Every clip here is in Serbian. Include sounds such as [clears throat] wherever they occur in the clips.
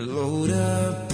Load up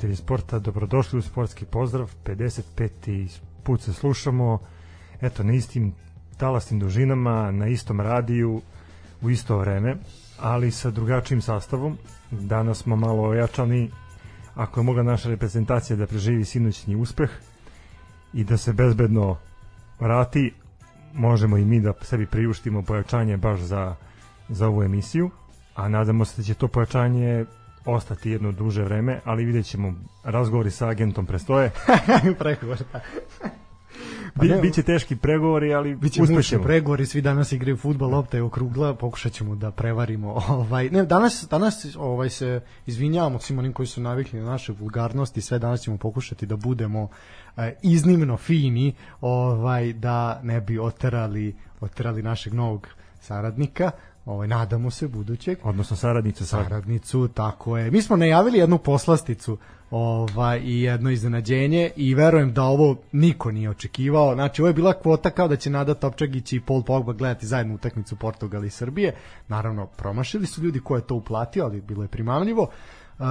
ljubitelji sporta, dobrodošli u sportski pozdrav, 55. put se slušamo, eto, na istim talasnim dužinama, na istom radiju, u isto vreme, ali sa drugačijim sastavom. Danas smo malo ojačani, ako je mogla naša reprezentacija da preživi sinoćni uspeh i da se bezbedno vrati, možemo i mi da sebi priuštimo pojačanje baš za, za ovu emisiju, a nadamo se da će to pojačanje ostati jedno duže vreme, ali vidjet ćemo, razgovori sa agentom prestoje. [laughs] pregovor, da. [laughs] Pa Bi, biće teški pregovori, ali Biće uspećemo. pregovori, svi danas igraju fudbal, lopta je okrugla, pokušat ćemo da prevarimo. [laughs] Ovaj, ne, danas, danas ovaj, se izvinjavamo svim onim koji su navikli na naše vulgarnosti, sve danas ćemo pokušati da budemo eh, iznimno fini, ovaj, da ne bi oterali, oterali našeg novog saradnika, ovaj, nadamo se budućeg Odnosno saradnica sa saradnicu, tako je. Mi smo najavili jednu poslasticu ovaj, i jedno iznenađenje i verujem da ovo niko nije očekivao. Znači, ovo je bila kvota kao da će Nada Topčagić i Paul Pogba gledati zajedno utakmicu Portugal i Srbije. Naravno, promašili su ljudi ko je to uplatio, ali bilo je primamljivo. Uh,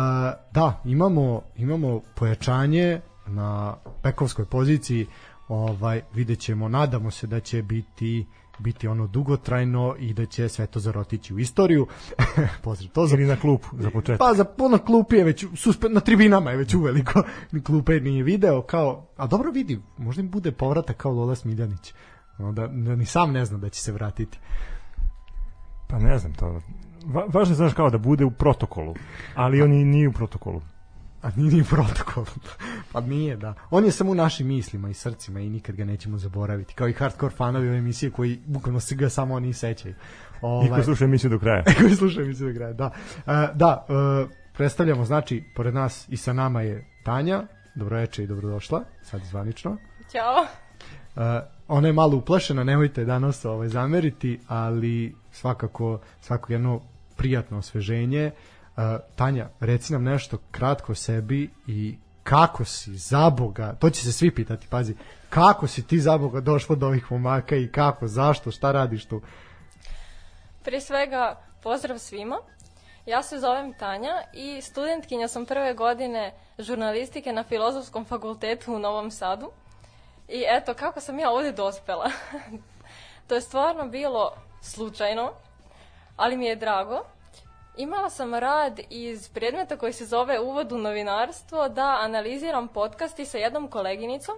da, imamo, imamo pojačanje na bekovskoj poziciji ovaj vidjet ćemo, nadamo se da će biti biti ono dugotrajno i da će sve to zarotići u istoriju. [laughs] Pozdrav, to za na klupu za početak. pa za puno klupi je već suspe, na tribinama je već uveliko ni [laughs] klupe nije video kao a dobro vidi možda im bude povratak kao Lola Smiljanić ono da, da ni sam ne zna da će se vratiti Pa ne znam to. Va, važno je, znaš, kao da bude u protokolu, ali on i nije u protokolu. A nije ni protokol. [laughs] Pa nije da. On je samo u našim mislima i srcima i nikad ga nećemo zaboraviti. Kao i hardcore fanovi ove emisije koji bukvalno se ga samo oni sećaju. I ko sluša emisiju do kraja. [laughs] koji slušaju emisiju do kraja da, E, da e, predstavljamo znači pored nas i sa nama je Tanja. Dobroveče i dobrodošla sad zvanično. Ćao. Uh, ona je malo uplašena, nemojte danas ovaj, zameriti, ali svakako, svakako jedno prijatno osveženje. Uh, Tanja, reci nam nešto kratko o sebi i kako si za Boga, to će se svi pitati, pazi, kako si ti za Boga došla do ovih momaka i kako, zašto, šta radiš tu? Prije svega, pozdrav svima. Ja se zovem Tanja i studentkinja sam prve godine žurnalistike na Filozofskom fakultetu u Novom Sadu. I eto, kako sam ja ovde dospela. [laughs] to je stvarno bilo slučajno, ali mi je drago. Imala sam rad iz predmeta koji se zove Uvod u novinarstvo da analiziram podcasti sa jednom koleginicom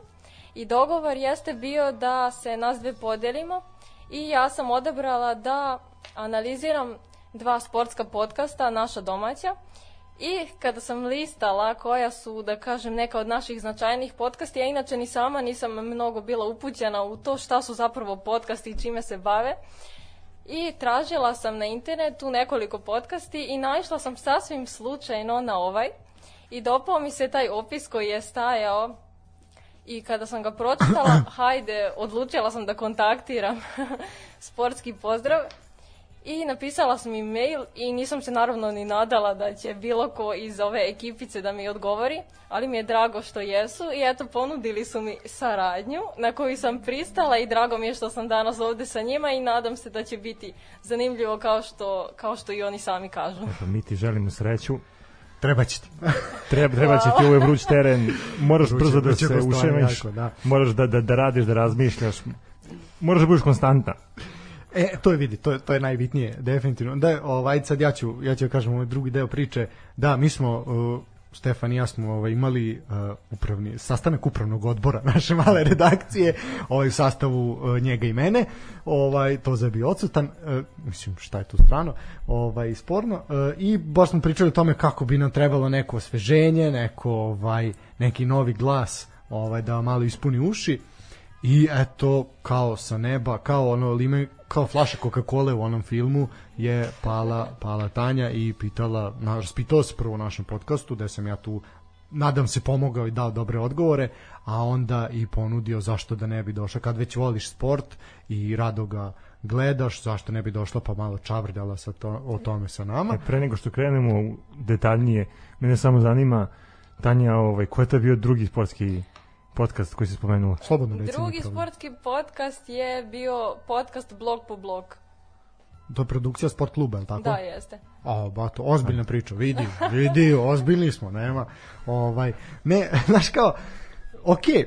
i dogovor jeste bio da se nas dve podelimo i ja sam odabrala da analiziram dva sportska podcasta, naša domaća, I kada sam listala koja su, da kažem, neka od naših značajnih podcasti, ja inače ni sama nisam mnogo bila upućena u to šta su zapravo podcasti i čime se bave, i tražila sam na internetu nekoliko podcasti i naišla sam sasvim slučajno na ovaj. I dopao mi se taj opis koji je stajao. I kada sam ga pročitala, [clears throat] hajde, odlučila sam da kontaktiram. [laughs] Sportski pozdrav I napisala sam im mail i nisam se naravno ni nadala da će bilo ko iz ove ekipice da mi odgovori, ali mi je drago što jesu i eto ponudili su mi saradnju na koju sam pristala i drago mi je što sam danas ovde sa njima i nadam se da će biti zanimljivo kao što, kao što i oni sami kažu. Eto, mi ti želimo sreću. Treba će ti. [laughs] Treba, treba će ti ovaj vruć teren. Moraš Vruće- brzo da se jako, da. Moraš da, da, da radiš, da razmišljaš. Moraš da budeš konstantna. E, to je vidi, to je, to je najbitnije, definitivno. Da, ovaj, sad ja ću, ja ću da kažem ovaj drugi deo priče. Da, mi smo, uh, Stefan i ja smo ovaj, imali uh, upravni, sastanak upravnog odbora [laughs] naše male redakcije ovaj, u sastavu uh, njega i mene. Ovaj, to je bio odsutan. Uh, mislim, šta je tu strano? Ovaj, sporno. Uh, I baš smo pričali o tome kako bi nam trebalo neko osveženje, neko, ovaj, neki novi glas ovaj, da malo ispuni uši. I eto, kao sa neba, kao ono lime, kao flaša Coca-Cola u onom filmu je pala, pala Tanja i pitala, na, raspitala se prvo u našem podcastu, da sam ja tu nadam se pomogao i dao dobre odgovore, a onda i ponudio zašto da ne bi došla, kad već voliš sport i rado ga gledaš, zašto ne bi došla pa malo čavrljala sa to, o tome sa nama. E, pre nego što krenemo detaljnije, mene samo zanima, Tanja, ovaj, ko je to bio drugi sportski podcast koji si spomenula? Slobodno recimo. Drugi problem. sportski podcast je bio podcast blog po blog. To je produkcija sport kluba, je li tako? Da, jeste. A, bato, ozbiljna priča, vidi, vidi, ozbiljni smo, nema. Ovaj, ne, [laughs] znaš kao, ok, e,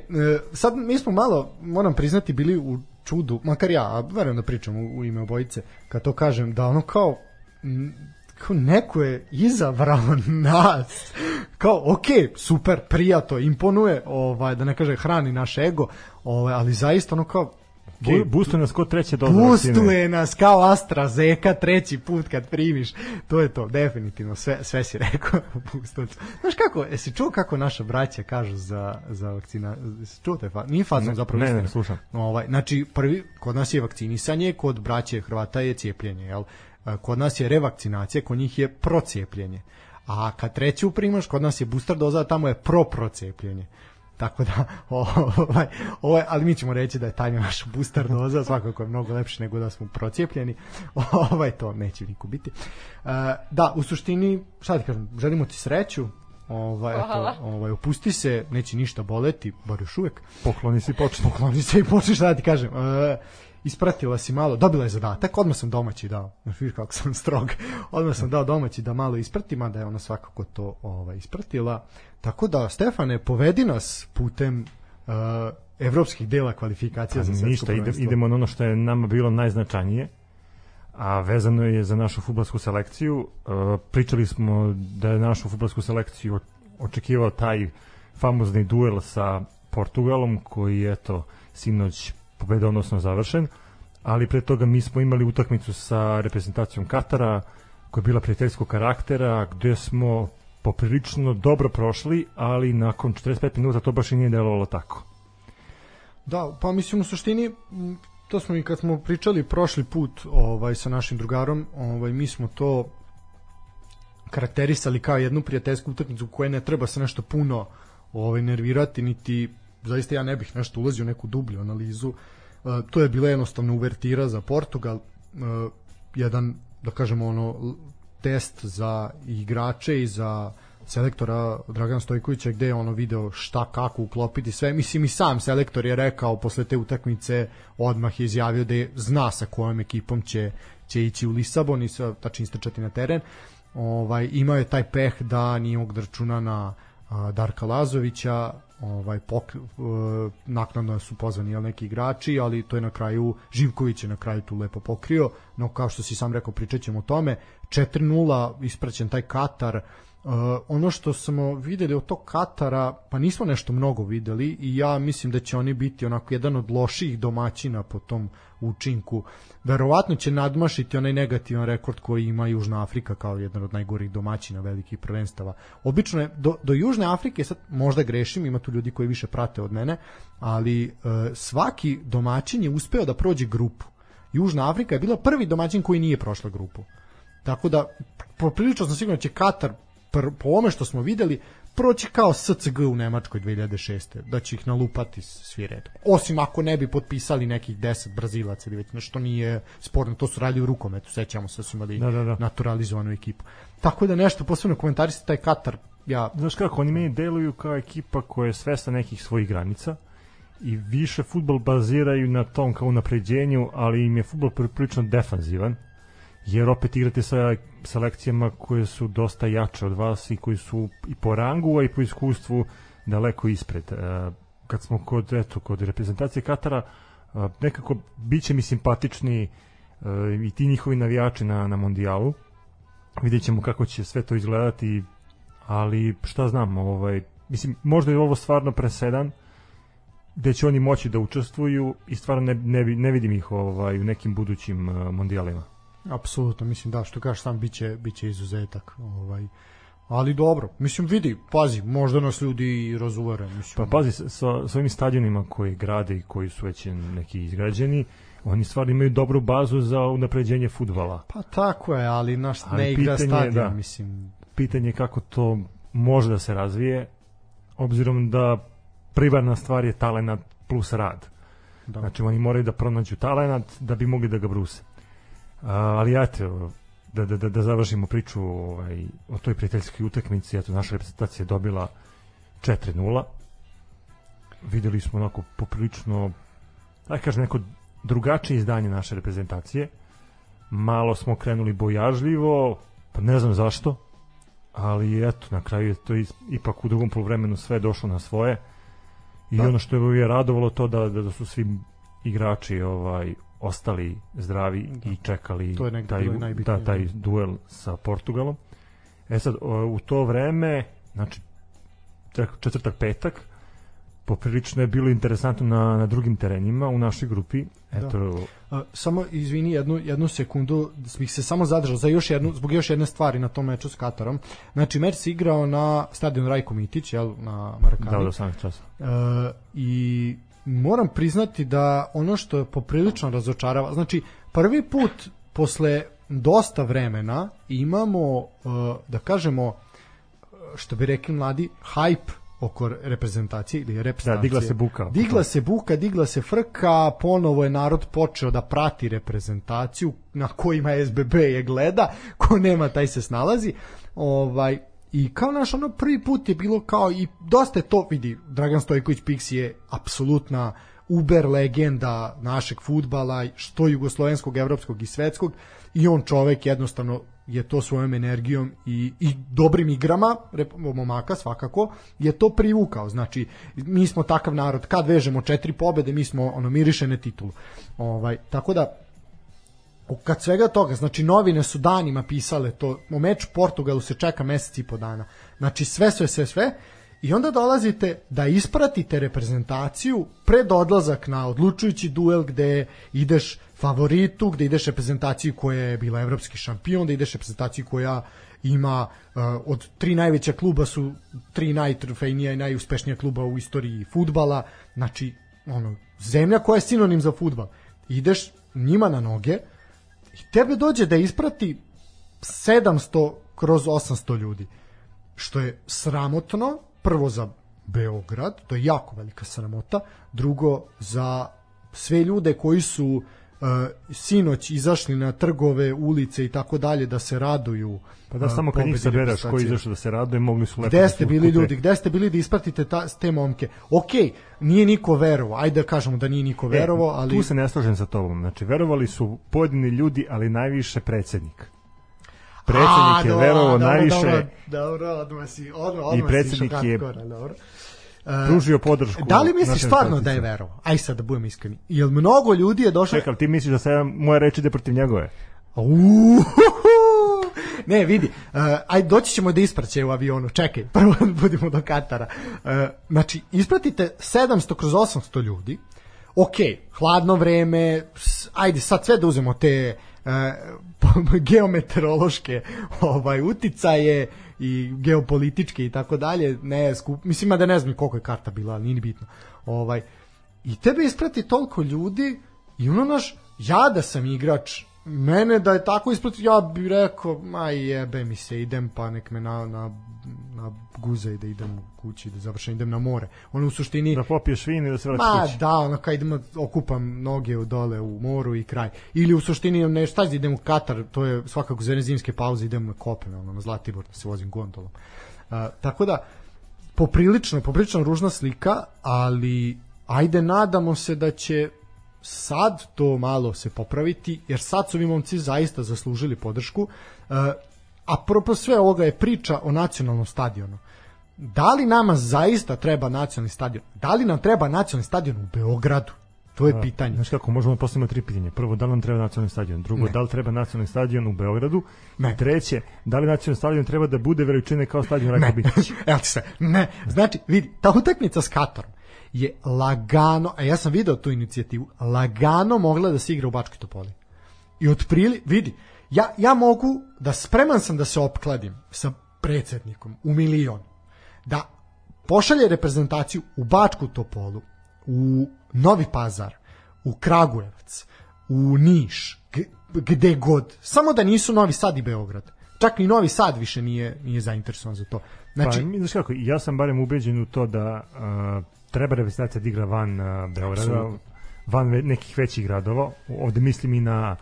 sad mi smo malo, moram priznati, bili u čudu, makar ja, a verujem da pričam u, u ime obojice, kad to kažem, da ono kao, m, kao neko je izabrao nas kao ok, super, prijato, imponuje ovaj, da ne kaže hrani naš ego ovaj, ali zaista ono kao Okay. Bustuje nas ko treće doze. Pustuje nas kao AstraZeneca treći put kad primiš. To je to, definitivno. Sve, sve si rekao. [laughs] Pustuje. Znaš kako, jesi čuo kako naša braća kažu za, za vakcina? Jesi čuo te fa? Nije Ne, zapravo ne, ne, istina. slušam. Ovaj, znači, prvi, kod nas je vakcinisanje, kod braće Hrvata je cijepljenje, jel? E, Kod nas je revakcinacija, kod njih je procijepljenje. A kad treću primaš, kod nas je booster doza, tamo je pro-procijepljenje. Tako da, [laughs] ovaj, ovaj, ali mi ćemo reći da je tajna naša booster doza, svakako je mnogo lepše nego da smo procijepljeni. [laughs] Ovaj, to neće niko biti. Uh, da, u suštini, šta ti kažem, želimo ti sreću, ovaj, eto, ovaj, opusti se, neće ništa boleti, bar još uvek. Pokloni si počne. Pokloni se i počneš da ti kažem. Uh, ispratila si malo, dobila je zadatak, odmah sam domaći dao. [laughs] Vidiš kako sam strog. Odmah sam dao domaći da malo ispratim, a da je ona svakako to ovaj, ispratila. Tako da, Stefane, povedi nas putem uh, evropskih dela kvalifikacija za svetsko Ništa, prvenstvo. idemo na ono što je nama bilo najznačajnije, a vezano je za našu futbalsku selekciju. E, pričali smo da je našu futbalsku selekciju očekivao taj famozni duel sa Portugalom, koji je eto sinoć pobedonosno završen, ali pre toga mi smo imali utakmicu sa reprezentacijom Katara, koja je bila prijateljskog karaktera, gde smo poprilično dobro prošli, ali nakon 45 minuta to baš i nije delovalo tako. Da, pa mislim u suštini to smo i kad smo pričali prošli put ovaj sa našim drugarom, ovaj mi smo to karakterisali kao jednu prijateljsku utakmicu koja ne treba se nešto puno ovaj nervirati niti zaista ja ne bih nešto ulazio u neku dublju analizu. E, to je bila jednostavno uvertira za Portugal, e, jedan da kažemo ono test za igrače i za selektora Dragan Stojkovića gde je ono video šta kako uklopiti sve mislim i sam selektor je rekao posle te utakmice odmah je izjavio da je zna sa kojom ekipom će će ići u Lisabon i sa tačno istrčati na teren ovaj imao je taj peh da nije mogu da računa na a, Darka Lazovića, ovaj pok, e, naknadno su pozvani jel, neki igrači, ali to je na kraju Živković je na kraju tu lepo pokrio, no kao što si sam rekao pričat ćemo o tome. 4-0 ispraćen taj Katar Uh, ono što smo videli od tog Katara, pa nismo nešto mnogo videli i ja mislim da će oni biti onako jedan od loših domaćina po tom učinku. Verovatno će nadmašiti onaj negativan rekord koji ima Južna Afrika kao jedan od najgorih domaćina velikih prvenstava. Obično je do, do Južne Afrike, sad možda grešim, ima tu ljudi koji više prate od mene, ali uh, svaki domaćin je uspeo da prođe grupu. Južna Afrika je bila prvi domaćin koji nije prošla grupu. Tako da, poprilično sam siguran da će Katar pr, po ome što smo videli proći kao SCG u Nemačkoj 2006. da će ih nalupati svi redom. Osim ako ne bi potpisali nekih 10 Brazilaca ili već nešto nije sporno, to su radili u rukometu, sećamo se da su imali Da, da, da. naturalizovanu ekipu. Tako da nešto posebno komentarisati taj Katar, ja Znaš kako, oni meni deluju kao ekipa koja je svesna nekih svojih granica i više futbol baziraju na tom kao napređenju, ali im je futbol prilično defanzivan, jer opet igrate sa selekcijama koje su dosta jače od vas i koji su i po rangu, a i po iskustvu daleko ispred. E, kad smo kod, eto, kod reprezentacije Katara, e, nekako biće mi simpatični e, i ti njihovi navijači na, na mondijalu. Vidjet ćemo kako će sve to izgledati, ali šta znam, ovaj, mislim, možda je ovo stvarno presedan, gde će oni moći da učestvuju i stvarno ne, ne, ne vidim ih ovaj, u nekim budućim mondijalima. Apsolutno, mislim da, što kažeš sam, biće, biće izuzetak. Ovaj. Ali dobro, mislim, vidi, pazi, možda nas ljudi i razuvere. Mislim. Pa pazi, sa, sa ovim stadionima koji grade i koji su već neki izgrađeni, oni stvarno imaju dobru bazu za unapređenje futbala. Pa tako je, ali naš Ali ne igra stadion, da. mislim. Pitanje je kako to može da se razvije, obzirom da privarna stvar je talenat plus rad. Da. Znači oni moraju da pronađu talenat da bi mogli da ga bruse. Ali eto, da, da, da, da završimo priču ovaj, o toj prijateljskoj utakmici, eto, naša reprezentacija je dobila 4-0. Videli smo onako poprilično, da kažem, neko drugačije izdanje naše reprezentacije. Malo smo krenuli bojažljivo, pa ne znam zašto, ali eto, na kraju je to ipak u drugom poluvremenu sve došlo na svoje. I Da. ono što je radovalo to da, da, da su svi igrači ovaj ostali zdravi Da. i čekali To je negde taj, da, taj da. duel sa Portugalom. E sad, u to vreme, znači četvrtak, petak, poprilično je bilo interesantno na, na drugim terenima u našoj grupi. Eto, A, samo izvini jednu jednu sekundu, bih se samo zadržao za još jednu zbog još jedne stvari na tom meču s Katarom. Znači meč se igrao na stadionu Rajko Mitić, jel, na Marakani. da, do 18 časa. E, i moram priznati da ono što je poprilično razočarava, znači prvi put posle dosta vremena imamo, e, da kažemo, e, što bi rekli mladi, hype oko reprezentacije ili Da, reprezentacije. digla se buka. Digla se buka, digla se frka, ponovo je narod počeo da prati reprezentaciju na kojima SBB je gleda, ko nema taj se snalazi. Ovaj I kao naš ono prvi put je bilo kao i dosta je to vidi Dragan Stojković Pixi je apsolutna uber legenda našeg futbala što jugoslovenskog, evropskog i svetskog. I on čovek jednostavno je to svojom energijom i, i dobrim igrama momaka svakako je to privukao. Znači mi smo takav narod kad vežemo četiri pobede mi smo ono mirišene titulu. Ovaj tako da kad svega toga, znači novine su danima pisale to, o meču Portugalu se čeka mesec i po dana. Znači sve, sve, sve, sve. I onda dolazite da ispratite reprezentaciju pred odlazak na odlučujući duel gde ideš favoritu, gde ideš reprezentaciju koja je bila evropski šampion, da ideš reprezentaciju koja ima uh, od tri najveća kluba su tri najtrofejnija i najuspešnija kluba u istoriji futbala, znači ono, zemlja koja je sinonim za futbal. Ideš njima na noge, i tebe dođe da isprati 700 kroz 800 ljudi što je sramotno prvo za Beograd to je jako velika sramota drugo za sve ljude koji su uh, sinoć izašli na trgove, ulice i tako dalje da se raduju Pa da samo kad njih saberaš koji izašao da se raduje, mogli su lepo Gde da ste bili otkupe. ljudi, gde ste bili da ispratite ta, te momke? Ok, nije niko verovao, ajde da kažemo da nije niko verovao, ali... E, Tu se ne slažem sa tobom. Znači, verovali su pojedini ljudi, ali najviše predsednik. Predsednik je verovao najviše, Dobro, dobro, odmah si, odmah, odmah predsednik si je- dobro. Pružio podršku. Da li misliš stvarno da je verovao? Aj sad da budem iskreni. Jel mnogo ljudi je došlo... Čekaj, ti misliš da se moje reči ide protiv njegove? Ne, vidi, uh, aj doći ćemo da ispraće u avionu, čekaj, [laughs] prvo budemo do Katara. Uh, znači, ispratite 700 kroz 800 ljudi, ok, hladno vreme, ajde sad sve da uzmemo te uh, [laughs] geometeorološke ovaj, uticaje i geopolitičke i tako dalje, ne, skup, mislim da ne znam koliko je karta bila, ali nije ni bitno. Ovaj, I tebe isprati toliko ljudi i ono naš, ja da sam igrač, mene da je tako isprati, ja bih rekao, ma jebe mi se, idem pa nek me na, na, na guze i da idem u kući, da završam, idem na more. Ono u suštini... Da popiješ vin i da se vratiš Ma kući. da, ono kad idemo, okupam noge u dole u moru i kraj. Ili u suštini, ne, šta idem u Katar, to je svakako za zimske pauze, idem na Kopen, ono, na Zlatibor, da se vozim gondolom. A, tako da, poprilično, poprilično ružna slika, ali ajde nadamo se da će sad to malo se popraviti, jer sad su ovi momci zaista zaslužili podršku. E, a propos sve ovoga je priča o nacionalnom stadionu. Da li nama zaista treba nacionalni stadion? Da li nam treba nacionalni stadion u Beogradu? To je pitanje. Znaš kako, možemo da postavimo tri pitanja. Prvo, da li nam treba nacionalni stadion? Drugo, Ne. da li treba nacionalni stadion u Beogradu? Ne. I treće, da li nacionalni stadion treba da bude veličine kao stadion Rajka Ne, Bitić? [laughs] evo ti sve. Ne, znači, vidi, ta utakmica s Katarom je lagano, a ja sam video tu inicijativu, lagano mogla da se igra u Bačkoj Topoli. I otprili, vidi, ja, ja mogu da spreman sam da se opkladim sa predsednikom u milion, da pošalje reprezentaciju u Bačku Topolu, u Novi Pazar, u Kragujevac, u Niš, gde god, samo da nisu Novi Sad i Beograd. Čak ni Novi Sad više nije, nije zainteresovan za to. Znači, Znači, pa, znaš kako, ja sam barem ubeđen u to da uh, treba reprezentacija da igra van uh, Beograda, van ve, nekih većih gradova. Ovde mislim i na,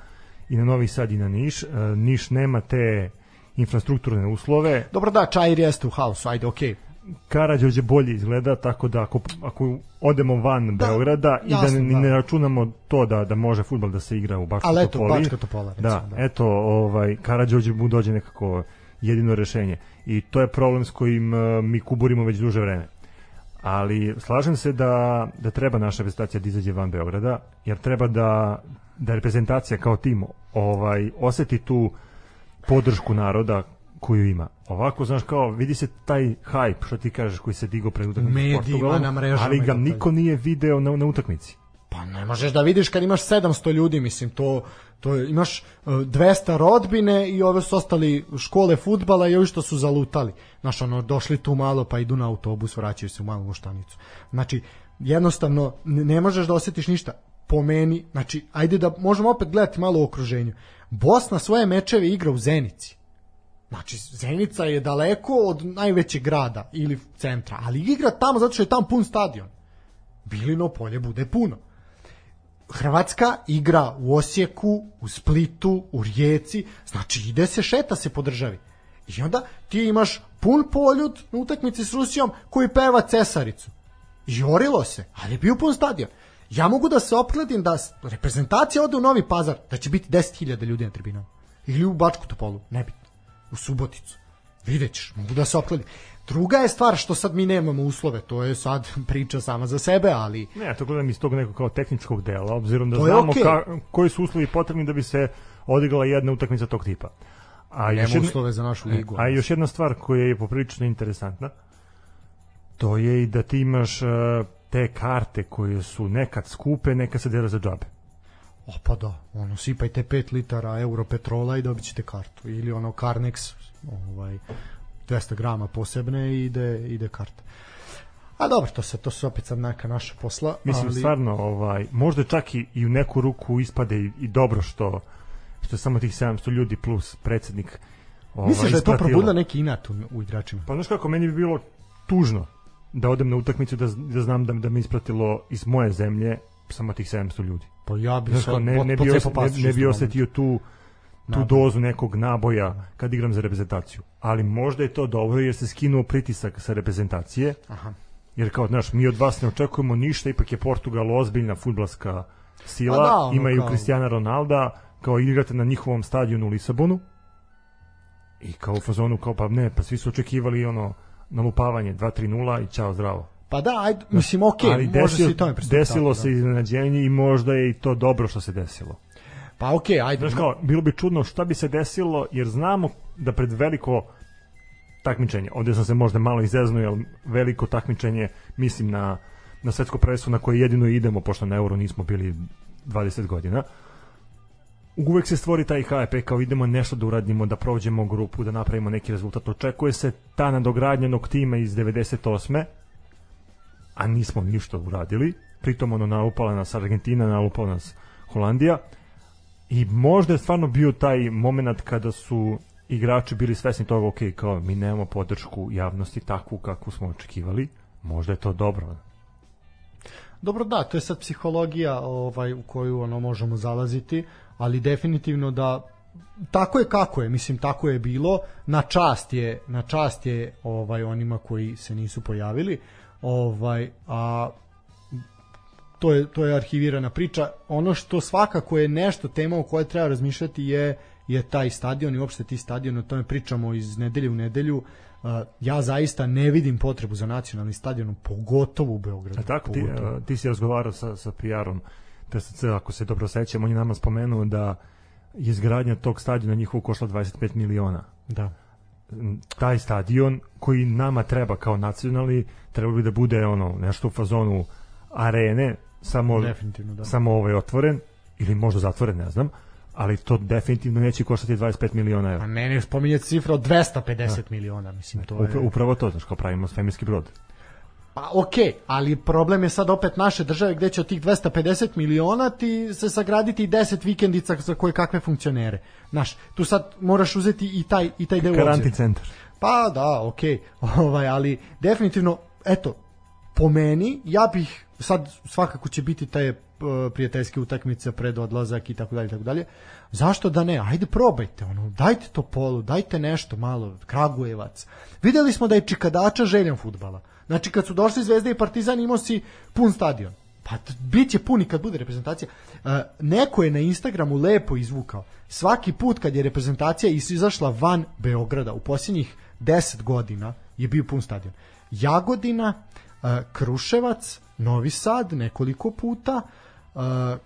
i na Novi Sad i na Niš. Uh, Niš nema te infrastrukturne uslove. dobro da, Čair jeste u haosu, ajde, okej. Karađorđe bolje izgleda, tako da ako, ako odemo van Da, Beograda i da jasno, ne, da. ne računamo to da da može fudbal da se igra u Bačkoj Ali eto, Topoli. Bačka Topola, recimo, da, da. eto, ovaj Karađorđe mu dođe nekako jedino rešenje. I to je problem s kojim uh, mi kuburimo već duže vreme. Ali slažem se da da treba naša reprezentacija da izađe van Beograda, jer treba da da reprezentacija kao tim ovaj oseti tu podršku naroda koju ima. Ovako, znaš, kao, vidi se taj hype, što ti kažeš, koji se digao pred utakmicu s medijima, na mrežama ali ga niko nije video na, na utakmici. Pa ne možeš da vidiš kad imaš 700 ljudi, mislim, to, to je, imaš uh, 200 rodbine i ove su ostali škole futbala i ovi što su zalutali. Znaš, ono, došli tu malo pa idu na autobus, vraćaju se u malu muštanicu. Znači, jednostavno, ne, možeš da osjetiš ništa. Po meni, znači, ajde da možemo opet gledati malo u okruženju. Bosna svoje mečeve igra u Zenici. Znači, Zenica je daleko od najvećeg grada ili centra, ali igra tamo zato što je tamo pun stadion. Bilino polje bude puno. Hrvatska igra u Osijeku, u Splitu, u Rijeci, znači ide se, šeta se po državi. I onda ti imaš pun poljud na utakmici s Rusijom koji peva Cesaricu. I orilo se, ali je bio pun stadion. Ja mogu da se opkladim da reprezentacija ode u Novi Pazar, da će biti 10.000 ljudi na tribinama. Ili u Bačku Topolu, nebitno. U Suboticu. Vidjet ćeš, mogu da se opkladim. Druga je stvar što sad mi nemamo uslove, to je sad [laughs] priča sama za sebe, ali Ne, ja to gledam iz tog nekog kao tehničkog dela, obzirom da znamo okej. ka, koji su uslovi potrebni da bi se odigrala jedna utakmica tog tipa. A još nema jedna, uslove za našu ligu. a još jedna stvar koja je poprilično interesantna, to je i da ti imaš uh, te karte koje su nekad skupe, nekad se dele za džabe. O pa da, ono, sipajte 5 litara europetrola i dobit ćete kartu. Ili ono Carnex, ovaj, 200 grama posebne i ide, ide karta. A dobro, to se to su opet sad neka naša posla. Mislim, ali, stvarno, ovaj, možda čak i, i u neku ruku ispade i, i dobro što što samo tih 700 ljudi plus predsednik ovaj, Misliš da je to probudilo neki inat u, u igračima? Pa znaš kako, meni bi bilo tužno da odem na utakmicu da, da znam da, da me ispratilo iz moje zemlje samo tih 700 ljudi. Pa ja bi Znaš se kao, ne, ne, bi, os, ne, ne bi osetio tu tu Naboj. dozu nekog naboja kad igram za reprezentaciju. Ali možda je to dobro jer se skinuo pritisak sa reprezentacije. Aha. Jer kao, znaš, mi od vas ne očekujemo ništa, ipak je Portugal ozbiljna futbalska sila, Pa da, ono imaju kao- Cristiana Ronalda, kao igrate na njihovom stadionu u Lisabonu. I kao u fazonu, kao pa ne, pa svi su očekivali ono nalupavanje 2-3-0 i čao zdravo. Pa da, ajde, mislim, ok, Ali može se i tome desilo tako, se da. iznenađenje i možda je i to dobro što se desilo. Pa ok, ajde. Znaš kao, bilo bi čudno šta bi se desilo, jer znamo da pred veliko takmičenje, ovde sam se možda malo izeznuo, jer veliko takmičenje, mislim na, na svetsko prvenstvo na koje jedino idemo, pošto na euro nismo bili 20 godina, uvek se stvori taj hype kao idemo nešto da uradimo, da prođemo grupu, da napravimo neki rezultat. Očekuje se ta nadogradnjenog tima iz 98. A nismo ništa uradili. Pritom ono nalupala nas Argentina, nalupala nas Holandija. I možda je stvarno bio taj moment kada su igrači bili svesni toga, ok, kao mi nemamo podršku javnosti takvu kakvu smo očekivali. Možda je to dobro. Dobro da, to je sad psihologija ovaj u koju ono možemo zalaziti, ali definitivno da tako je kako je, mislim tako je bilo, na čast je, na čast je ovaj onima koji se nisu pojavili. Ovaj a to je to je arhivirana priča. Ono što svakako je nešto tema o kojoj treba razmišljati je je taj stadion i uopšte ti stadion, o tome pričamo iz nedelje u nedelju. Uh, ja zaista ne vidim potrebu za nacionalni stadion, pogotovo u Beogradu. A tako, ti, pogotovo. a, ti si razgovarao sa, sa PR-om TSC, ako se dobro sećam, on je nama spomenuo da je izgradnja tog stadiona njihovo košla 25 miliona. Da. Taj stadion koji nama treba kao nacionalni, trebalo bi da bude ono nešto u fazonu arene, samo, Definitivno, da. samo ovaj otvoren, ili možda zatvoren, ne znam, ali to definitivno neće koštati 25 miliona A evra. ne, ne spominjati cifra od 250 miliona, mislim, to je... Upra, upravo to, znaš, kao pravimo svemirski brod. Pa okej, okay, ali problem je sad opet naše države gde će od tih 250 miliona ti se sagraditi 10 vikendica za koje kakve funkcionere. Znaš, tu sad moraš uzeti i taj, i taj deo Karanti obzir. centar. Pa da, okej, [laughs] ovaj, ali definitivno, eto, po meni, ja bih, sad svakako će biti taj e, prijateljske utakmice pred odlazak i tako dalje, tako dalje. Zašto da ne? Ajde probajte, ono, dajte to polu, dajte nešto malo, Kragujevac. Videli smo da je Čikadača željan futbala. Znači, kad su došli Zvezda i Partizan, imao si pun stadion. Pa bit će puni kad bude reprezentacija. E, neko je na Instagramu lepo izvukao. Svaki put kad je reprezentacija izašla van Beograda u posljednjih 10 godina je bio pun stadion. Jagodina, e, Kruševac, Novi Sad nekoliko puta, e,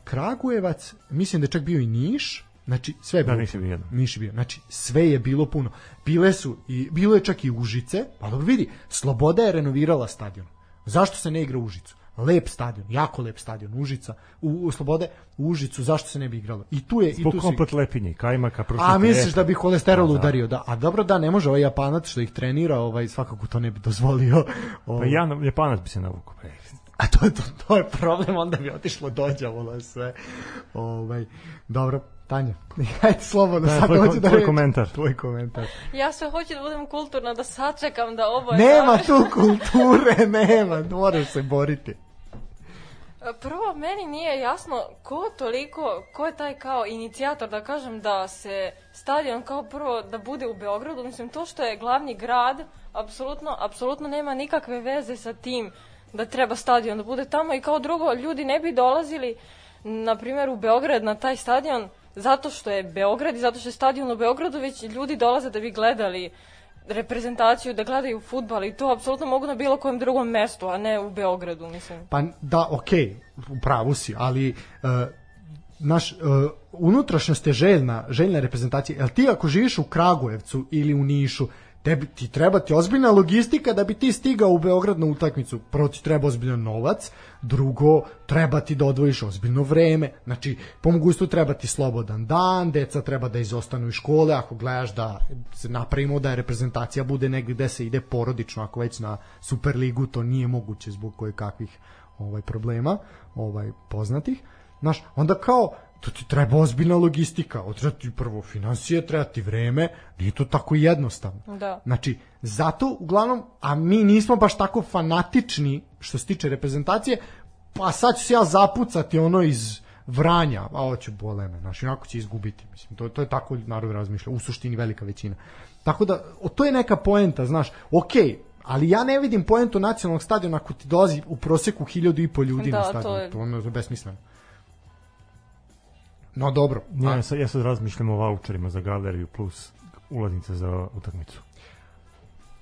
Kragujevac, mislim da je čak bio i Niš, znači sve je Da, bilo Niš je bio jedan. Niš je bio. Znači, sve je bilo puno. Bile su, i, bilo je čak i Užice, pa dobro vidi, Sloboda je renovirala stadion. Zašto se ne igra u Užicu? Lep stadion, jako lep stadion, Užica, u, u Slobode, u Užicu, zašto se ne bi igralo? I tu je, i Zbog tu su... komplet lepinje, kajmaka, prušnih A misliš da bi holesterol Pa da. udario, da. A dobro da, ne može ovaj Japanac što ih trenira, ovaj svakako to ne bi dozvolio. Pa Ovaj. ja, Japanac bi se navukao. A to je to, to je problem, onda bi otišlo dođavo na sve. Ovaj dobro, Tanja. [laughs] Ajde slobodno, Da, sad tvoj hoću da tvoj komentar. Tvoj komentar. Ja sve hoću da budem kulturna, da sačekam da ovo je Nema završi. tu kulture, [laughs] nema, moraš se boriti. Prvo, meni nije jasno ko toliko, ko je taj kao inicijator, da kažem, da se stadion kao prvo da bude u Beogradu. Mislim, to što je glavni grad, apsolutno, apsolutno nema nikakve veze sa tim da treba stadion da bude tamo i kao drugo, ljudi ne bi dolazili, na primjer, u Beograd na taj stadion zato što je Beograd i zato što je stadion u Beogradu, već ljudi dolaze da bi gledali reprezentaciju, da gledaju futbal i to apsolutno mogu na bilo kojem drugom mestu, a ne u Beogradu, mislim. Pa da, okej, u pravu si, ali uh, naš uh, unutrašnjost je željna, željna reprezentacija. Jel ti ako živiš u Kragujevcu ili u Nišu, tebi ti treba ti ozbiljna logistika da bi ti stigao u Beograd na utakmicu. Prvo ti treba ozbiljan novac, drugo treba ti da odvojiš ozbiljno vreme. Znači, po mogućstvu treba ti slobodan dan, deca treba da izostanu iz škole, ako gledaš da se napravimo da je reprezentacija bude negdje gde se ide porodično, ako već na Superligu to nije moguće zbog koje kakvih ovaj problema ovaj poznatih. Znaš, onda kao to ti treba ozbiljna logistika, treba ti prvo financije, treba ti vreme, nije to tako jednostavno. Da. Znači, zato uglavnom, a mi nismo baš tako fanatični što se tiče reprezentacije, pa sad ću se ja zapucati ono iz Vranja, a ovo će bole me, znači, onako će izgubiti, mislim, to, to je tako narod razmišlja, u suštini velika većina. Tako da, o, to je neka poenta, znaš, okej, ali ja ne vidim poentu nacionalnog stadiona ako ti dolazi u proseku hiljadu i po ljudi Da, na to stadion, je- to, ono je besmisleno. No dobro, Ja, a- ja, sad, ja sad razmišljam o voucherima za galeriju plus ulaznica za utakmicu.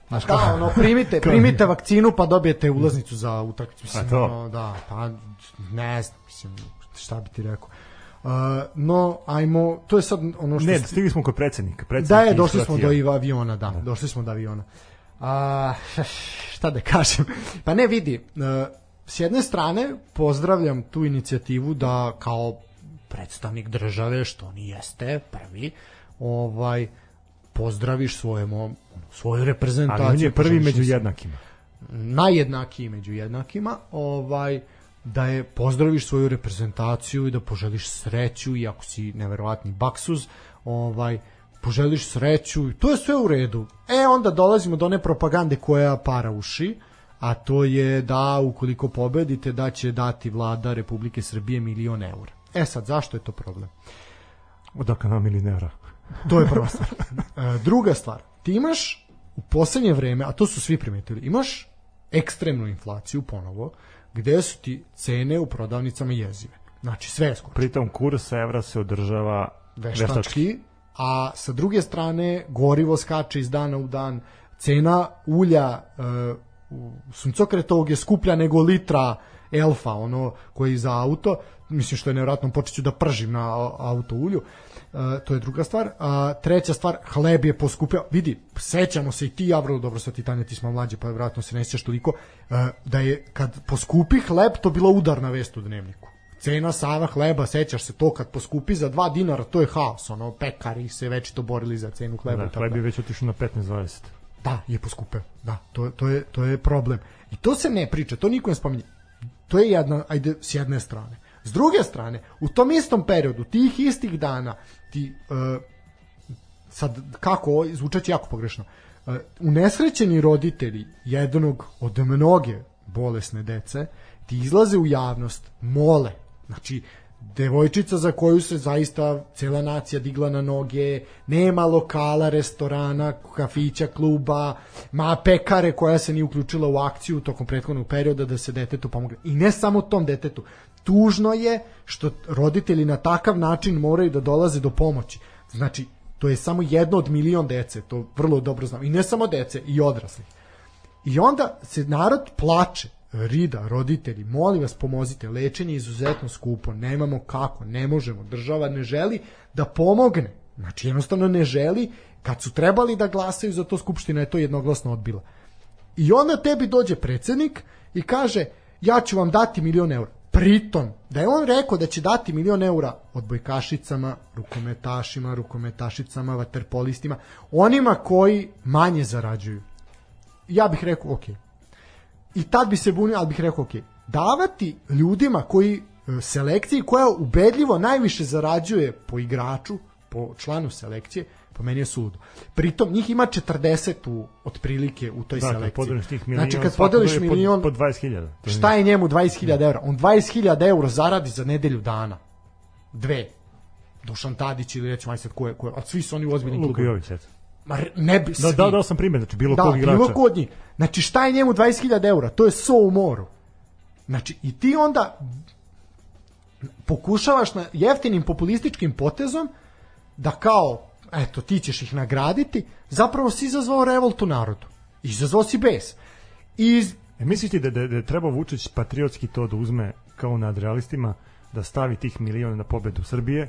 Znaš kao, ono, primite, [laughs] primite vakcinu pa dobijete ulaznicu za utakmicu. Mislim, A to? ono, da, pa ne znam, mislim, šta bi ti rekao. Uh, no, ajmo, to je sad ono što... Ne, ste- stigli smo kod predsednika. Predsednik Da je, došli smo do aviona, da, došli smo do aviona. A, [laughs] šta da kažem? Pa ne vidi, e, s jedne strane pozdravljam tu inicijativu da kao predstavnik države, što ni jeste, prvi, ovaj, pozdraviš svojemu, svoju reprezentaciju. Ali on je prvi među se- jednakima. najjednakiji među jednakima, ovaj da je pozdraviš svoju reprezentaciju i da poželiš sreću i ako si neverovatni baksuz, ovaj poželiš sreću i to je sve u redu. E onda dolazimo do one propagande koja para uši, a to je da ukoliko pobedite da će dati vlada Republike Srbije milion eura. E sad, zašto je to problem? Odakle nam ili nevra? To je prva stvar. [laughs] E, druga stvar, ti imaš u poslednje vreme, a to su svi primetili, imaš ekstremnu inflaciju ponovo, gde su ti cene u prodavnicama jezive. Znači sve je skočilo. Pritom kurs evra se održava veštački. Veštački, a sa druge strane gorivo skače iz dana u dan, cena ulja e, suncokretovog je skuplja nego litra elfa, ono koji za auto, mislim što je nevjerojatno, počet ću da pržim na auto ulju, e, to je druga stvar. A treća stvar, hleb je poskupio. Vidi, sećamo se i ti, ja vrlo dobro sa ti Tanja, ti smo mlađe, pa vjerojatno se ne sjećaš toliko, e, da je kad poskupi hleb, to bila udarna vest u dnevniku. Cena Sava hleba, sećaš se to kad poskupi za 2 dinara, to je haos, ono, pekari se već to borili za cenu hleba. Da, hleb je već otišao na 15-20. Da, je poskupeo. Da, to, to, je, to je problem. I to se ne priča, to niko ne spominje. To je jedna, ajde, s jedne strane. S druge strane, u tom istom periodu, tih istih dana, ti, uh, sad, kako, će jako pogrešno, uh, unesrećeni roditelji jednog od mnoge bolesne dece, ti izlaze u javnost, mole, znači, devojčica za koju se zaista cela nacija digla na noge, nema lokala, restorana, kafića, kluba, ma pekare koja se nije uključila u akciju tokom prethodnog perioda da se detetu pomogne. I ne samo tom detetu. Tužno je što roditelji na takav način moraju da dolaze do pomoći. Znači, to je samo jedno od milion dece, to vrlo dobro znam. I ne samo dece, i odraslih. I onda se narod plače, rida, roditelji, molim vas pomozite, lečenje je izuzetno skupo, nemamo kako, ne možemo, država ne želi da pomogne, znači jednostavno ne želi, kad su trebali da glasaju za to, Skupština je to jednoglasno odbila. I onda tebi dođe predsednik i kaže, ja ću vam dati milion eura. Pritom, da je on rekao da će dati milion eura odbojkašicama, rukometašima, rukometašicama, vaterpolistima, onima koji manje zarađuju. Ja bih rekao, ok. I tad bi se bunio, ali bih rekao, ok. Davati ljudima koji e, selekciji koja ubedljivo najviše zarađuje po igraču, po članu selekcije, po meni je suludo. Pritom njih ima 40 u, otprilike u toj Da, kad selekciji. podeliš tih milion, znači kad podeliš milion, Po, po 20.000. To je- šta je njemu 20.000 eura? On 20.000 eura zaradi za nedelju dana. Dve. Dušan Tadić ili recimo aj sad ko je, ko je, a svi su oni u ozbiljnim Luka klubovima. Jović, eto. Ma ne bi Da, svi. da, dao sam primjer, znači bilo Da, kog igrača. bilo ko od njih. Znači šta je njemu 20.000 eura? To je so u moru. Znači i ti onda pokušavaš na jeftinim populističkim potezom da kao, eto, ti ćeš ih nagraditi, zapravo si izazvao revolt u narodu. Izazvao si bes. I E, misliš ti da, da, da je trebao Vučić patriotski to da uzme kao nad realistima, da stavi tih miliona na pobedu Srbije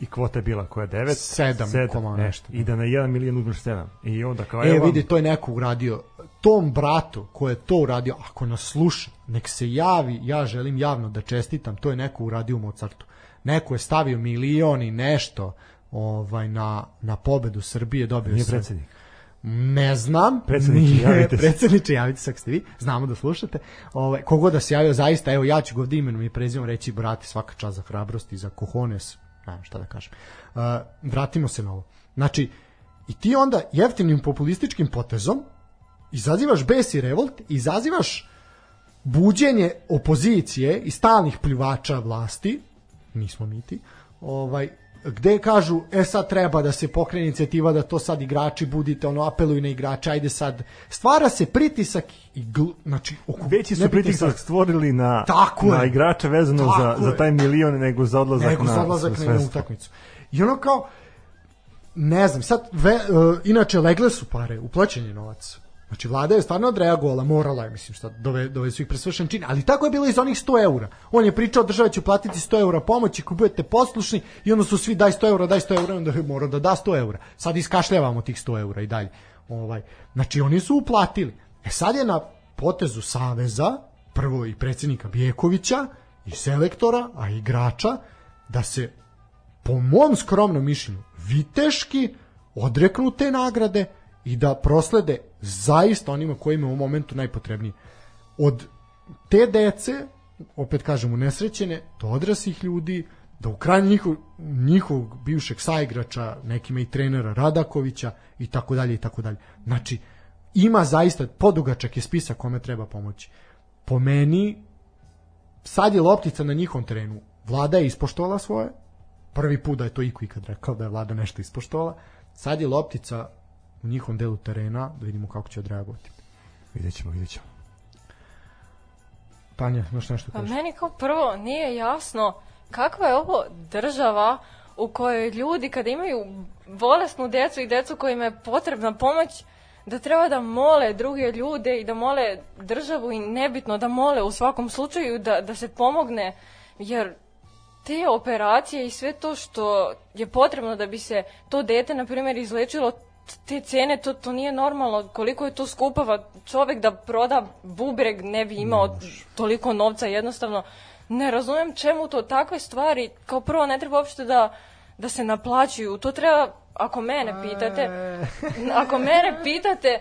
i kvota je bila koja je 9? Sedam koma nešto. I da na 1 milion uzmeš 7. I onda kao, E, evo vidi, to je neko uradio. Tom bratu ko je to uradio, ako nas sluša, nek se javi, ja želim javno da čestitam, to je neko uradio u Mozartu. Neko je stavio milion i nešto ovaj, na, na pobedu Srbije, dobio nije sam- predsednik. Ne znam. Predsjedniče, Nije, javite se. [laughs] Predsjedniče, javite se ako ste vi. Znamo da slušate. Ovaj, kogo da se javio, zaista, evo, ja ću ga ovdje imenom i prezimom reći, brate, svaka čast za hrabrost i za kohones. Ne znam šta da kažem. Uh, vratimo se na ovo. Znači, i ti onda jeftinim populističkim potezom izazivaš bes i revolt, izazivaš buđenje opozicije i stalnih pljuvača vlasti, nismo mi ti, ovaj, gde kažu, e sad treba da se pokrene inicijativa da to sad igrači budite, ono, apeluju na igrače, ajde sad, stvara se pritisak i gl, znači, oko, Veći su pritisak sad, stvorili na, Tako na je. igrače vezano za, Tako za je. taj milion nego za odlazak nego na za odlazak na jednu utakmicu. I ono kao, ne znam, sad, ve, uh, inače legle su pare, uplaćen je novac. Znači, vlada je stvarno odreagovala, morala je, mislim, šta, dove, dove su ih presvršen čin, ali tako je bilo iz onih 100 eura. On je pričao, država će platiti 100 eura pomoći, ako budete poslušni, i onda su svi daj 100 eura, daj 100 eura, onda je morao da da 100 eura. Sad iskašljavamo tih 100 eura i dalje. Ovaj, znači, oni su uplatili. E sad je na potezu Saveza, prvo i predsjednika Bijekovića, i selektora, a i igrača, da se po mom skromnom mišljenju viteški odreknu te nagrade i da proslede zaista onima kojima u momentu najpotrebnije. Od te dece, opet kažem, unesrećene, do odraslih ljudi, da u kraju njihov, njihovog bivšeg saigrača, nekima i trenera Radakovića i tako dalje i tako dalje. Znači, ima zaista, podugačak je spisak kome treba pomoći. Po meni, sad je loptica na njihovom terenu. Vlada je ispoštovala svoje, prvi put da je to iko ikad rekao da je vlada nešto ispoštovala. Sad je loptica u njihovom delu terena, da vidimo kako će odreagovati. Vidjet ćemo, vidjet ćemo. Tanja, imaš nešto Pa kažeš? meni kao prvo nije jasno kakva je ovo država u kojoj ljudi kada imaju bolesnu djecu i djecu kojima je potrebna pomoć, da treba da mole druge ljude i da mole državu i nebitno da mole u svakom slučaju da, da se pomogne, jer te operacije i sve to što je potrebno da bi se to dete, na primjer, izlečilo, te cene, to, to nije normalno. Koliko je to skupo, pa čovjek da proda bubreg ne bi imao toliko novca jednostavno. Ne razumem čemu to takve stvari, kao prvo ne treba uopšte da, da se naplaćuju. To treba, ako mene pitate, ako mene pitate,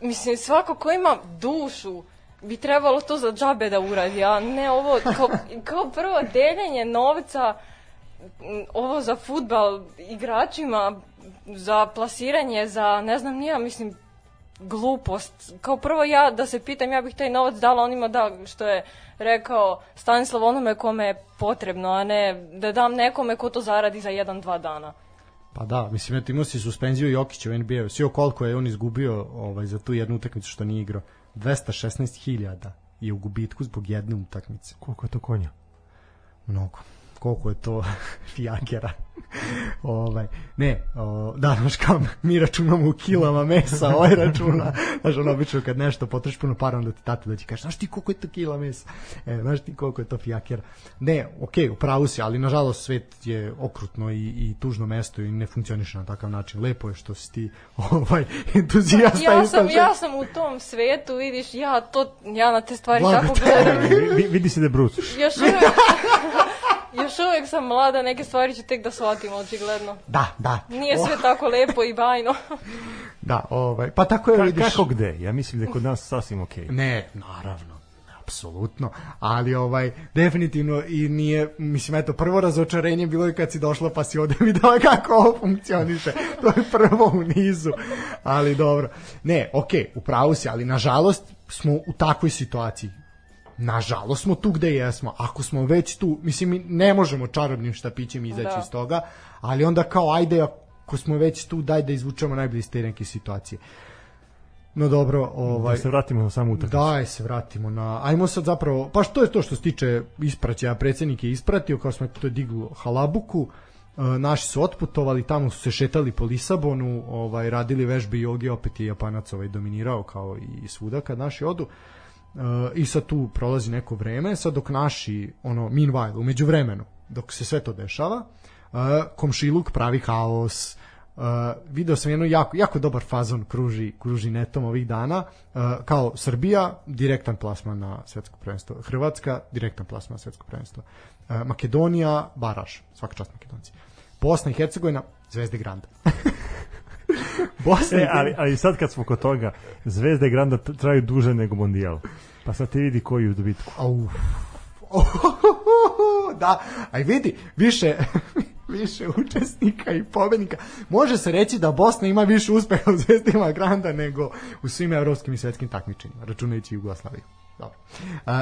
mislim, svako ko ima dušu, bi trebalo to za džabe da uradi, a ne ovo, kao, kao prvo deljenje novca, ovo za futbal igračima, za plasiranje, za ne znam nija, mislim, glupost. Kao prvo ja da se pitam, ja bih taj novac dala onima da, što je rekao Stanislav onome kome je potrebno, a ne da dam nekome ko to zaradi za jedan, dva dana. Pa da, mislim, eto imao si suspenziju Jokića u NBA-u. Sio koliko je on izgubio ovaj, za tu jednu utakmicu što nije igrao. 216.000 je u gubitku zbog jedne utakmice. Koliko je to konja? Mnogo. Koliko je to [laughs] fijakera. ovaj, ne, o, da, znaš kao, mi računamo u kilama mesa, [laughs] ovaj računa, znaš, ono, obično kad nešto potrošiš puno para, onda ti tata dođe kaže, znaš ti koliko je to kila mesa, e, znaš ti koliko je to fijakera. Ne, okej, okay, upravu si, ali nažalost svet je okrutno i, i tužno mesto i ne funkcioniše na takav način. Lepo je što si ti [laughs] ovaj, entuzijasta. Ja i sam, što- ja sam u tom svetu, vidiš, ja, to, ja na te stvari Blago tako gledam. Vi- vi- Vidi se da brucuš. Još uvek, još uvek sam mlada, neke stvari ću tek da shvatim, očigledno. Da, da. Nije sve tako lepo i bajno. [laughs] Da, ovaj, pa tako je, Ka, vidiš. kako gde? Ja mislim da je kod nas sasvim okej. Ne, naravno, apsolutno, ali ovaj definitivno i nije, mislim eto prvo razočarenje bilo je kad si došla pa si ovde videla [laughs] kako ovo funkcioniše. To je prvo u nizu. Ali dobro. Ne, okej, u pravu si, ali nažalost smo u takvoj situaciji. Nažalost smo tu gde jesmo. Ako smo već tu, mislim mi ne možemo čarobnim štapićem izaći Da. iz toga, ali onda kao ajde ako smo već tu daj da izvučemo najbolje iz te neke situacije. No dobro, ovaj Da se vratimo na samu utakmicu. Daj se vratimo na... Ajmo sad zapravo... Pa što je to što se tiče ispraćaja? Predsjednik je ispratio, kao smo to diglo halabuku. E, naši su otputovali, tamo su se šetali po Lisabonu, ovaj, radili vežbe joge, opet je Japanac ovaj, dominirao kao i svuda kad naši odu. E, I sad tu prolazi neko vreme, sad dok naši, ono, meanwhile, umeđu vremenu, dok se sve to dešava, e, komšiluk pravi haos, Uh, video sam jedno jako, jako dobar fazon kruži, kruži netom ovih dana. Uh, kao Srbija, direktan plasman na svetsko prvenstvo. Hrvatska, direktan plasman na svetsko prvenstvo. Uh, Makedonija, Baraž svaka čast Makedonci. Bosna i Hercegovina, Zvezde Granda [laughs] [laughs] Bosna E, ali, ali sad kad smo kod toga, Zvezda i Granda traju duže nego Mondijal. Pa sad ti vidi koji u dobitku. Au. [laughs] da, aj vidi, više [laughs] više učesnika i pobednika. Može se reći da Bosna ima više uspeha u Zvezdima Granda nego u svim evropskim i svetskim takmičenjima, računajući Jugoslaviju. dobro.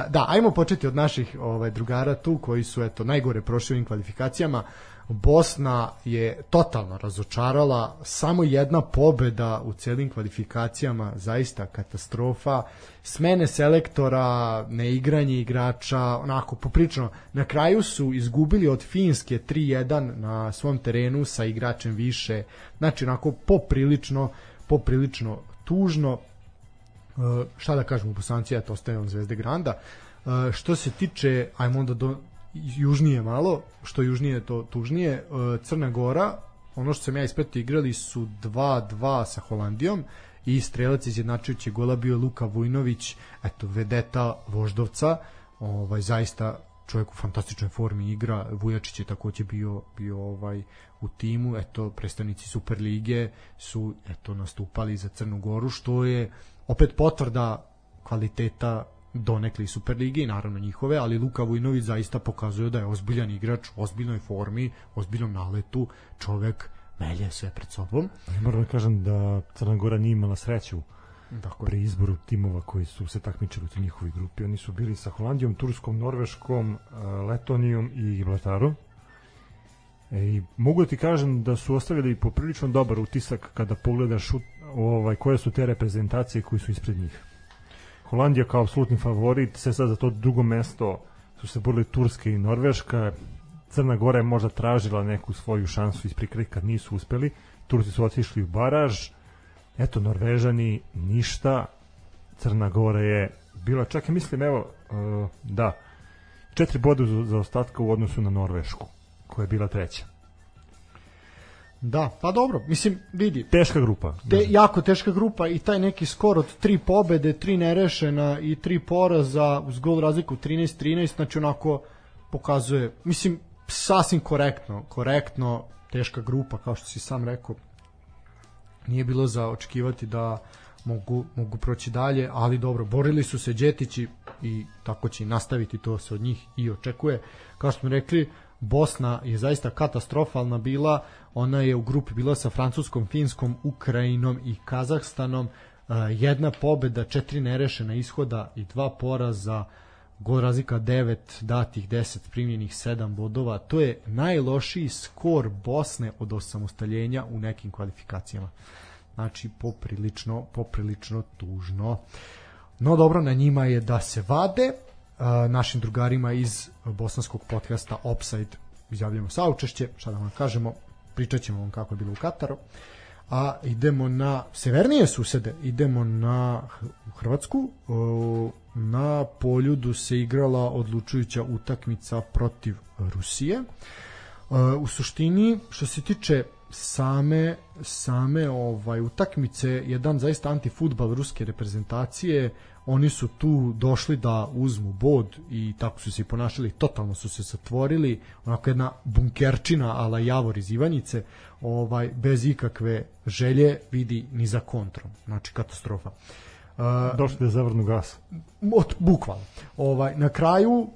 Da, ajmo početi od naših ovaj drugara tu koji su eto najgore prošli u kvalifikacijama. Bosna je totalno razočarala, samo jedna pobeda u celim kvalifikacijama, zaista katastrofa. Smene selektora, neigranje igrača, onako poprično. Na kraju su izgubili od Finske 3-1 na svom terenu sa igračem više. Znači, onako poprilično, poprilično tužno. E, šta da kažemo, Bosanci, eto, ostaje on Zvezde Granda. E, što se tiče, ajmo onda do, južnije malo, što južnije to tužnije, e, Crna Gora, ono što sam ja ispratio igrali su 2-2 sa Holandijom i strelac izjednačujućeg gola bio Luka Vujnović, eto vedeta Voždovca, ovaj zaista čovjek u fantastičnoj formi igra, Vujačić je takođe bio bio ovaj u timu, eto predstavnici Superlige su eto nastupali za Crnu Goru što je opet potvrda kvaliteta donekli Superlige i naravno njihove, ali Luka Vujnović zaista pokazuje da je ozbiljan igrač, u ozbiljnoj formi, ozbiljnom naletu, čovek melje sve pred sobom. Moram da kažem da Crna Gora nije imala sreću Tako pri izboru timova koji su se takmičili u njihovoj grupi. Oni su bili sa Holandijom, Turskom, Norveškom, eh, Letonijom i Gibraltarom. E, I mogu da ti kažem da su ostavili poprilično dobar utisak kada pogledaš u, ovaj, koje su te reprezentacije koji su ispred njih. Holandija kao apsolutni favorit, sve sad za to drugo mesto su se borili Turska i Norveška. Crna Gora je možda tražila neku svoju šansu iz prikrika nisu uspeli. Turci su otišli u baraž. Eto, Norvežani ništa. Crna Gora je bila, čak i mislim, evo, uh, da, četiri boda za ostatka u odnosu na Norvešku, koja je bila treća. Da, pa dobro, mislim, vidi, Teška grupa. te, jako teška grupa i taj neki skor od tri pobede, tri nerešena i tri poraza uz gol razliku 13-13, znači onako pokazuje, mislim, sasvim korektno, korektno, teška grupa, kao što si sam rekao, nije bilo za očekivati da mogu, mogu proći dalje, ali dobro, borili su se Đetići i tako će i nastaviti, to se od njih i očekuje. Kao što smo rekli, Bosna je zaista katastrofalna bila, ona je u grupi bila sa Francuskom, Finskom, Ukrajinom i Kazahstanom, Uh, jedna pobeda, četiri nerešena ishoda i dva poraza, gol razlika 9, datih 10, primljenih 7 bodova. To je najlošiji skor Bosne od osamostaljenja u nekim kvalifikacijama. Znači, poprilično, poprilično tužno. No dobro, na njima je da se vade. Našim drugarima iz bosanskog podcasta Offside izjavljamo saučešće, šta da vam kažemo, pričat ćemo vam kako je bilo u Kataru. A idemo na severnije susede, idemo na Hrvatsku. Na poljudu se igrala odlučujuća utakmica protiv Rusije. U suštini, što se tiče same same ovaj utakmice jedan zaista antifudbal ruske reprezentacije oni su tu došli da uzmu bod i tako su se ponašali totalno su se zatvorili onako jedna bunkerčina ala Javor iz Ivanjice ovaj bez ikakve želje vidi ni za kontrom znači katastrofa Uh, Došli da zavrnu gas. od, bukvalno. Ovaj, na kraju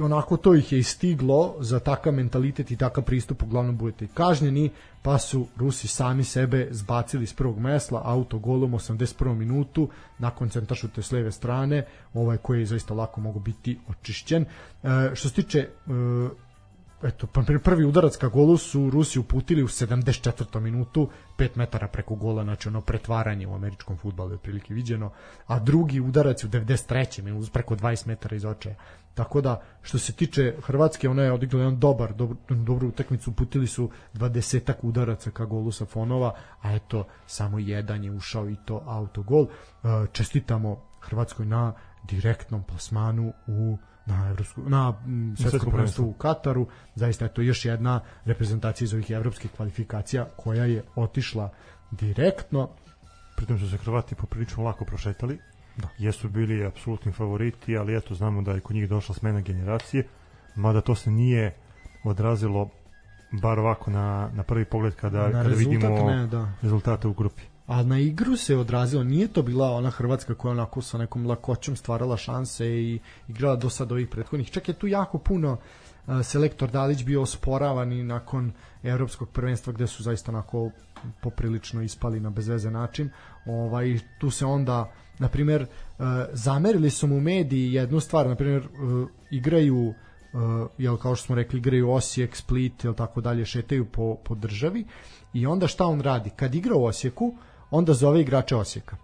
onako to ih je istiglo za takav mentalitet i takav pristup uglavnom budete kažnjeni pa su Rusi sami sebe zbacili s prvog mesla autogolom 81. minutu nakon centrašute s leve strane ovaj koji je zaista lako mogu biti očišćen e, što se tiče e, eto, pa pr- prvi udarac ka golu su Rusi uputili u 74. minutu 5 metara preko gola, znači ono pretvaranje u američkom futbalu je otprilike viđeno, a drugi udarac u 93. minutu preko 20 metara iz očaja. Tako da, što se tiče Hrvatske, ona je odigla jedan dobar, dobro, dobru utakmicu, uputili su 20 udaraca ka golu sa fonova, a eto, samo jedan je ušao i to autogol. E, Čestitamo Hrvatskoj na direktnom plasmanu u na evropsku na mm, svetskom prvenstvo. prvenstvu u Kataru. Zaista je to još jedna reprezentacija iz ovih evropskih kvalifikacija koja je otišla direktno. Pritom su se Hrvati poprilično lako prošetali. Da. Jesu bili apsolutni favoriti, ali eto znamo da je kod njih došla smena generacije, mada to se nije odrazilo bar ovako na, na prvi pogled kada, Na kada vidimo ne, da. rezultate u grupi. A na igru se odrazilo, nije to bila ona Hrvatska koja onako sa nekom lakoćom stvarala šanse i igrala do sad ovih prethodnih. Čak je tu jako puno e, selektor Dalić bio osporavan i nakon evropskog prvenstva gde su zaista onako poprilično ispali na bezveze način. Ovaj tu se onda na primjer e, zamerili su mu mediji jednu stvar, na primjer e, igraju uh, jel kao što smo rekli igraju Osijek, Split ili tako dalje, šetaju po, po državi i onda šta on radi? Kad igra u Osijeku, onda zove igrače Osijeka.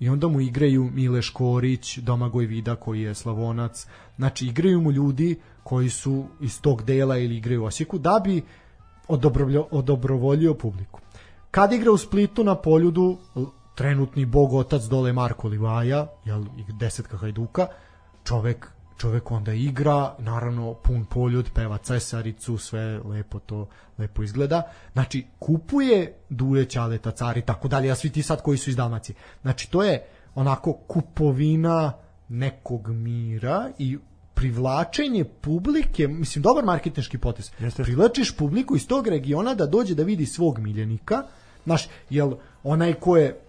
I onda mu igraju Mile Škorić, Domagoj Vida koji je Slavonac. Znači igraju mu ljudi koji su iz tog dela ili igraju u Osijeku da bi odobrovljo, odobrovoljio publiku. Kad igra u Splitu na poljudu trenutni bog otac dole Marko Livaja, jel, desetka Hajduka, čovek čovek onda igra, naravno pun poljud, peva cesaricu, sve lepo to lepo izgleda. Znači, kupuje Duje Ćaleta, cari, tako dalje, a svi ti sad koji su iz Dalmacije. Znači, to je onako kupovina nekog mira i privlačenje publike, mislim, dobar marketinški potes. Jeste. Privlačiš publiku iz tog regiona da dođe da vidi svog miljenika, znaš, jel onaj ko je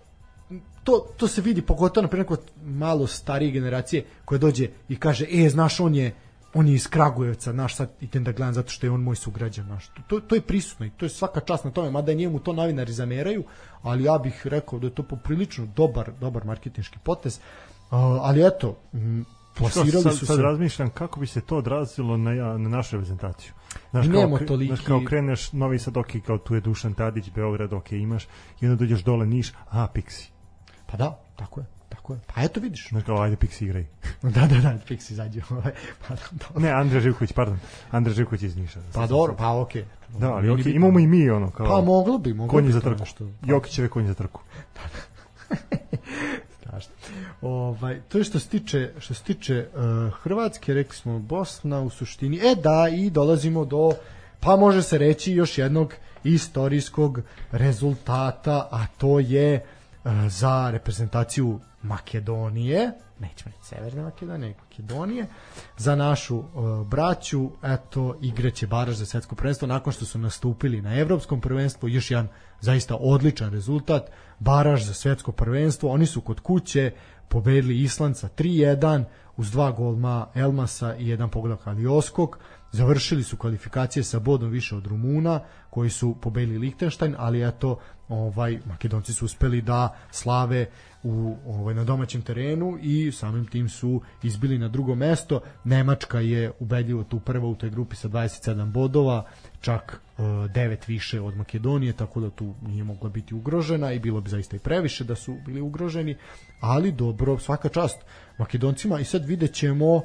to, to se vidi pogotovo na primjer kod malo starije generacije koja dođe i kaže e znaš on je on je iz Kragujevca, naš sad idem da gledam zato što je on moj sugrađan, naš. To, to je prisutno i to je svaka čast na tome, mada njemu to novinari zameraju, ali ja bih rekao da je to poprilično dobar, dobar marketinški potez. Uh, ali eto, plasirali sad, su sad se... razmišljam kako bi se to odrazilo na, na našu reprezentaciju. Znaš, Nemo kao, toliki- znaš, kao kreneš Novi Sad, ok, kao tu je Dušan Tadić, Beograd, ok, imaš, i onda dođeš dole Niš, a, Pixi. Pa da, tako je, tako je. Pa eto vidiš. Znaš, kao, ajde, Pixi igraj. [laughs] da, da, da, fix izađe. ovaj, pa, dobro. Ne, Andrej Živković, pardon. Andrej Živković iz Niša. pa dobro, pa okej. Da, ali Nije ok, bitno. imamo i mi ono, kao... Pa moglo bi, moglo konji bi za to trku. nešto. Jokićeve konji za trku. [laughs] strašno. Ovaj to je što se tiče što se tiče uh, Hrvatske, rekli smo Bosna u suštini. E da i dolazimo do pa može se reći još jednog istorijskog rezultata, a to je uh, za reprezentaciju Makedonije, nećemo reći Severne Makedonije, Makedonije, za našu uh, braću, eto, igraće baraž za svetsko prvenstvo, nakon što su nastupili na evropskom prvenstvu, još jedan zaista odličan rezultat, baraž za svetsko prvenstvo, oni su kod kuće pobedili Islanca 3-1 uz dva golma Elmasa i jedan pogodak Alioskog, završili su kvalifikacije sa bodom više od Rumuna koji su pobedili Lichtenstein, ali eto ovaj Makedonci su uspeli da slave u ovaj na domaćem terenu i samim tim su izbili na drugo mesto. Nemačka je ubedljivo tu prva u toj grupi sa 27 bodova, čak e, 9 više od Makedonije, tako da tu nije mogla biti ugrožena i bilo bi zaista i previše da su bili ugroženi, ali dobro, svaka čast Makedoncima i sad vidjet ćemo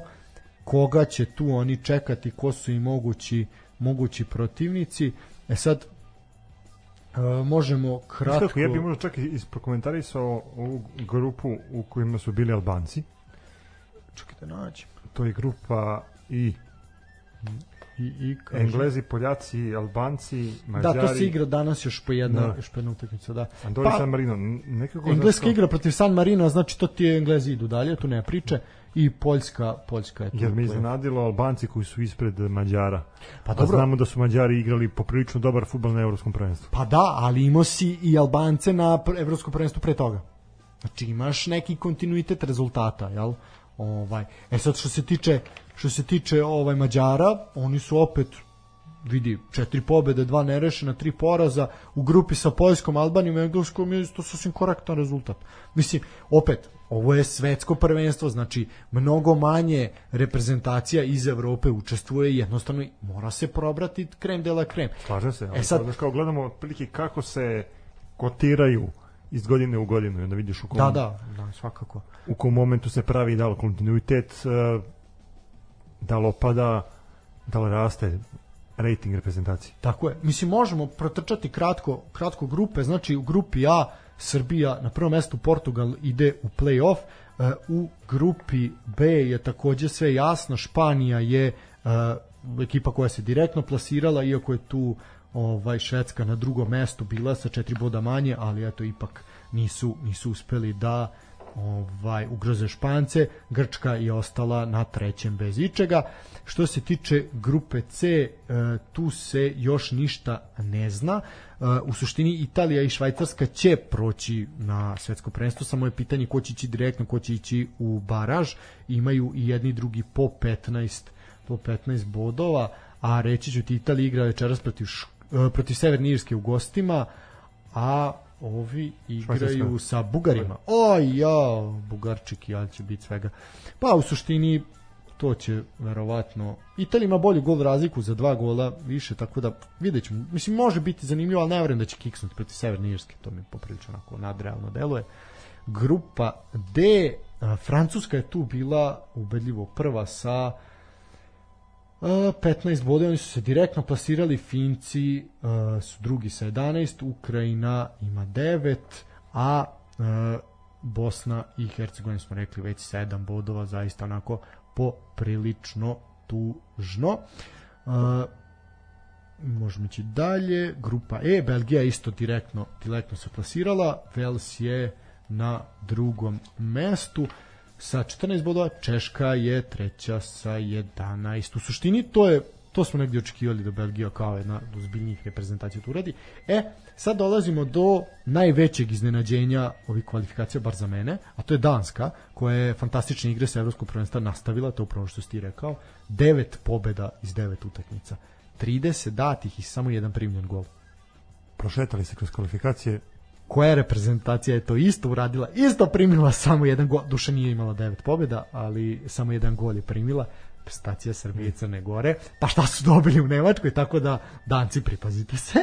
koga će tu oni čekati, ko su i mogući mogući protivnici. E sad e, možemo kratko Kako, ja bih možda čak i isprokomentarisao ovu grupu u kojima su bili Albanci. čekajte naći. To je grupa i I, i kaže- Englezi, Poljaci, Albanci, Mađari. Da, to se igra danas još po jedna, Da. još po jedna utakmica, da. Andorra Pa- San Marino. Nekako, Engleska znaš, igra protiv San Marino, znači to ti je Englezi idu dalje, tu nema priče. I Poljska, Poljska je tu. Jer me iznenadilo Albanci koji su ispred Mađara. Pa A dobro. znamo da su Mađari igrali poprilično dobar futbol na evropskom prvenstvu. Pa da, ali imao si i Albance na evropskom prvenstvu pre toga. Znači imaš neki kontinuitet rezultata, jel? Ovaj. E sad što se tiče što se tiče ovaj Mađara, oni su opet vidi, četiri pobede, dva nerešena, tri poraza u grupi sa Poljskom, Albanijom i Engleskom je to sasvim korektan rezultat. Mislim, opet, ovo je svetsko prvenstvo, znači mnogo manje reprezentacija iz Evrope učestvuje i jednostavno mora se probrati krem de la krem. Slažem se. Ali E sad- kao gledamo otprilike kako se kotiraju iz godine u godinu i onda vidiš u kom, Da, da, da, svakako. u kom momentu se pravi da li kontinuitet, e, da li opada, da li raste rating reprezentacije. Tako je. Mislim, možemo protrčati kratko, kratko grupe. Znači, u grupi A Srbija na prvom mestu, Portugal ide u play-off. E, u grupi B je takođe sve jasno. Španija je e, ekipa koja se direktno plasirala, iako je tu ovaj Švedska na drugom mestu bila sa četiri boda manje, ali eto ipak nisu nisu uspeli da ovaj ugroze Špance, Grčka je ostala na trećem bez ičega. Što se tiče grupe C, e, tu se još ništa ne zna. E, U suštini Italija i Švajcarska će proći na svetsko prvenstvo, samo je pitanje ko će ići direktno, ko će ići u baraž. Imaju i jedni i drugi po 15 po 15 bodova, a reći ću ti Italija igra večeras protiv, e, protiv Severne Irske u gostima, a ovi igraju sa Bugarima. Oj, ja, Bugarčiki, ja će biti svega. Pa u suštini to će verovatno Italija ima bolju gol razliku za dva gola više, tako da vidjet ćemo. Mislim, može biti zanimljivo, ali ne verujem da će kiksnuti protiv Severne Irske, to mi poprilično onako nadrealno deluje. Grupa D, Francuska je tu bila ubedljivo prva sa a, 15 bodova, oni su se direktno plasirali, Finci su drugi sa 11, Ukrajina ima 9, a Bosna i Hercegovina smo rekli već 7 bodova, zaista onako poprilično tužno. Možemo ići dalje. Grupa E, Belgija isto direktno, direktno se plasirala. Vels je na drugom mestu sa 14 bodova. Češka je treća sa 11. U suštini to je to smo negdje očekivali da Belgija kao jedna od ozbiljnijih reprezentacija to uradi. E, sad dolazimo do najvećeg iznenađenja ovih kvalifikacija, bar za mene, a to je Danska, koja je fantastične igre sa Evropskog prvenstva nastavila, to upravo što si ti rekao, devet pobeda iz devet utakmica. 30 datih i samo jedan primljen gol. Prošetali se kroz kvalifikacije, Koja reprezentacija je to isto uradila? Isto primila samo jedan gol. Duša nije imala devet pobjeda, ali samo jedan gol je primila. Reprezentacija Srbije i Crne Gore. Pa šta su dobili u Nemačkoj, tako da danci pripazite se.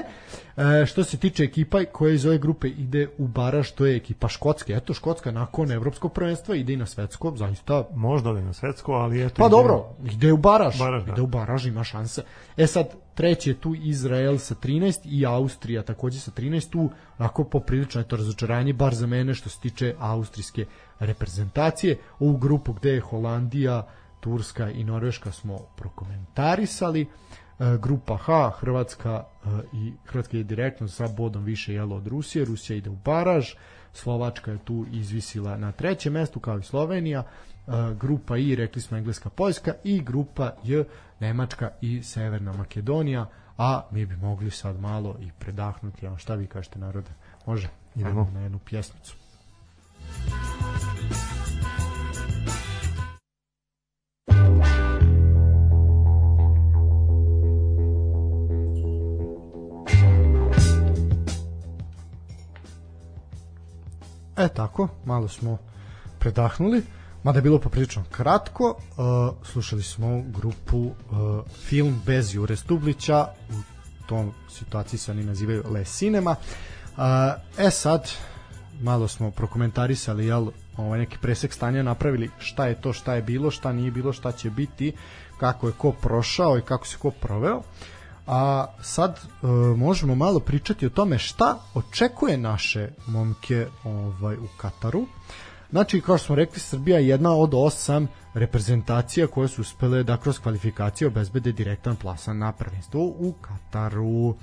E, što se tiče ekipa koja iz ove grupe ide u baraž, to je ekipa Škotske. Eto, Škotska nakon evropskog prvenstva ide i na svetsko, zaista možda li na svetsko, ali eto... Pa ide- dobro, ide u baraž. Baraž, da. Ide u baraž, ima šanse. E sad, treći je tu Izrael sa 13 i Austrija takođe sa 13. Tu onako poprilično je to razočaranje, bar za mene što se tiče austrijske reprezentacije. Ovu grupu gde je Holandija, Turska i Norveška smo prokomentarisali. E, grupa H, Hrvatska e, i Hrvatska je direktno sa bodom više jelo od Rusije. Rusija ide u baraž. Slovačka je tu izvisila na trećem mestu kao i Slovenija. E, grupa I, rekli smo Engleska, Poljska i grupa J, Nemačka i Severna Makedonija. A mi bi mogli sad malo i predahnuti. A šta vi kažete narode? Može? Idemo. Ajmo na jednu pjesmicu. E tako, malo smo predahnuli, mada je bilo poprilično kratko. Uh, slušali smo grupu uh, Film bez Jure Stublića, u tom situaciji se oni nazivaju Le Cinema. Uh, e sad, malo smo prokomentarisali jel, ovaj neki presek stanja napravili šta je to, šta je bilo, šta nije bilo, šta će biti, kako je ko prošao i kako se ko proveo. A sad e, možemo malo pričati o tome šta očekuje naše momke ovaj u Kataru. Znači, kao što smo rekli, Srbija je jedna od osam reprezentacija koje su uspele da kroz kvalifikacije obezbede direktan plasan na prvenstvo u Kataru. E,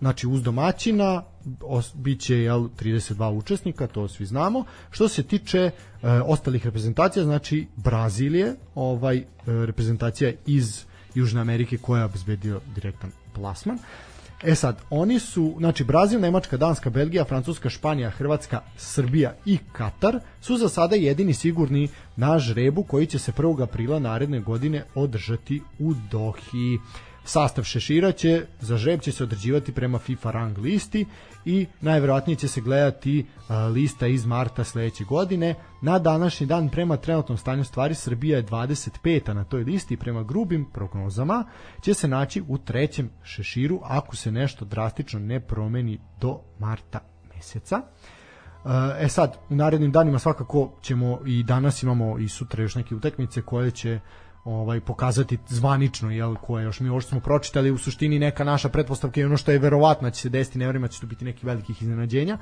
znači, uz domaćina os, bit će jel, 32 učesnika, to svi znamo. Što se tiče e, ostalih reprezentacija, znači Brazilije, ovaj e, reprezentacija iz Južne Amerike koja je obezbedio direktan plasman. E sad, oni su, znači Brazil, Nemačka, Danska, Belgija, Francuska, Španija, Hrvatska, Srbija i Katar su za sada jedini sigurni na žrebu koji će se 1. aprila naredne godine održati u Dohi. Sastav šešira će, za žreb će se određivati prema FIFA rang listi i najverovatnije će se gledati lista iz marta sledeće godine. Na današnji dan prema trenutnom stanju stvari Srbija je 25. na toj listi prema grubim prognozama će se naći u trećem šeširu ako se nešto drastično ne promeni do marta meseca. E sad, u narednim danima svakako ćemo i danas imamo i sutra još neke utakmice koje će ovaj pokazati zvanično jel koje još mi ovo što smo pročitali u suštini neka naša pretpostavka i ono što je verovatno da će se desiti ne vremena će tu biti neki velikih iznenađenja.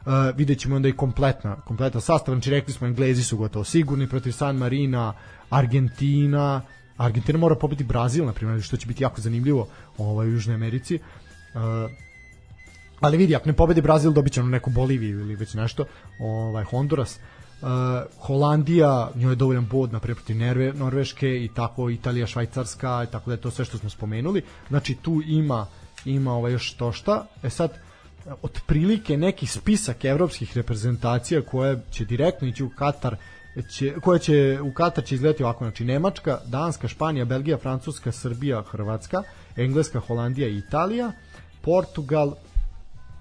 Uh, vidjet ćemo onda i kompletna kompletan sastav. Znači rekli smo Englezi su gotovo sigurni protiv San Marina Argentina Argentina mora pobiti Brazil na primjer što će biti jako zanimljivo ovaj u Južnoj Americi. Uh, ali vidi, ako ne pobedi Brazil, dobit će ono neku Boliviju ili već nešto, ovaj, Honduras. Uh, Holandija, njoj je dovoljan bod na protiv Nerve, Norveške i tako Italija, Švajcarska i tako da je to sve što smo spomenuli. Znači tu ima ima ovaj još to šta. E sad otprilike neki spisak evropskih reprezentacija koje će direktno ići u Katar će, koja će u Katar će izgledati ovako, znači Nemačka, Danska, Španija, Belgija, Francuska, Srbija, Hrvatska, Engleska, Holandija i Italija, Portugal,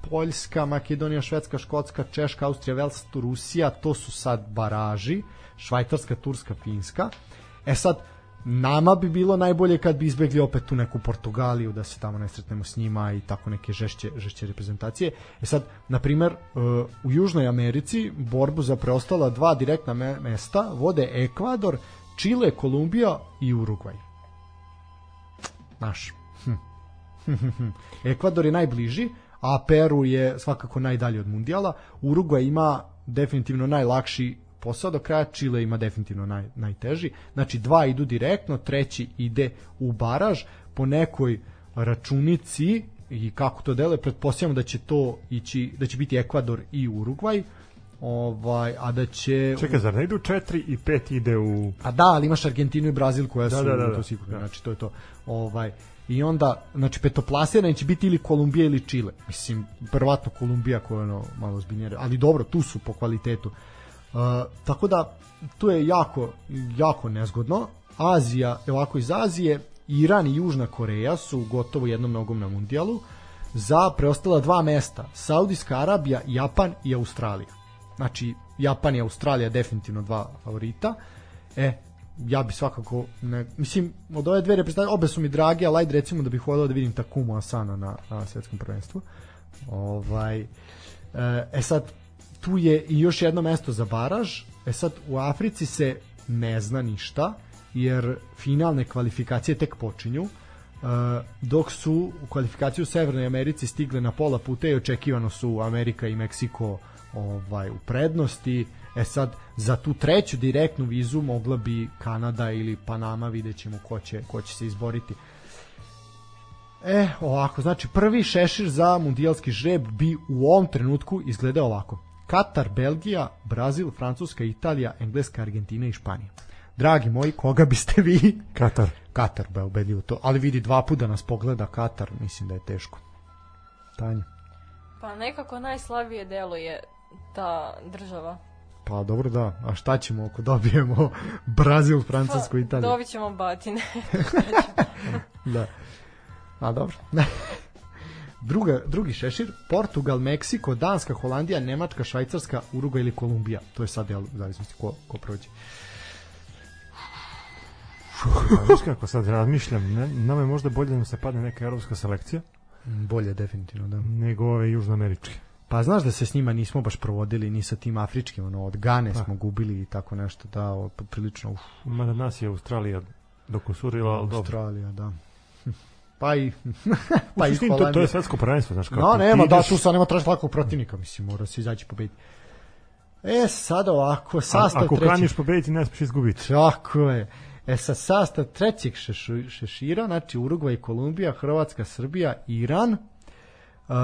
Poljska, Makedonija, Švedska, Škotska, Češka, Austrija, Vels, Rusija, to su sad baraži, Švajcarska, Turska, Finska. E sad, nama bi bilo najbolje kad bi izbegli opet tu neku Portugaliju, da se tamo ne sretnemo s njima i tako neke žešće, žešće reprezentacije. E sad, na primer, u Južnoj Americi borbu za preostala dva direktna me mesta vode Ekvador, Čile, Kolumbija i Urugvaj. Naš. [laughs] Ekvador je najbliži, a Peru je svakako najdalje od mundijala. Urugvaj ima definitivno najlakši posao do kraja, Čile ima definitivno naj, najteži. Znači dva idu direktno, treći ide u baraž po nekoj računici i kako to deluje, pretpostavljamo da će to ići, da će biti Ekvador i Urugvaj. Ovaj, a da će Čekaj, zar ne idu 4 i 5 ide u A da, ali imaš Argentinu i Brazil koja Da, su da, da, da. to sigurno, znači to je to. Ovaj i onda znači petoplasirani će biti ili Kolumbija ili Čile. Mislim verovatno Kolumbija koja je ono malo ozbiljnije, ali dobro, tu su po kvalitetu. Uh, tako da tu je jako jako nezgodno. Azija, ovako iz Azije, Iran i Južna Koreja su gotovo jednom nogom na mundijalu za preostala dva mesta. Saudijska Arabija, Japan i Australija. Znači Japan i Australija definitivno dva favorita. E, ja bi svakako ne, mislim od ove dve reprezentacije obe su mi drage ali ajde recimo da bih voleo da vidim Takumu Asana na, na svetskom prvenstvu. Ovaj e, e sad tu je i još jedno mesto za baraž. E sad u Africi se ne zna ništa jer finalne kvalifikacije tek počinju Uh, dok su u kvalifikaciju u Severnoj Americi stigle na pola puta i očekivano su Amerika i Meksiko ovaj u prednosti E sad, za tu treću direktnu vizu mogla bi Kanada ili Panama, vidjet ćemo ko će, ko će se izboriti. E, ovako, znači prvi šešir za mundijalski žreb bi u ovom trenutku izgledao ovako. Katar, Belgija, Brazil, Francuska, Italija, Engleska, Argentina i Španija. Dragi moji, koga biste vi? Katar. Katar, be, ubedljivo to. Ali vidi, dva puta nas pogleda Katar, mislim da je teško. Tanja. Pa nekako najslabije deluje ta država. Pa dobro da, a šta ćemo ako dobijemo [laughs] Brazil, Francusku, Pa, Italiju? dobit ćemo batine. [laughs] Da. A dobro. [laughs] Druga, drugi šešir, Portugal, Meksiko, Danska, Holandija, Nemačka, Švajcarska, Uruguay ili Kolumbija. To je sad, jel, zavisnosti ko, ko prođe. Znaš kako sad razmišljam, ne, nama je možda bolje da nam se padne neka evropska selekcija Bolje, definitivno, da. nego ove južnoameričke. Pa znaš da se s njima nismo baš provodili ni sa tim afričkim, ono, od Gane Pa. smo gubili i tako nešto, da, prilično, uf, Mada nas je Australija dokusurila, ali dobro. Australija, da. [laughs] Pa i, [laughs] Pa i to, to je svetsko prvenstvo, znaš kako. No, nema, da, tu sad nema traži lakog protivnika, mislim, mora se izaći pobediti. E, sad ovako, a- sastav Ako trećeg... kaniš pobediti, ne smiješ izgubiti. Tako je. E sa sastav trećeg šešu, šešira, znači Urugvaj, Kolumbija, Hrvatska, Srbija, Iran, uh,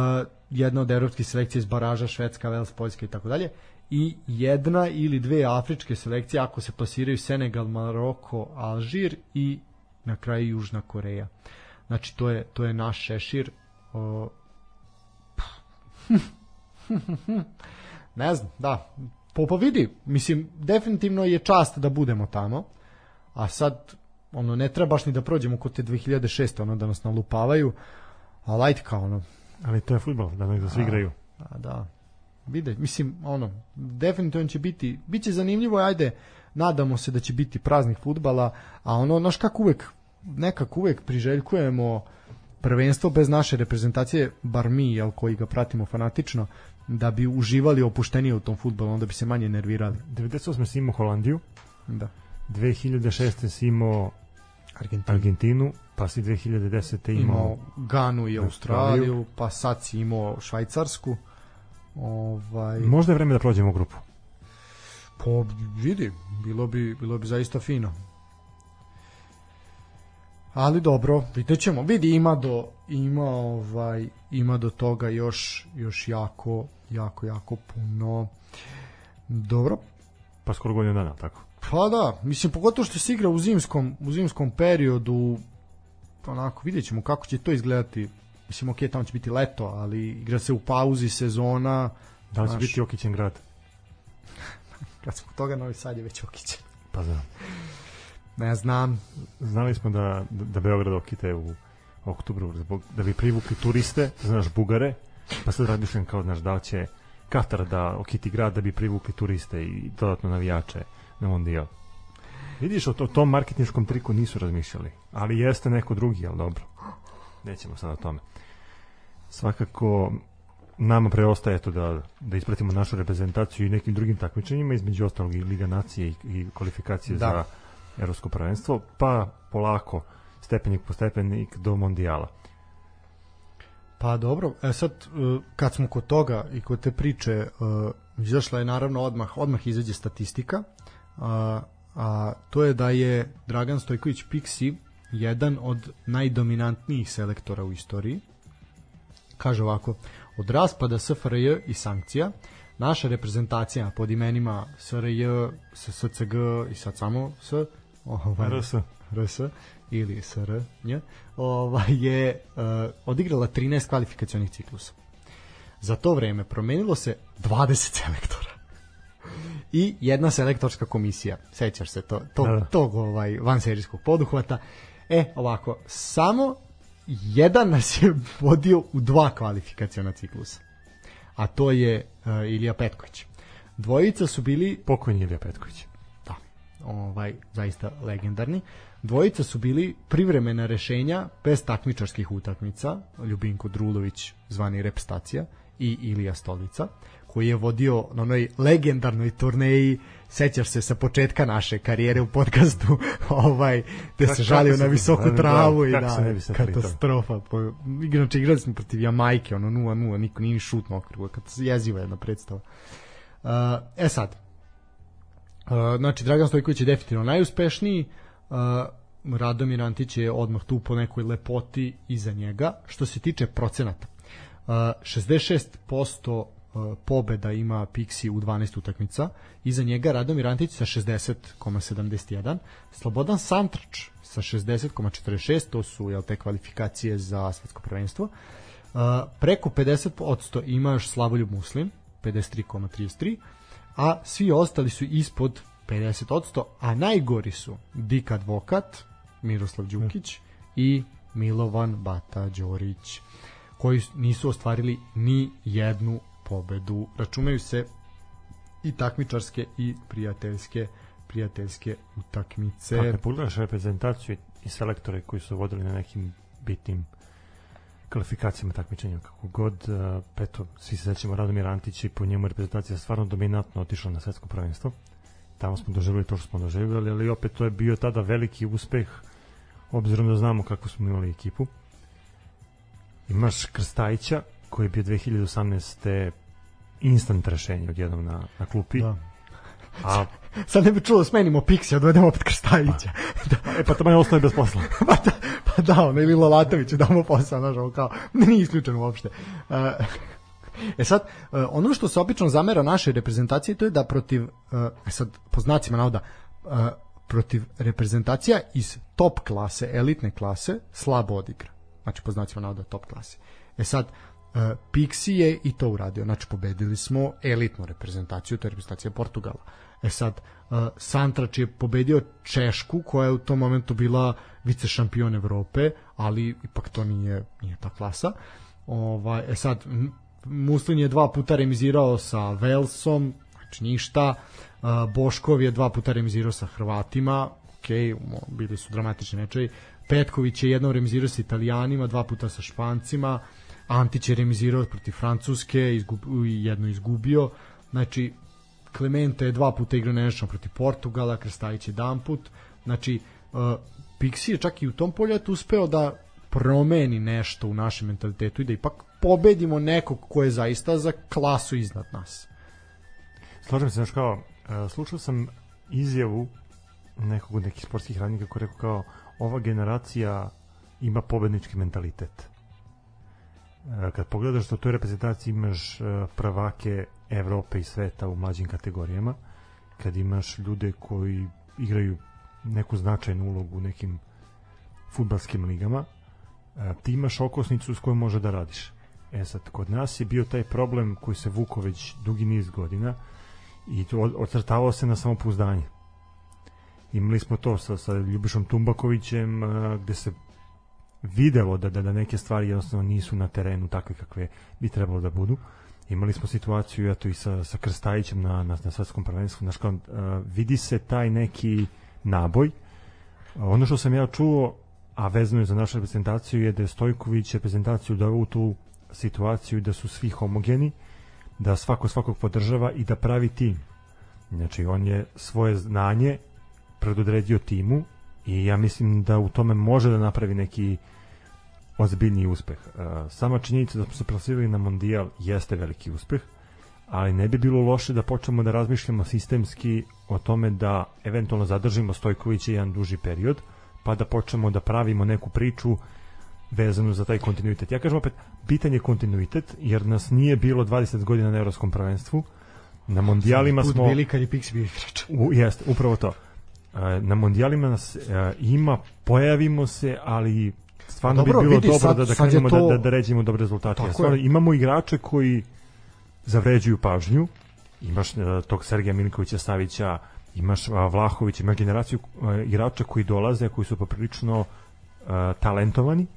jedna od evropskih selekcija iz baraža, Švedska, Vels, Poljska i tako dalje, i jedna ili dve afričke selekcije ako se plasiraju Senegal, Maroko, Alžir i na kraju Južna Koreja. Znači to je to je naš šešir. Uh, [laughs] ne znam, da. Po vidi, mislim, definitivno je čast da budemo tamo, a sad, ono, ne treba baš ni da prođemo kod te 2006. ono, da nas nalupavaju, a light kao, ono, Ali to je futbol, da nek da svi igraju. a da, vide, mislim, ono, definitivno će biti, bit će zanimljivo, ajde, nadamo se da će biti praznih futbala, a ono, znaš kako uvek, nekako uvek priželjkujemo prvenstvo bez naše reprezentacije, bar mi, jel, koji ga pratimo fanatično, da bi uživali opuštenije u tom futbolu, onda bi se manje nervirali. 98. si imao Holandiju, Da. 2006. si imao Argentina. Argentinu, pa si 2010. imao... imao Ganu i Australiju. Australiju, pa sad si imao Švajcarsku. Ovaj Možda je vreme da prođemo u grupu. po vidi, bilo bi bilo bi zaista fino. Ali dobro, vidjet ćemo. Vidi ima do ima ovaj ima do toga još još jako jako jako puno. Dobro, Pa skoro godinu dana, tako. Pa da, mislim pogotovo što se igra u zimskom, u zimskom periodu, onako vidjet ćemo kako će to izgledati. Mislim, ok, tamo će biti leto, ali igra se u pauzi sezona. Da li će Znaš. biti Jokićen grad? [laughs] Kad smo toga, Novi Sad je već okićen. Pa znam. Ne znam. Znali smo da, da, da Beograd okite u oktobru zbog, da bi privukli turiste, znaš, Bugare, pa sad razmišljam kao, znaš, da će Katar da okiti grad da bi privukli turiste i dodatno navijače na Mondijal. Vidiš, o, to, o tom marketinškom triku nisu razmišljali, ali jeste neko drugi, ali dobro. Nećemo sad o tome. Svakako, nama preostaje to da, da ispratimo našu reprezentaciju i nekim drugim takmičenjima, između ostalog i Liga nacije i, i kvalifikacije Da. za evropsko prvenstvo, pa polako, stepenik po stepenik do mondijala. Pa dobro, e sad e, kad smo kod toga i kod te priče, e, izašla je naravno odmah, odmah izađe statistika, a, a to je da je Dragan Stojković Pixi jedan od najdominantnijih selektora u istoriji. Kaže ovako, od raspada SFRJ i sankcija, naša reprezentacija pod imenima SRJ, SSCG i sad samo S, ovaj, RS. RS ili SR nje, ovaj, je uh, odigrala 13 kvalifikacionih ciklusa. Za to vreme promenilo se 20 selektora i jedna selektorska komisija. Sećaš se to, to, Da, tog ovaj, vanserijskog poduhvata. E, ovako, samo jedan nas je [laughs] vodio u dva kvalifikaciona ciklusa. A to je uh, Ilija Petković. Dvojica su bili Pokojni Ilija Petković. da, ovaj, zaista legendarni. Dvojica su bili privremena rešenja bez takmičarskih utakmica, Ljubinko Drulović, zvani Repstacija, i Ilija Stolica, koji je vodio na onoj legendarnoj turneji, sećaš se sa početka naše karijere u podcastu, [laughs] ovaj, gde se žalio na se- visoku travu i se da, katastrofa. Po, inače, igrali smo protiv Jamajke, ono 0-0, niko nije ni šutno okruga, kad jeziva jedna predstava. Uh, e sad, Uh, znači Dragan Stojković je definitivno najuspešniji uh, Radomir Antić je odmah tu po nekoj lepoti iza njega što se tiče procenata uh, 66% uh, pobeda ima Pixi u 12 utakmica. Iza njega Radomir Antić sa 60,71 Slobodan Santrač sa 60,46 to su jel, te kvalifikacije za svetsko prvenstvo. Uh, preko 50% ima još Slavoljub Muslim 53,33 a svi ostali su ispod 50%, a najgori su Dik Advokat, Miroslav Đukić i Milovan Bata Đorić, koji nisu ostvarili ni jednu pobedu. Računaju se i takmičarske i prijateljske prijateljske utakmice. Kako ne pogledaš reprezentaciju i selektore koji su vodili na nekim bitnim kvalifikacijama takmičenja kako god uh, eto, svi se sećamo Radomir Antić i po njemu je reprezentacija stvarno dominantno otišla na svetsko prvenstvo tamo smo doživjeli to što smo doživjeli ali opet to je bio tada veliki uspeh obzirom da znamo kako smo imali ekipu imaš Krstajića koji je bio 2018. instant rešenje odjednom na, na klupi Da. a [laughs] Sad ne bi čulo smenimo Pixi, odvedemo opet Krstajića. e pa tamo je ostao bez posla [laughs] pa, da, pa da, ono, ili Lalatoviću damo posao, znaš, ovo kao, [laughs] nije isključeno uopšte. Uh, E sad, uh, ono što se obično zamera našoj reprezentaciji to je da protiv, uh, e sad, po znacima navoda, protiv reprezentacija iz top klase, elitne klase, slabo odigra. Znači, po znacima navoda top klase. E sad, Pixi je i to uradio. Znači, pobedili smo elitnu reprezentaciju, to je reprezentacija Portugala. E sad, uh, Santrač je pobedio Češku, koja je u tom momentu bila vice šampion Evrope, ali ipak to nije, nije ta klasa. Ovaj, e sad, Muslin je dva puta remizirao sa Velsom, znači ništa. Uh, Boškov je dva puta remizirao sa Hrvatima, ok, bili su dramatični mečevi. Petković je jednom remizirao sa Italijanima, dva puta sa Špancima. Antić je remizirao protiv Francuske, izgub, jedno izgubio. Znači, Clemente je dva puta igrao nenešano protiv Portugala, Krstajić je jedan put. Znači, uh, Pixi je čak i u tom poljetu uspeo da promeni nešto u našem mentalitetu i da ipak pobedimo nekog ko je zaista za klasu iznad nas. Slažem se, znaš kao, uh, slušao sam izjavu nekog od nekih sportskih radnika koji rekao kao ova generacija ima pobednički mentalitet. Uh, kad pogledaš da u toj reprezentaciji imaš uh, prvake Evrope i sveta u mlađim kategorijama, kad imaš ljude koji igraju neku značajnu ulogu u nekim futbalskim ligama, uh, ti imaš okosnicu s kojom može da radiš. E sad, kod nas je bio taj problem koji se vuko već dugi niz godina i to ocrtavao se na samopouzdanje. Imali smo to sa, sa Ljubišom Tumbakovićem gde se videlo da, da, da neke stvari jednostavno nisu na terenu takve kakve bi trebalo da budu. Imali smo situaciju eto i sa, sa Krstajićem na, na, na svetskom prvenstvu. Znaš, kao, a, vidi se taj neki naboj. Ono što sam ja čuo, a vezano je za našu reprezentaciju, je da je Stojković reprezentaciju doveo u tu situaciju da su svi homogeni, da svako svakog podržava i da pravi tim. Znači, on je svoje znanje predodredio timu i ja mislim da u tome može da napravi neki ozbiljni uspeh. E, Sama činjenica da smo se plasirali na mondijal jeste veliki uspeh, ali ne bi bilo loše da počnemo da razmišljamo sistemski o tome da eventualno zadržimo Stojkovića jedan duži period, pa da počnemo da pravimo neku priču vezanu za taj kontinuitet. Ja kažem opet, bitan je kontinuitet, jer nas nije bilo 20 godina na evropskom prvenstvu. Na mondijalima Put smo... bili kad je Pixi bio igrač. U, jeste, upravo to. Na mondijalima nas ima, pojavimo se, ali stvarno Dobro, bi bilo vidi, dobro sad- da, da krenemo to- da, da, da ređimo dobre rezultate. Ja, stvarno, je. imamo igrače koji zavređuju pažnju, imaš e, tog Sergeja Milinkovića Savića, imaš a, Vlahovića, imaš generaciju e, igrača koji dolaze, koji su poprilično e, talentovani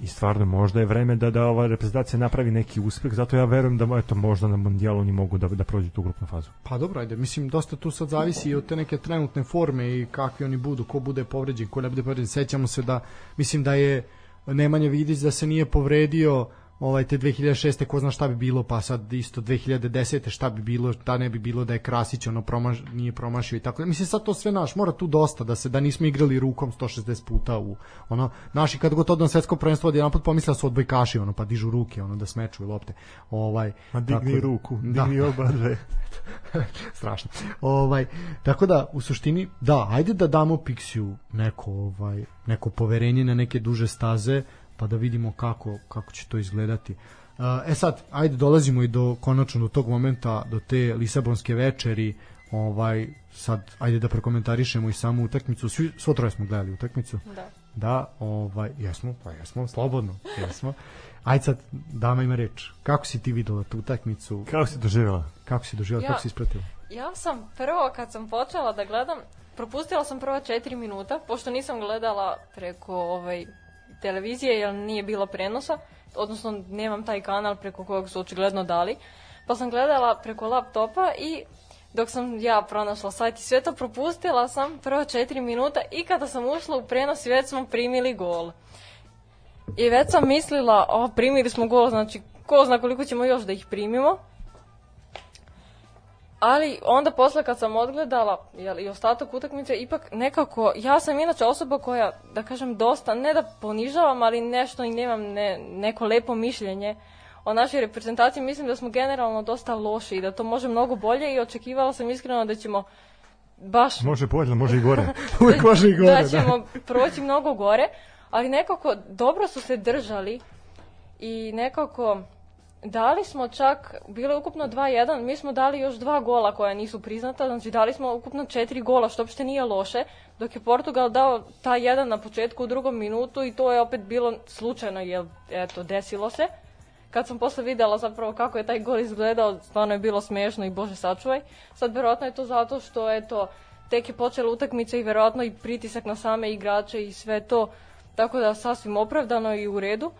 i stvarno možda je vreme da da ova reprezentacija napravi neki uspeh, zato ja verujem da eto možda na mondijalu oni mogu da da prođu tu grupnu fazu. Pa dobro, ajde, mislim, dosta tu sad zavisi i od te neke trenutne forme i kakvi oni budu, ko bude povređen, ko ne bude povređen. Sećamo se da, mislim da je Nemanja Vidić da se nije povredio ovaj te 2006. ko zna šta bi bilo, pa sad isto 2010. šta bi bilo, šta ne bi bilo da je Krasić ono promaš, nije promašio i tako. Mislim sad to sve naš, mora tu dosta da se da nismo igrali rukom 160 puta u ono naši kad god odu na svetsko prvenstvo odjedanput pomisle da su odbojkaši ono pa dižu ruke ono da smečuju lopte. Ovaj Ma digni tako da- ruku, [laughs] Da. digni oba dve. [laughs] strašno. Ovaj tako da u suštini da, ajde da damo Pixiju neko ovaj neko poverenje na neke duže staze pa da vidimo kako kako će to izgledati. Uh, E sad, ajde dolazimo i do konačno do tog momenta, do te Lisabonske večeri, ovaj sad ajde da prokomentarišemo i samu utakmicu. Svi svo troje smo gledali utakmicu. Da. Da, ovaj jesmo, pa jesmo, slobodno, jesmo. Ajde sad, dama ima reč. Kako si ti videla tu utakmicu? Kako si doživjela? Kako si doživjela, Ja- kako si ispratila? Ja sam prvo kad sam počela da gledam, propustila sam prva četiri minuta, pošto nisam gledala preko ovaj, televizije jer nije bilo prenosa, odnosno nemam taj kanal preko kojeg su očigledno dali, pa sam gledala preko laptopa i dok sam ja pronašla sajt i sve to propustila sam prva četiri minuta i kada sam ušla u prenos već smo primili gol. I već sam mislila, o, primili smo gol, znači ko zna koliko ćemo još da ih primimo. Ali onda posle kad sam odgledala jel, i ostatak utakmice, ipak nekako, ja sam inače osoba koja, da kažem, dosta, ne da ponižavam, ali nešto i nemam ne, neko lepo mišljenje o našoj reprezentaciji. Mislim da smo generalno dosta loši i da to može mnogo bolje i očekivala sam iskreno da ćemo baš Može bolje, može i gore. [laughs] [laughs] Uvijek može i gore, da da. ćemo proći mnogo gore, ali nekako dobro su se držali i nekako dali smo čak, bilo je ukupno 2-1, mi smo dali još dva gola koja nisu priznata, znači dali smo ukupno četiri gola, što uopšte nije loše, dok je Portugal dao taj jedan na početku u drugom minutu i to je opet bilo slučajno, jer eto, desilo se. Kad sam posle videla zapravo kako je taj gol izgledao, stvarno je bilo smešno i bože sačuvaj. Sad verovatno je to zato što eto, tek je počela utakmica i verovatno i pritisak na same igrače i sve to, tako da sasvim opravdano i u redu.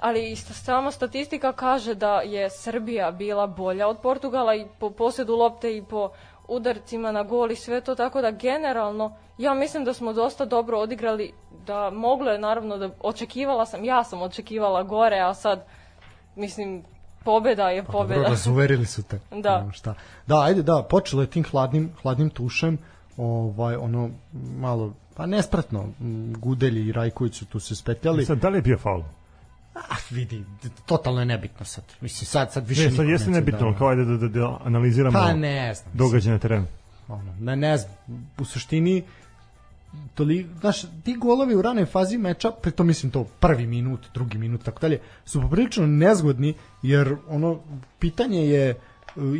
Ali isto sama statistika kaže da je Srbija bila bolja od Portugala i po posjedu lopte i po udarcima na gol i sve to, tako da generalno ja mislim da smo dosta dobro odigrali, da moglo je naravno da očekivala sam, ja sam očekivala gore, a sad mislim pobeda je Pa pobeda. Dobro, razuverili su te. [laughs] Da. Nemam Šta. Da, ajde, da, počelo je tim hladnim, hladnim tušem, ovaj, ono, malo, pa nespratno, Gudelji i Rajković su tu se spetljali. Sad, da li je bio faul? Ah, vidi, totalno je nebitno sad. Mislim, sad, sad više Ne, sad jeste nebitno, da- kao ajde da, da, da analiziramo Pa ne znam. mislim. događaje na terenu. ono, ne, ne znam, u suštini toli, znaš, ti golovi u ranoj fazi meča, pritom mislim to prvi minut, drugi minut, tako dalje, su poprilično nezgodni, jer ono, pitanje je e,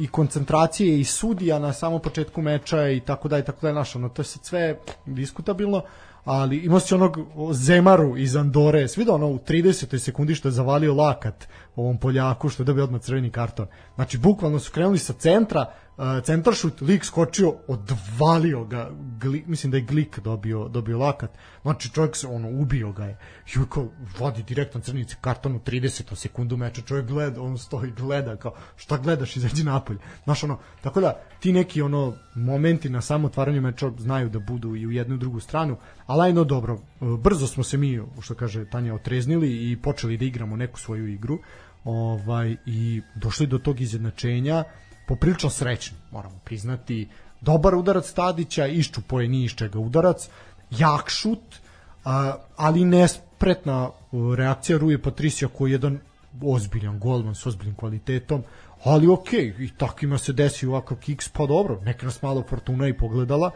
i koncentracije i sudija na samom početku meča i tako dalje, tako dalje, znaš, ono, to je sve diskutabilno, ali imao si onog Zemaru iz Andore, svi da ono u 30. sekundi što je zavalio lakat ovom Poljaku što je dobio odmah crveni karton. Znači, bukvalno su krenuli sa centra, uh, centaršut, lik skočio, odvalio ga, gli, mislim da je Glik dobio, dobio lakat. Znači, čovjek se, ono, ubio ga je. Kao, vodi direktan crveni karton u 30. sekundu meča, čovjek gleda, on stoji, gleda, kao, šta gledaš, izađi napolje. Znaš, ono, tako da, ti neki, ono, momenti na samo otvaranju meča znaju da budu i u jednu i drugu stranu, ali dobro, brzo smo se mi, što kaže Tanja, otreznili i počeli da igramo neku svoju igru ovaj i došli do tog izjednačenja poprilično srećni, moramo priznati. Dobar udarac Tadića, iščupo je ni iz čega udarac, jak šut, ali nespretna reakcija Ruje Patricija koji je jedan ozbiljan golman s ozbiljnim kvalitetom, ali okej, okay, i takvima se desi ovakav kiks, pa dobro, neka nas malo Fortuna i pogledala,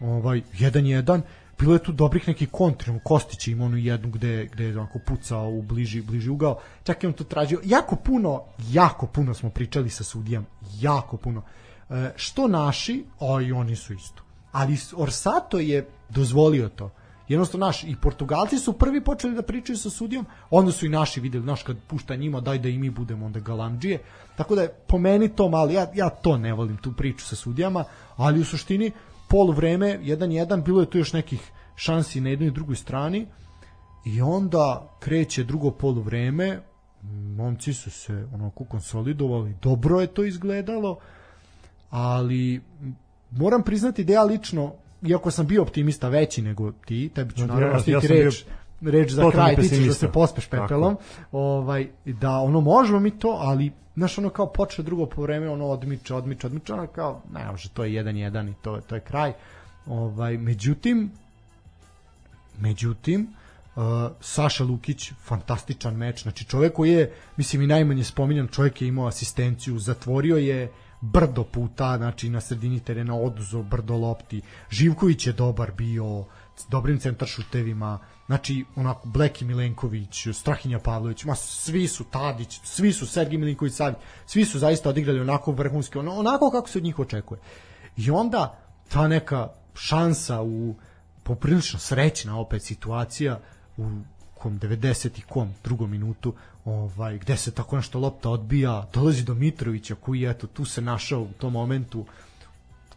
ovaj, 1-1, bilo je tu dobrih nekih kontri, Kostić ima onu jednu gde, gde je onako pucao u bliži, bliži ugao, čak je on to tražio, jako puno, jako puno smo pričali sa sudijama, jako puno, e, što naši, a i oni su isto, ali Orsato je dozvolio to, jednostavno naš i Portugalci su prvi počeli da pričaju sa sudijom, onda su i naši videli, naš kad pušta njima, daj da i mi budemo onda galamdžije. Tako da je po meni to malo, ja, ja to ne volim tu priču sa sudijama, ali u suštini polu vreme 1-1, bilo je tu još nekih šansi na jednoj i drugoj strani. I onda kreće drugo polu vreme, momci su se onako konsolidovali, dobro je to izgledalo, ali moram priznati da ja lično iako sam bio optimista veći nego ti, tebi ću naravno ja, ja reč, bio reč za kraj, ti ćeš da se pospeš pepelom, ovaj, da ono možemo mi to, ali znaš ono kao počne drugo po vreme, ono odmiče, odmiče, odmiče, ono kao, ne može, to je 1-1 i to, to je kraj. Ovaj, međutim, međutim, uh, Saša Lukić, fantastičan meč, znači čovjek koji je, mislim i najmanje spominjan, čovjek je imao asistenciju, zatvorio je brdo puta, znači na sredini terena oduzo brdo lopti. Živković je dobar bio, s dobrim centaršutevima, znači onako Bleki Milenković, Strahinja Pavlović, ma svi su Tadić, svi su Sergij Milinković Savić, svi su zaista odigrali onako vrhunski, onako kako se od njih očekuje. I onda ta neka šansa u poprilično srećna opet situacija u kom 90 i kom drugom minutu ovaj gde se tako nešto lopta odbija dolazi do Mitrovića koji eto tu se našao u tom momentu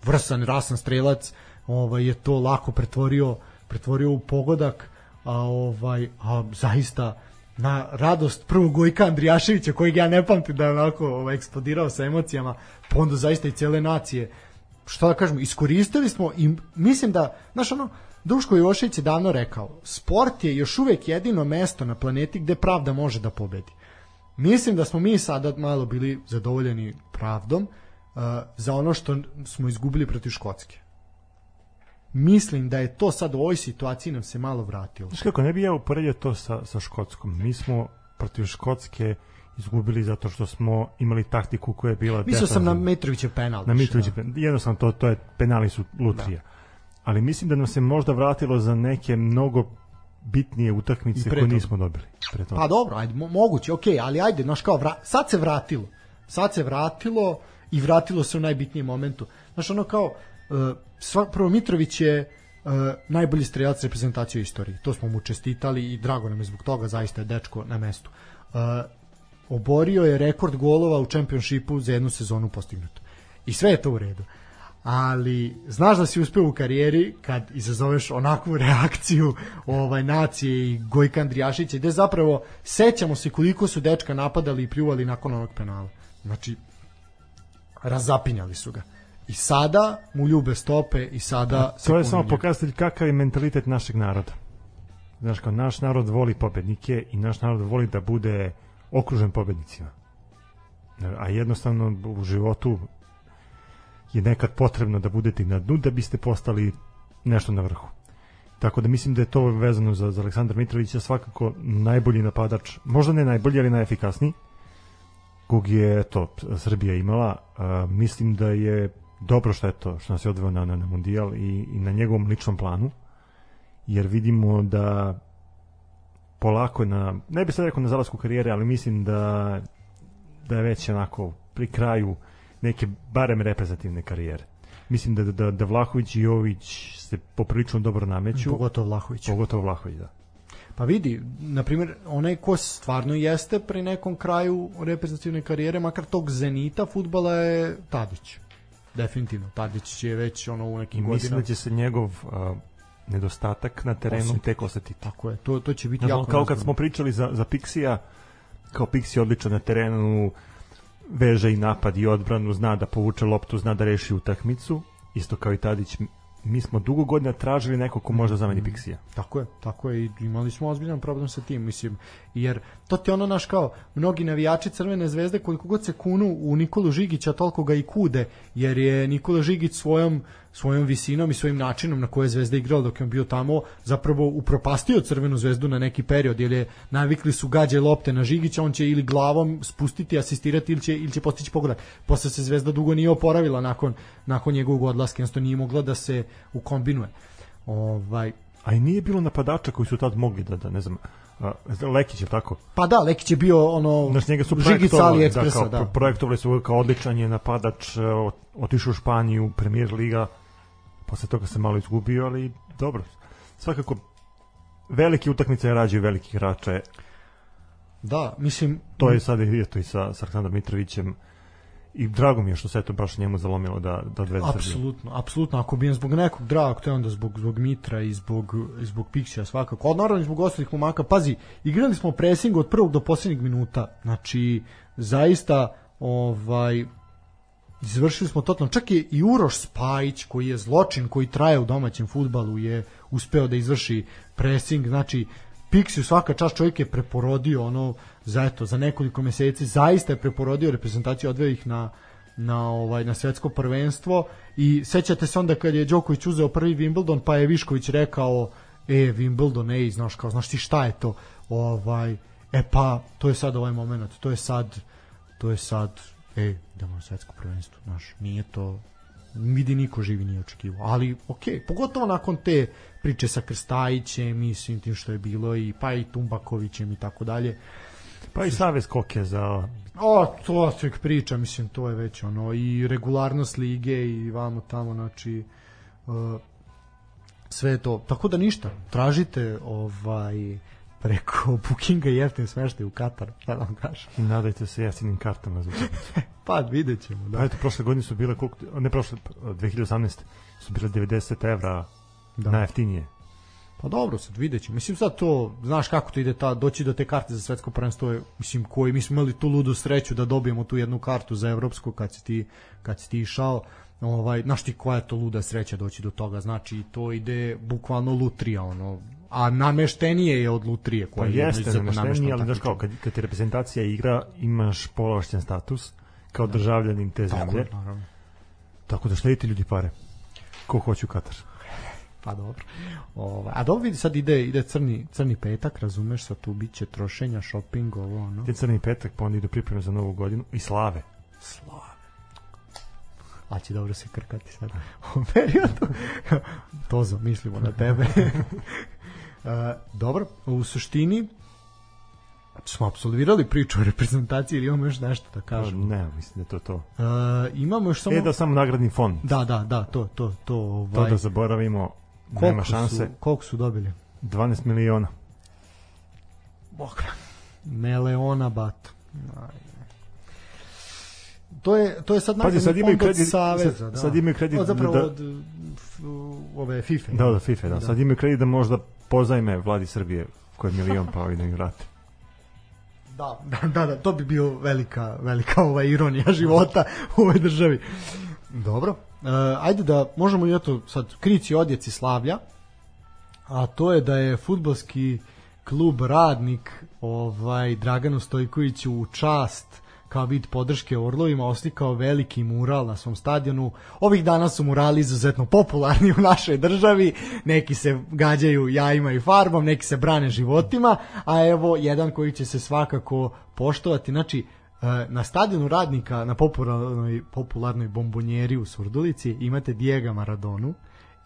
vrsan rasan strelac ovaj je to lako pretvorio pretvorio u pogodak a ovaj a zaista na radost prvog Gojka Andrijaševića kojeg ja ne pamtim da je onako ovaj, eksplodirao sa emocijama pa onda zaista i cele nacije šta da kažemo iskoristili smo i mislim da znaš ono Duško Jošević je davno rekao, sport je još uvek jedino mesto na planeti gde pravda može da pobedi. Mislim da smo mi sada malo bili zadovoljeni pravdom uh, za ono što smo izgubili protiv Škotske. Mislim da je to sad u ovoj situaciji nam se malo vratilo. Znaš kako, ne bi ja uporedio to sa, sa Škotskom. Mi smo protiv Škotske izgubili zato što smo imali taktiku koja je bila Mislio sam na Mitrovićev penal. Na Mitrovićev da. penal. Jednostavno to, to je, penali su lutrija. Da ali mislim da nam se možda vratilo za neke mnogo bitnije utakmice koje nismo dobili. Pre toga. Pa dobro, ajde, mo moguće, okej, okay, ali ajde, znaš kao, vra sad se vratilo. Sad se vratilo i vratilo se u najbitnijem momentu. Znaš, ono kao, uh, sva, prvo Mitrović je uh, najbolji strelac reprezentacije u istoriji. To smo mu čestitali i drago nam je zbog toga, zaista je dečko na mestu. Uh, oborio je rekord golova u čempionšipu za jednu sezonu postignuto. I sve je to u redu. Uh, ali znaš da si uspeo u karijeri kad izazoveš onakvu [laughs] reakciju ovaj nacije i Gojka Andrijašića gde zapravo sećamo se koliko su dečka napadali i pljuvali nakon onog penala znači razapinjali su ga i sada mu ljube stope i sada to je samo pokazatelj kakav je mentalitet našeg naroda znaš kao naš narod voli pobednike i naš narod voli da bude okružen pobednicima a jednostavno u životu je nekad potrebno da budete na dnu da biste postali nešto na vrhu. Tako da mislim da je to vezano za, za Aleksandra Mitrovića svakako najbolji napadač, možda ne najbolji, ali najefikasniji, kog je to Srbija imala. A, mislim da je dobro što je to, što nas je odveo na, na, na mundijal i, i na njegovom ličnom planu, jer vidimo da polako na, ne bih sad rekao na zalasku karijere, ali mislim da da je već onako pri kraju neke barem reprezentativne karijere. mislim da, da, da Vlahović i Jović se poprilično dobro nameću, Pogotovo Vlahović. pogotovo Vlahović, da. Pa vidi, na primjer, onaj ko stvarno jeste pri nekom kraju reprezentativne karijere, makar tog zenita futbala je Tadić. Definitivno. Tadić će već ono u nekim mislim godinama. da će se njegov a, nedostatak na terenu Osetiti. tek osetiti. Tako je, to, to će biti Znaš, jako kao kad smo pričali za, za Pixija, kao Pixi odličan na terenu, veže i napad i odbranu, zna da povuče loptu, zna da reši utakmicu, isto kao i Tadić. Mi smo dugo godina tražili neko ko može da zameni Pixija. Tako je, tako je i imali smo ozbiljan problem sa tim, mislim, jer to ti ono naš kao, mnogi navijači Crvene zvezde koliko god se kunu u Nikolu Žigića, toliko ga i kude, jer je Nikola Žigić svojom svojom visinom i svojim načinom na koje je Zvezda igrala dok je on bio tamo, zapravo upropastio Crvenu zvezdu na neki period, jer je navikli su gađe lopte na Žigića, on će ili glavom spustiti, asistirati ili će, ili će postići pogodak. Posle se Zvezda dugo nije oporavila nakon, nakon njegovog odlaska, jednostavno nije mogla da se ukombinuje. Ovaj, A i nije bilo napadača koji su tad mogli da, da ne znam, Lekić je tako, Pa da, Lekić je bio ono Znaš, njega su projektovali, da, AliExpressa, kao, da. projektovali su kao odličan je napadač, e, ot- otišao u Španiju, premier liga, posle toga se malo izgubio, ali dobro. Svakako, velike utakmice rađaju velikih igrača, Da, mislim to je sad i, eto, i sa, sa Aleksandrom Mitrovićem, i drago mi je što se to baš njemu zalomilo da, da odvede apsolutno, apsolutno ako bi zbog nekog dragog, to je onda zbog zbog Mitra i zbog i zbog Pixija svakako. Od naravno zbog ostalih momaka. Pazi, igrali smo presing od prvog do posljednjeg minuta. Znači zaista ovaj izvršili smo totalno. Čak je i Uroš Spajić koji je zločin koji traje u domaćem fudbalu je uspeo da izvrši pressing, znači Pixiju svaka čast čovjek je preporodio ono za eto za nekoliko meseci zaista je preporodio reprezentaciju odveo ih na na ovaj na svetsko prvenstvo. I sećate se onda kad je Đoković uzeo prvi Wimbledon pa je Višković rekao e Wimbledon ej znaš kao znaš ti šta je to? Ovaj e pa to je sad ovaj moment to je sad to je sad e idemo na svetsko prvenstvo znaš nije to vidi niko živi nije očekivao ali okej pogotovo nakon te priče sa Krstajićem i svim tim što je bilo i pa i Tumbakovićem i tako dalje Pa i Savez Koke za O, to se uvijek priča, mislim, to je već ono, i regularnost lige i vamo tamo, znači, uh, sve to. Tako da ništa, tražite ovaj preko bookinga jeftin smeštaj u Katar, šta da vam kažem. i nadajte se jeftinim kartama za utakmicu. [laughs] Pa vidjet ćemo, da. Pa eto, prošle godine su bile, koliko, ne prošle, 2018. su bile 90 evra Da. najjeftinije. Pa dobro, sad vidjet ćemo. Mislim sad to, znaš kako to ide, ta, doći do te karte za svetsko prvenstvo je, mislim, koji mi smo imali tu ludu sreću da dobijemo tu jednu kartu za evropsko kad si ti, kad si ti išao, ovaj, znaš ti koja je to luda sreća doći do toga, znači to ide bukvalno lutrija, ono, a nameštenije je od lutrije Pa koja je jedno jeste nameštenije, ali znaš kao, kad, kad ti reprezentacija igra, imaš povlašćen status kao državljanin te Tako zemlje. je, naravno. Tako da štedite ljudi pare. Ko hoće u Katar. Pa dobro. Ovaj, a dobro vidi sad ide ide crni crni petak, razumeš, sa tu biće trošenja, shopping, ovo ono. Te crni petak, pa onda idu pripreme za novu godinu i slave. Slave. A će dobro se krkati sad [laughs] u periodu. Tozo, mislimo na tebe. [laughs] E, dobro, u suštini smo absolvirali priču o reprezentaciji ili imamo još nešto da kažemo? Ne, mislim da je to to. E, imamo još samo... E da samo nagradni fond. Da, da, da, to, to, to, To ovaj, da zaboravimo, nema koliko šanse. Su, koliko su dobili? 12 miliona. Bog. Meleona bat. Aj. To je, to je sad Pazi, sad imaju kredit- Saveza. da. sad imaju kredit Od, zapravo da- od f, ove FIFA. Da, da, FIFA, da. Sad imaju kredit da možda pozajme vladi Srbije koji je milion pa da im vrate. [laughs] Da, da, da, da, to bi bio velika, velika ova ironija života u ovoj državi. Dobro. E, ajde da možemo i eto sad krici odjeci slavlja, a to je da je futbolski klub Radnik ovaj Draganu Stojkoviću u čast kao vid podrške Orlovima oslikao veliki mural na svom stadionu. Ovih dana su murali izuzetno popularni [laughs] u našoj državi. Neki se gađaju jajima i farbom, neki se brane životima, a evo jedan koji će se svakako poštovati. Znači, e, na stadionu radnika na popularnoj, popularnoj bombonjeri u Surdulici imate Dijega Maradonu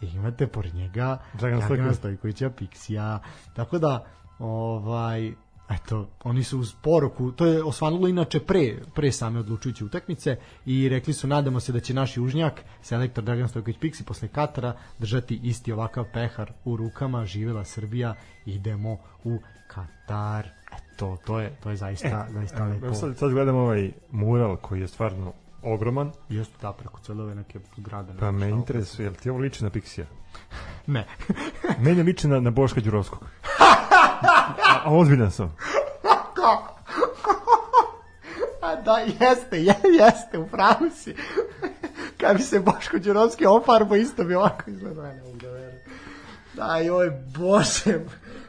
i imate pored njega Dragan Dragana. Stojkovića Pixija. Tako da, ovaj, Eto, oni su uz poruku, to je osvanulo inače pre, pre same odlučujuće utakmice i rekli su nadamo se da će naš južnjak, selektor Dragan Stojković Piksi posle Katara držati isti ovakav pehar u rukama, živela Srbija, idemo u Katar. Eto, to je, to je zaista, e, zaista lepo. Evo sad, sad gledam ovaj mural koji je stvarno ogroman, Jeste da, preko cele ove neke zgrade. pa ne znam me interesuje, jel ti ovo liči na Pixija? Ne. Meni liči na, na Boška Đurovskog. [laughs] A, a ozbiljan sam. A da, jeste, je, jeste, u pravu si. Kad bi se Boško Đurovski ofarbo, isto bi ovako izgledao. Ne mogu da verujem. Da, joj, bože.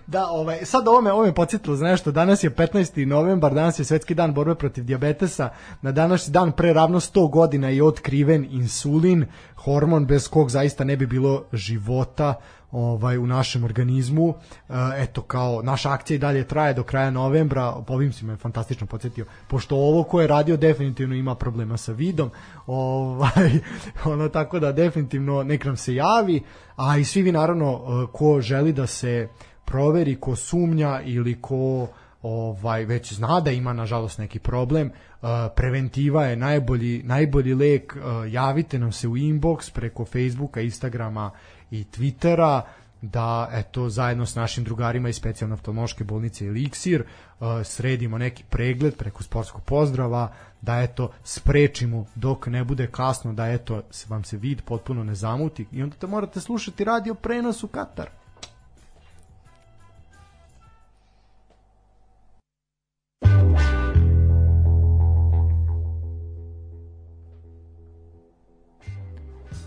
Da, ovaj, sad ovo me, ovo me podsjetilo za nešto. Danas je 15. novembar, danas je svetski dan borbe protiv dijabetesa. Na današnji dan pre ravno 100 godina je otkriven insulin, hormon bez kog zaista ne bi bilo života ovaj u našem organizmu. E, eto kao naša akcija i dalje traje do kraja novembra. Ovim si me fantastično podsjetio. Pošto ovo ko je radio definitivno ima problema sa vidom. Ovaj [laughs] ono tako da definitivno nek nam se javi, a i svi vi naravno e, ko želi da se proveri, ko sumnja ili ko ovaj već zna da ima nažalost neki problem, uh, preventiva je najbolji najbolji lek, javite nam se u inbox preko Facebooka, Instagrama i Twittera da eto zajedno s našim drugarima iz specijalne oftalmološke bolnice Elixir uh, sredimo neki pregled preko sportskog pozdrava da eto sprečimo dok ne bude kasno da eto vam se vid potpuno ne zamuti i onda te morate slušati radio prenos u Katar.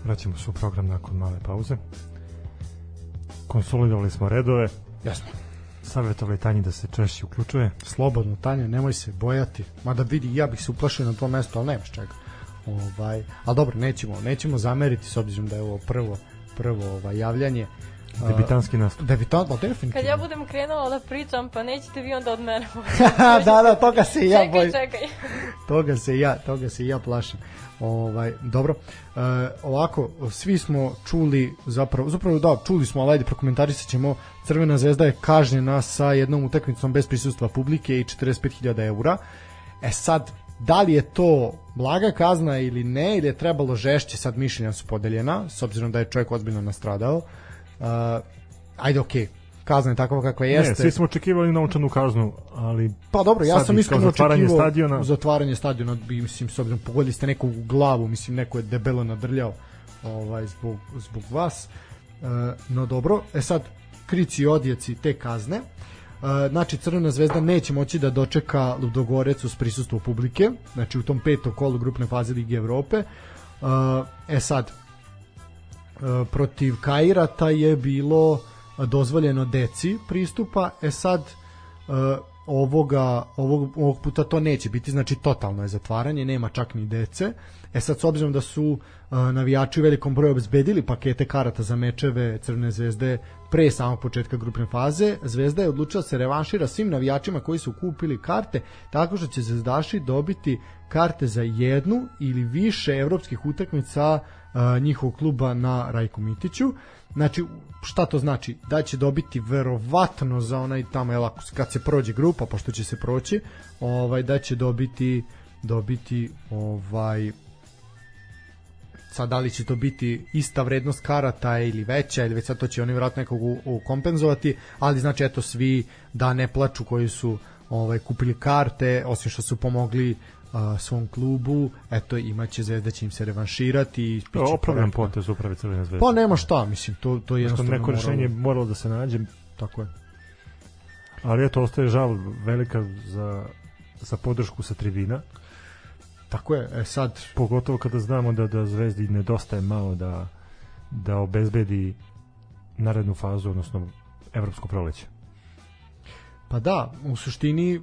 Vraćamo se u program nakon male pauze. Konsolidovali smo redove, Jasno. savjetovali Tanji da se češće uključuje. Slobodno, Tanja, nemoj se bojati. Mada vidi, ja bih se uplašio na to mesto, ali nemaš čega. Ovaj, ali dobro, nećemo, nećemo zameriti s obzirom da je ovo prvo prvo ovaj, javljanje. Debitanski nastup. Debitant, pa definitivno. Kad ja budem krenula da pričam, pa nećete vi onda od mene. [laughs] da, da, toga se i ja čekaj, bojim. čekaj. toga se i ja, toga se i ja plašim. Ovaj dobro. E, ovako svi smo čuli zapravo zapravo da čuli smo, ali ajde prokomentarisat ćemo Crvena zvezda je kažnjena sa jednom utakmicom bez prisustva publike i 45.000 eura. E sad da li je to blaga kazna ili ne ili je trebalo žešće sad mišljenja su podeljena s obzirom da je čovjek ozbiljno nastradao uh, ajde okej kazna je takva kakva jeste Ne, svi smo očekivali novčanu kaznu, ali Pa dobro, ja sam iskreno očekivao stadiona. zatvaranje stadiona, bi mislim s obzirom pogodili ste nekog u glavu, mislim neko je debelo nadrljao ovaj zbog zbog vas. E, no dobro, e sad krici i odjeci te kazne. E, znači Crvena zvezda neće moći da dočeka Ludogorec uz prisustvo publike, znači u tom petom kolu grupne faze Lige Evrope. E, e sad, e, protiv Kairata je bilo dozvoljeno deci pristupa, e sad e, ovoga, ovog, ovog puta to neće biti, znači totalno je zatvaranje, nema čak ni dece. E sad, s obzirom da su e, navijači u velikom broju obezbedili pakete karata za mečeve Crvene zvezde pre samog početka grupne faze, Zvezda je odlučila da se revanšira svim navijačima koji su kupili karte, tako što će zvezdaši dobiti karte za jednu ili više evropskih utakmica njihovog kluba na Rajku Mitiću. Znači, šta to znači? Da će dobiti verovatno za onaj tamo, jel, kad se prođe grupa, pošto će se proći, ovaj, da će dobiti dobiti ovaj sad da li će to biti ista vrednost karata ili veća ili već sad to će oni vjerojatno nekog ukompenzovati, ali znači eto svi da ne plaču koji su ovaj kupili karte, osim što su pomogli a, svom klubu, eto imaće zvezda će im se revanširati korektno. potez uprave Crvene zvezde. Pa nema šta, mislim, to, to je Jednostavno neko rešenje moralo- moralo da se nađe, Tako je. ali eto ostaje žal velika za, za podršku sa tribina, Tako je, e sad, pogotovo kada znamo da da Zvezdi nedostaje malo da da obezbedi narednu fazu, odnosno evropsko proleće. Pa da, u suštini e,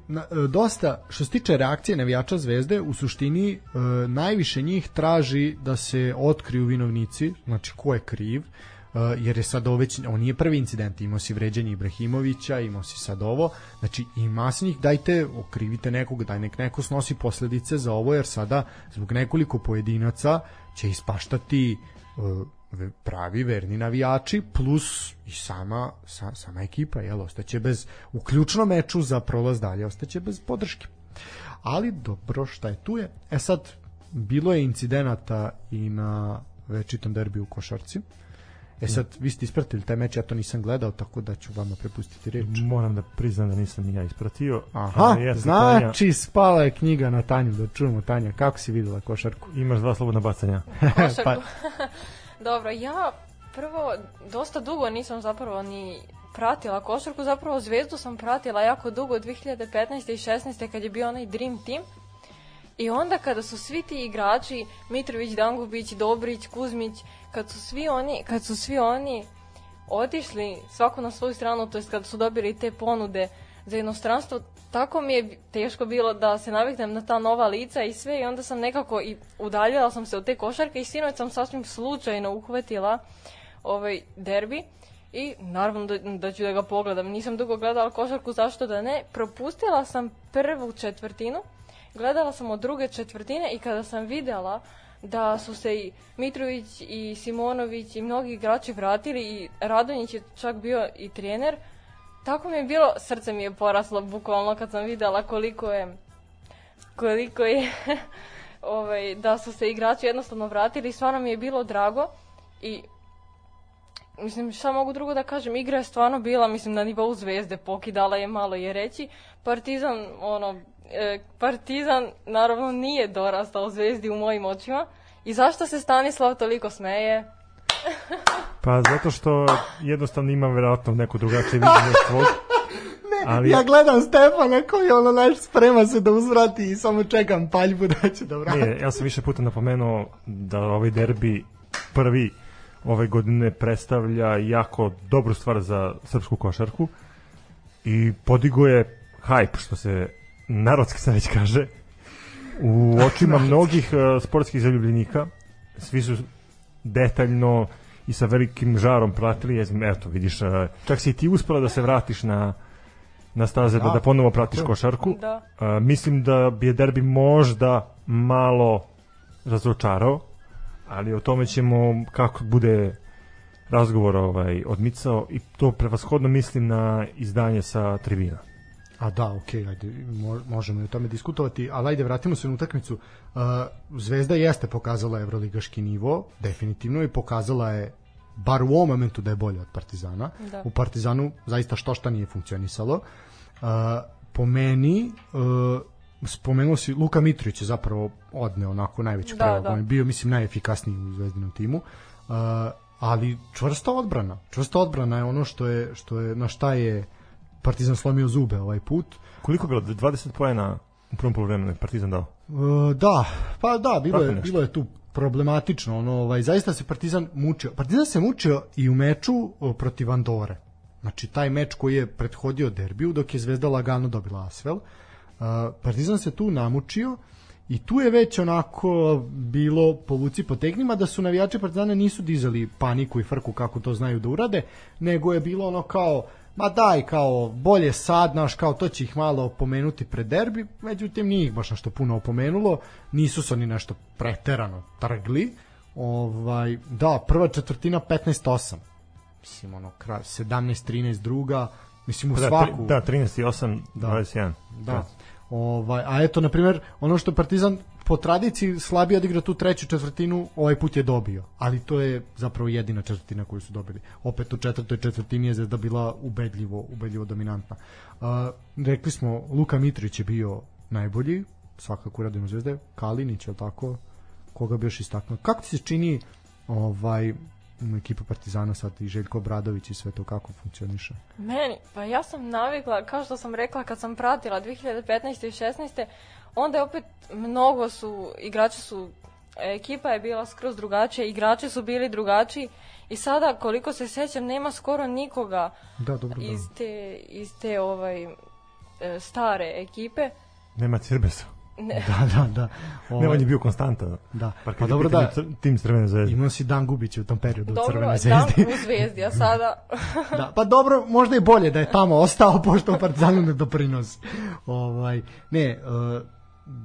dosta što se tiče reakcije navijača Zvezde, u suštini e, najviše njih traži da se otkriju vinovnici, znači ko je kriv, e, jer je sad ovo već, on nije prvi incident, imao si vređanje Ibrahimovića, imao si sad ovo, znači ima se njih, dajte, okrivite nekog, daj nek neko snosi posledice za ovo, jer sada zbog nekoliko pojedinaca će ispaštati e, pravi verni navijači plus i sama sa, sama ekipa jel ostaće bez u ključnom meču za prolaz dalje ostaće bez podrške ali dobro šta je tu je e sad bilo je incidenata i na večitom derbiju u košarci E sad, vi ste ispratili taj meč, ja to nisam gledao, tako da ću vama prepustiti reč. Moram da priznam da nisam ni ja ispratio. Aha, ali eto, Tanja, znači spala je knjiga na Tanju, da čujemo Tanja, kako si videla košarku? imaš dva slobodna bacanja. košarku. Pa- [laughs] Dobro, ja prvo dosta dugo nisam zapravo ni pratila košarku, zapravo Zvezdu sam pratila jako dugo 2015. i 16. kad je bio onaj Dream Team. I onda kada su svi ti igrači, Mitrović, Dangubić, Dobrić, Kuzmić, kad su svi oni, kad su svi oni otišli svako na svoju stranu, to jest kada su dobili te ponude za inostranstvo, tako mi je teško bilo da se naviknem na ta nova lica i sve i onda sam nekako i udaljila sam se od te košarke i sinoć sam sasvim slučajno uhvatila ovaj derbi i naravno da, da ću da ga pogledam. Nisam dugo gledala košarku, zašto da ne. Propustila sam prvu četvrtinu, gledala sam od druge četvrtine i kada sam videla da su se i Mitrović i Simonović i mnogi igrači vratili i Radonjić je čak bio i trener, tako mi je bilo, srce mi je poraslo bukvalno kad sam videla koliko je koliko je [laughs] ovaj, da su se igrači jednostavno vratili. I stvarno mi je bilo drago i mislim šta mogu drugo da kažem, igra je stvarno bila mislim na nivou zvezde, pokidala je malo je reći, Partizan ono, e, Partizan naravno nije dorastao zvezdi u mojim očima. I zašto se Stanislav toliko smeje? Pa zato što jednostavno imam verovatno neko drugačije viđenje od tvog. [laughs] Ali, Ja gledam Stefana koji ono naš sprema se da uzvrati i samo čekam paljbu da će da vrati. nije, ja sam više puta napomenuo da ovaj derbi prvi ove godine predstavlja jako dobru stvar za srpsku košarku i podigo je hype, što se narodski sad već kaže, u očima mnogih uh, sportskih zaljubljenika. Svi su detaljno i sa velikim žarom pratili, jesam, eto, vidiš, čak si i ti uspela da se vratiš na na staze da, Da, da ponovo pratiš je. košarku. Da. A, mislim da bi je derbi možda malo razočarao, ali o tome ćemo kako bude razgovor ovaj odmicao i to prevashodno mislim na izdanje sa tribina. A da, okej, ajde, mo- možemo i o tome diskutovati, ali ajde, vratimo se na utakmicu. Uh, Zvezda jeste pokazala evroligaški nivo, definitivno, i pokazala je bar u ovom momentu da je bolja od Partizana. Da. U Partizanu zaista što šta nije funkcionisalo. Uh, po meni, uh, spomenuo si, Luka Mitrović je zapravo odneo onako najveću Da, prevagu. da. On je bio, mislim, najefikasniji u zvezdinom timu. Ali čvrsta odbrana. Čvrsta odbrana je ono što je, što je na šta je Partizan slomio zube ovaj put. Koliko je bilo? 20 poena u prvom poluvremenu je Partizan dao. E, da, pa da, bilo je, bilo je tu problematično, ono, ovaj, zaista se Partizan mučio. Partizan se mučio i u meču protiv Andore. Znači, taj meč koji je prethodio derbiju, dok je Zvezda lagano dobila Asvel. Partizan se tu namučio i tu je već onako bilo povuci po tegnima da su navijači Partizana nisu dizali paniku i frku kako to znaju da urade, nego je bilo ono kao ma daj kao bolje sad, naš kao to će ih malo opomenuti pred derbi, međutim nije ih baš nešto puno opomenulo, nisu se oni nešto preterano trgli. Ovaj, da, prva četvrtina 15-8. Mislim ono kraj 17-13 druga, mislim u da, svaku. da, 13 i 8, Da. 21. Da. Ovaj, a eto, na primjer, ono što Partizan po tradiciji slabije odigra tu treću četvrtinu, ovaj put je dobio. Ali to je zapravo jedina četvrtina koju su dobili. Opet u četvrtoj četvrtini je Zvezda bila ubedljivo, ubedljivo dominantna. Uh, rekli smo, Luka Mitrović je bio najbolji, svakako u radinu Zvezde, Kalinić, je tako? Koga bi još istaknuo? Kako ti se čini ovaj ekipa Partizana sad i Željko Obradović i sve to kako funkcioniše? Meni, pa ja sam navikla, kao što sam rekla kad sam pratila 2015. i 16. onda je opet mnogo su, igrači su, ekipa je bila skroz drugačija, igrači su bili drugačiji i sada koliko se sećam nema skoro nikoga Da, dobro, da. iz te, iz te ovaj, e, stare ekipe. Nema Cirbesa. Ne, [laughs] Da, da, da. Ovaj. Ovaj, on je bio konstanta. Da. Pa, Pa dobro da, tim Crvene zvezde. imao si Dan Gubić u tom periodu u dobro, Crvenoj dan zvezdi. u zvezdi, a sada... [laughs] da, pa dobro, možda je bolje da je tamo ostao, [laughs] pošto u Partizanu ne doprinosi. Ovaj, ne, uh,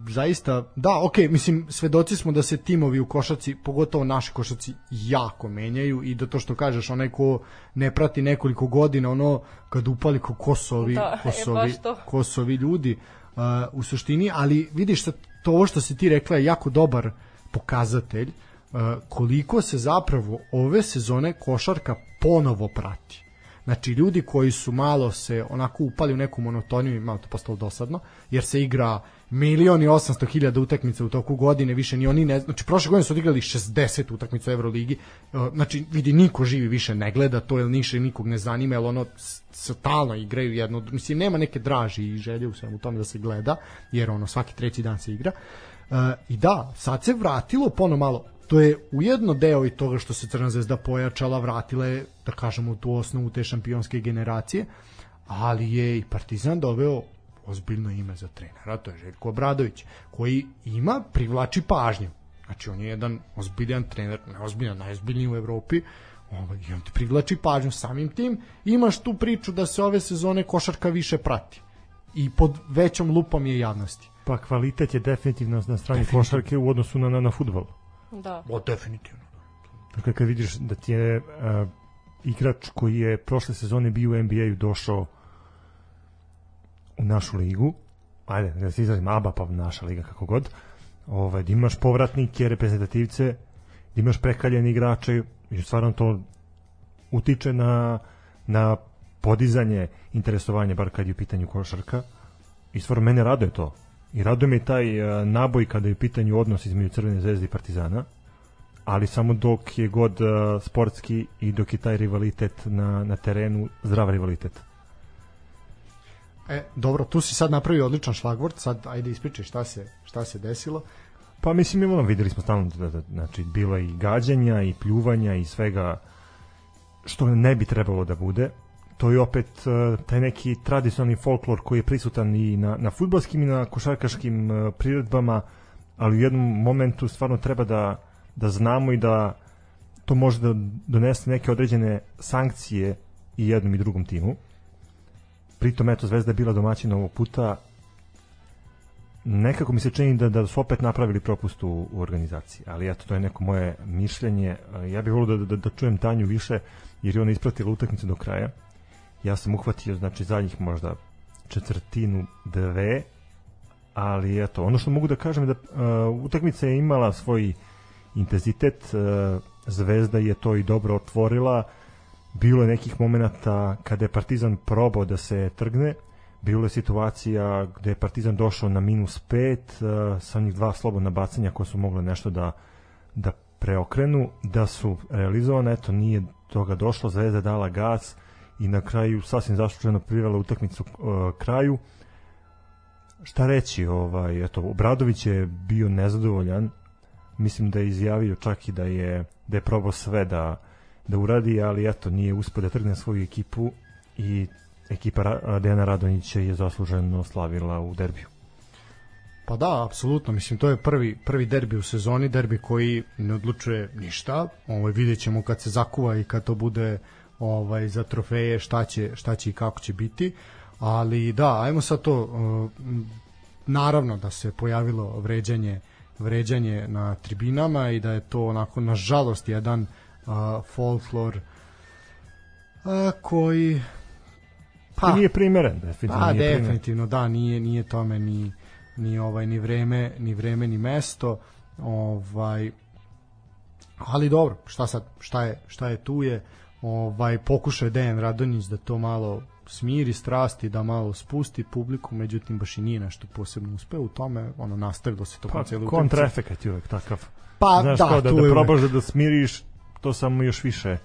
zaista, da, ok, mislim, svedoci smo da se timovi u košaci, pogotovo naši košaci, jako menjaju i da to što kažeš, onaj ko ne prati nekoliko godina, ono, kad upali ko kosovi, Da, e, kosovi, to. kosovi ljudi, uh, u suštini, ali vidiš sad, to ovo što si ti rekla je jako dobar pokazatelj uh, koliko se zapravo ove sezone košarka ponovo prati. Znači ljudi koji su malo se onako upali u neku monotoniju i malo to postalo dosadno, jer se igra milion i 800 hiljada utakmica u toku godine, više ni oni ne, znači prošle godine su odigrali 60 utakmica u Euroligi, e, znači vidi niko živi više ne gleda to, jer niše nikog ne zanima, jer ono stalno igraju jedno, mislim nema neke draži i želje u svemu tome da se gleda, jer ono svaki treći dan se igra. E, I da, sad se vratilo pono malo, to je ujedno deo i toga što se Crna zvezda pojačala, vratila je, da kažemo, tu osnovu te šampionske generacije, ali je i Partizan doveo ozbiljno ime za trenera, to je Željko Obradović, koji ima, privlači pažnju. Znači, on je jedan ozbiljan trener, ne ozbiljan, najozbiljniji u Evropi, ovaj, i on ti privlači pažnju samim tim. Imaš tu priču da se ove sezone košarka više prati i pod većom lupom je javnosti. Pa kvalitet je definitivno na strani košarke u odnosu na, na, na futbol. Da. O, definitivno. Dakle, kad vidiš da ti je uh, igrač koji je prošle sezone bio u NBA-u došao u našu ligu, ajde, da se izrazim ABA, pa naša liga, kako god, ovaj, da imaš povratnike, reprezentativce, da imaš prekaljene igrače, i stvarno to utiče na, na podizanje interesovanja, bar kad je u pitanju košarka. I stvarno mene raduje to. I raduje me i taj uh, naboj kada je u pitanju odnos između Crvene zvezde i Partizana ali samo dok je god uh, sportski i dok je taj rivalitet na, na terenu, zdrav rivalitet. E, dobro, tu si sad napravio odličan šlagvort, sad ajde ispričaj šta se, šta se desilo. Pa mislim, imamo, videli smo stalno da, da, znači, bilo i gađanja i pljuvanja i svega što ne bi trebalo da bude. To je opet uh, taj neki tradicionalni folklor koji je prisutan i na, na futbalskim i na košarkaškim uh, priredbama, ali u jednom momentu stvarno treba da, da znamo i da to može da donese neke određene sankcije i jednom i drugom timu. Pritom, eto, Zvezda je bila domaćina ovog puta, nekako mi se čini da, da su opet napravili propust u, u organizaciji, ali eto, to je neko moje mišljenje. E, Ja bih volio da, da, da čujem Tanju više, jer je ona ispratila utakmicu do kraja. Ja sam uhvatio, znači, zadnjih možda četvrtinu, dve, ali eto, ono što mogu da kažem je da uh, utakmica je imala svoj intenzitet, uh, Zvezda je to i dobro otvorila, bilo je nekih momenata kada je Partizan probao da se trgne, bilo je situacija gde je Partizan došao na minus 5 uh, sa onih dva slobodna bacanja koja su mogle nešto da, da preokrenu, da su realizovane, eto nije toga došlo, Zvezda dala gas i na kraju sasvim zasluženo privela utakmicu uh, kraju. Šta reći, ovaj, eto, Obradović je bio nezadovoljan, mislim da je izjavio čak i da je, da je probao sve da, da uradi, ali eto, nije uspio da trgne svoju ekipu i ekipa Dejana Radonjića je zasluženo slavila u derbiju. Pa da, apsolutno, mislim to je prvi prvi derbi u sezoni, derbi koji ne odlučuje ništa. Ovaj videćemo kad se zakuva i kad to bude ovaj za trofeje šta će šta će i kako će biti. Ali da, ajmo sad to uh, naravno da se pojavilo vređanje vređanje na tribinama i da je to onako nažalost jedan uh, folklor uh, koji Pa, nije primeren, definitivno Pa nije primeren. definitivno da nije nije tome ni ni ovaj ni vreme ni vreme ni mesto ovaj ali dobro šta sad šta je šta je tu je ovaj pokušao je Dejan Radonjić da to malo smiri strasti da malo spusti publiku međutim baš i nije nešto posebno uspeo u tome ono nastavilo se to Pa, celu utakmicu. kontraefekat je uvek takav. pa Znaš, da, kao da, da probaš da, smiriš, to samo još više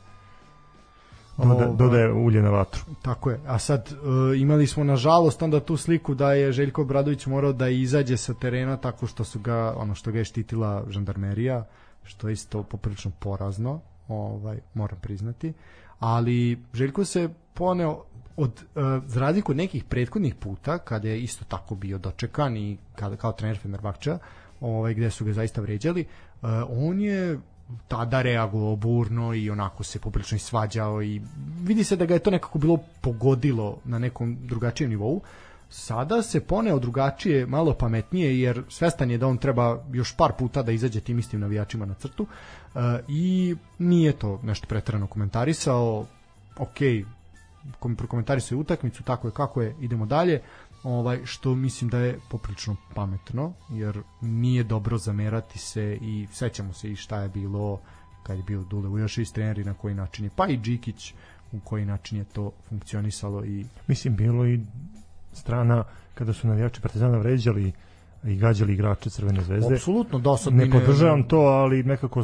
doda, Ovaj. dodaje ulje na vatru. Tako je. A sad e, imali smo nažalost onda tu sliku da je Željko Bradović morao da izađe sa terena tako što su ga ono što ga je štitila žandarmerija, što je isto poprilično porazno, ovaj moram priznati. Ali Željko se poneo od e, za razliku od nekih prethodnih puta kada je isto tako bio dočekan i kada kao trener Fenerbahča, ovaj gde su ga zaista vređali, e, on je tada reagovao burno i onako se poprilično svađao i vidi se da ga je to nekako bilo pogodilo na nekom drugačijem nivou. Sada se poneo drugačije, malo pametnije, jer svestan je da on treba još par puta da izađe tim istim navijačima na crtu e, i nije to nešto pretrano komentarisao, ok, kom prokomentarisao je utakmicu, tako je kako je, idemo dalje, ovaj što mislim da je poprilično pametno jer nije dobro zamerati se i sećamo se i šta je bilo kad je bio Dule Ujošić treneri na koji način je pa i Džikić u koji način je to funkcionisalo i Mislim, bilo i strana kada su navijači Partizana vređali i gađali igrače Crvene zvezde. apsolutno dosadno Ne podržavam to, ali nekako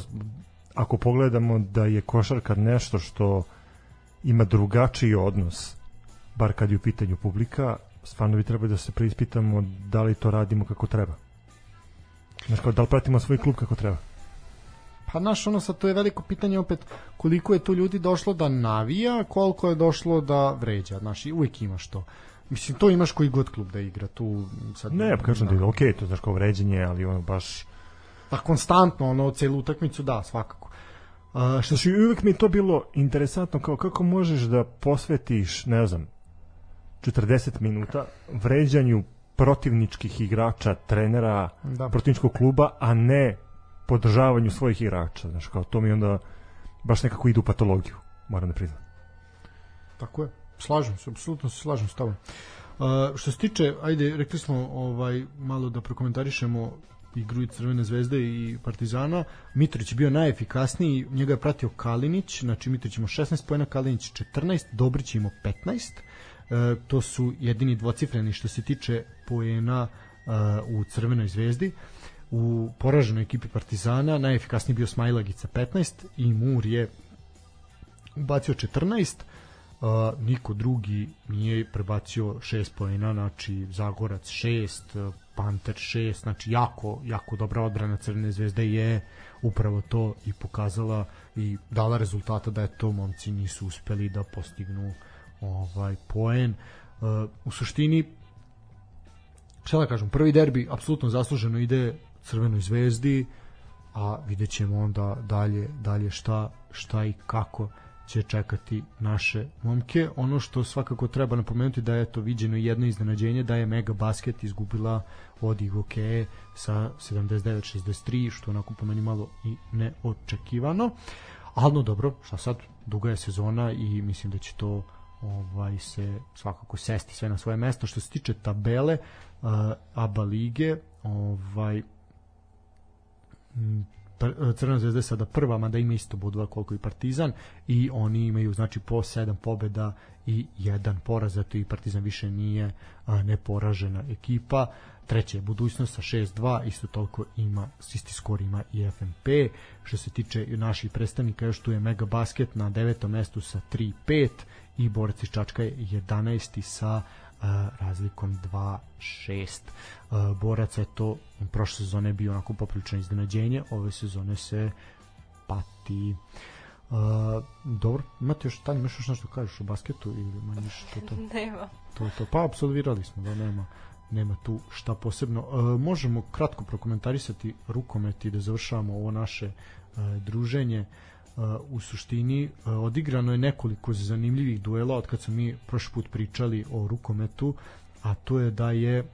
ako pogledamo da je košarka nešto što ima drugačiji odnos, bar kad je u pitanju publika, stvarno bi trebali da se preispitamo da li to radimo kako treba. Znaš, kao, da li pratimo svoj klub kako treba. Pa naš ono sad to je veliko pitanje opet koliko je tu ljudi došlo da navija, koliko je došlo da vređa. Znaš, uvijek imaš to. Mislim, to imaš koji god klub da igra. Tu sad, Ne, pa kažem da je okej, to znaš kao vređenje, ali ono baš... Pa konstantno, ono, celu utakmicu, da, svakako. Uh, što i uvijek mi to bilo interesantno, kao kako možeš da posvetiš, ne znam, 40 minuta vređanju protivničkih igrača, trenera, Da. protivničkog kluba, a ne podržavanju svojih igrača. Znaš, kao to mi onda baš nekako ide u patologiju, moram da priznam. Tako je. Slažem se, apsolutno se slažem s tobom. Uh, što se tiče, ajde, rekli smo ovaj malo da prokomentarišemo igru i Crvene zvezde i Partizana. Mitrović je bio najefikasniji, njega je pratio Kalinić, znači Mitrović ima 16 pojena, Kalinić 14, Dobrić ima 15. E, to su jedini dvocifreni što se tiče pojena e, u Crvenoj zvezdi. U poraženoj ekipi Partizana najefikasniji bio Smajlagica 15 i Mur je ubacio 14 Uh, niko drugi nije prebacio 6 poena, znači Zagorac 6, uh, Panter 6, znači jako, jako dobra odbrana Crvene zvezde je upravo to i pokazala i dala rezultata da je to momci nisu uspeli da postignu ovaj poen. Uh, u suštini šta da kažem, prvi derbi apsolutno zasluženo ide Crvenoj zvezdi, a vidjet ćemo onda dalje, dalje šta, šta i kako će čekati naše momke. Ono što svakako treba napomenuti da je to viđeno jedno iznenađenje da je Mega Basket izgubila od Igoke sa 79-63 što onako po meni malo i neočekivano. Ali no dobro, šta sad, duga je sezona i mislim da će to ovaj se svakako sesti sve na svoje mesto što se tiče tabele uh, ABA lige ovaj Crvena zvezda je sada prva, mada ima isto bodova koliko i Partizan i oni imaju znači po 7 pobeda i jedan poraz, zato i Partizan više nije a, neporažena ekipa. Treća je budućnost sa 6-2, isto toliko ima, isti skor ima i FNP. Što se tiče naših predstavnika, još tu je Mega Basket na devetom mestu sa 3-5 i Borac iz Čačka je 11 sa razlikom 2-6. Uh, Borac je to prošle sezone bio onako poprilično iznenađenje, ove sezone se pati. Uh, dobro, imate još, Tanja, imaš još nešto da kažeš o basketu ili manje više to to? [laughs] Nema. to, to. Pa apsolvirali smo da nema nema tu šta posebno. E, možemo kratko prokomentarisati rukomet i da završavamo ovo naše e, druženje. E, u suštini e, odigrano je nekoliko zanimljivih duela od kad smo mi prošli put pričali o rukometu, a to je da je e,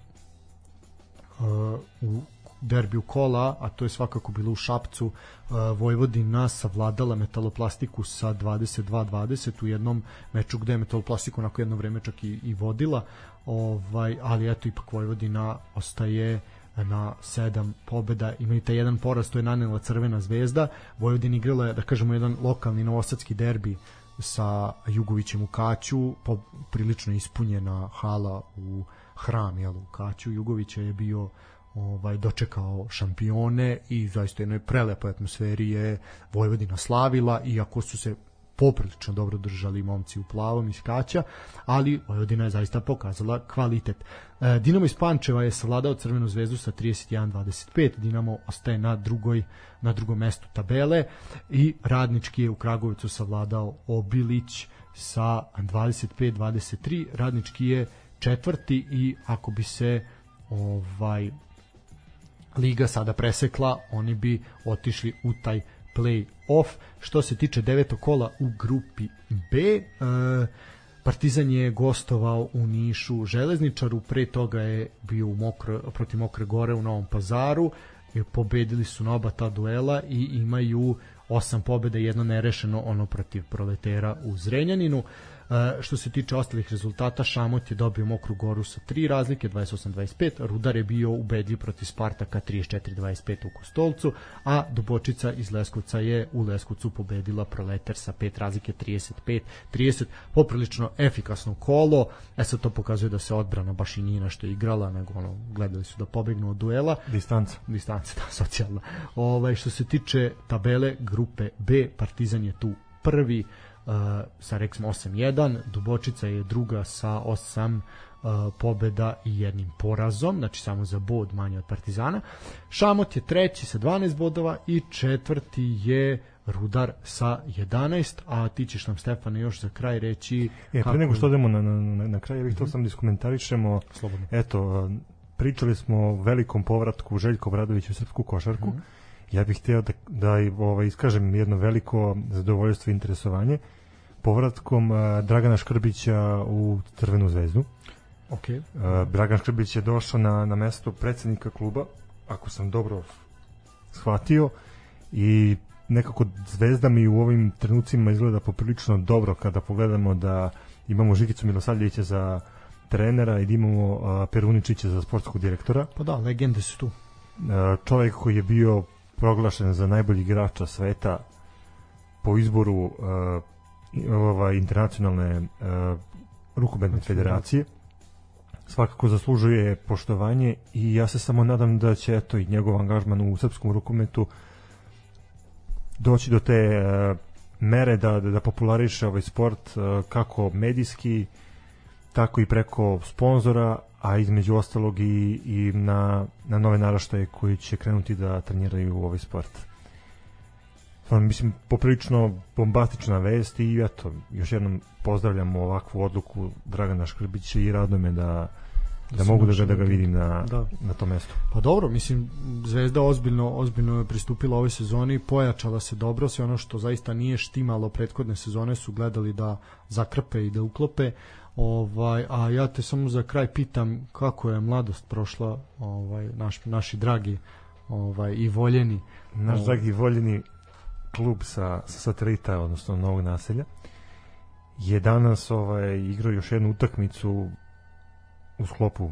u derbiju kola, a to je svakako bilo u Šapcu, uh, Vojvodina savladala metaloplastiku sa 22-20 u jednom meču gde je metaloplastiku onako jedno vreme čak i, i vodila, ovaj, ali eto ipak Vojvodina ostaje na sedam pobeda, imaju taj jedan poraz, to je nanela Crvena zvezda, Vojvodina igrala je, da kažemo, jedan lokalni novosadski derbi sa Jugovićem u Kaću, po, prilično ispunjena hala u hram jel, u Kaću, Jugovića je bio ovaj dočekao šampione i zaista jednoj prelepoj atmosferi je Vojvodina slavila iako su se poprilično dobro držali momci u plavom iz Kaća, ali Vojvodina je zaista pokazala kvalitet. E, Dinamo iz Pančeva je savladao Crvenu zvezdu sa 31-25, Dinamo ostaje na drugoj na drugom mestu tabele i Radnički je u Kragovicu savladao Obilić sa 25-23, Radnički je četvrti i ako bi se ovaj liga sada presekla, oni bi otišli u taj play-off. Što se tiče devetog kola u grupi B, e, Partizan je gostovao u Nišu Železničaru, pre toga je bio u mokro, protiv Mokre Gore u Novom Pazaru, i pobedili su na oba ta duela i imaju osam pobjeda i jedno nerešeno ono protiv proletera u Zrenjaninu. E, što se tiče ostalih rezultata, Šamot je dobio Mokru Goru sa tri razlike, 28-25, Rudar je bio ubedljiv protiv Spartaka 34-25 u Kostolcu, a Dubočica iz Leskovca je u Leskovcu pobedila Proleter sa pet razlike 35-30, poprilično efikasno kolo, e sad to pokazuje da se odbrana baš i nije nešto igrala, nego ono, gledali su da pobegnu od duela. Distanca. Distanca, da, socijalna. Ovaj, što se tiče tabele grupe B, Partizan je tu prvi, sa recimo 8-1, Dubočica je druga sa 8 uh, pobeda i jednim porazom, znači samo za bod manje od Partizana. Šamot je treći sa 12 bodova i četvrti je Rudar sa 11, a ti ćeš nam Stefane još za kraj reći E, pre nego što odemo na, na, na, na kraj, ja bih htio sam da iskomentarišemo, Slobodno. eto, pričali smo o velikom povratku Željko Bradović u srpsku košarku, ja bih htio da, da i, ovaj, iskažem jedno veliko zadovoljstvo i interesovanje povratkom a, Dragana Škrbića u Crvenu zvezdu. Ok, A, Dragan Škrbić je došao na, na mesto predsednika kluba, ako sam dobro shvatio, i nekako Zvezda mi u ovim trenucima izgleda poprilično dobro kada pogledamo da imamo Žigicu Milosavljevića za trenera i da imamo a, Peruničića za sportskog direktora. pa da, legende su tu. A, čovjek koji je bio proglašen za najbolji igrača sveta po izboru a, ovaj, internacionalne a, rukometne federacije svakako zaslužuje poštovanje i ja se samo nadam da će eto i njegov angažman u srpskom rukometu doći do te e, mere da, da, da populariše ovaj sport e, kako medijski tako i preko sponzora a između ostalog i, i na, na nove naraštaje koji će krenuti da treniraju ovaj sport Stvarno, mislim, poprilično bombastična vest i eto, još jednom pozdravljamo ovakvu odluku Dragana Škrbića i rado me da, da, se mogu da ga, da ga da- vidim na, da. na tom mestu. Pa dobro, mislim, Zvezda ozbiljno, ozbiljno je pristupila ovoj sezoni, pojačala se dobro, sve ono što zaista nije štimalo prethodne sezone su gledali da zakrpe i da uklope. Ovaj, a ja te samo za kraj pitam kako je mladost prošla, ovaj naš naši dragi ovaj i voljeni. Naš O. dragi voljeni klub sa, sa satelita, odnosno novog naselja, je danas ovaj, igrao još jednu utakmicu u sklopu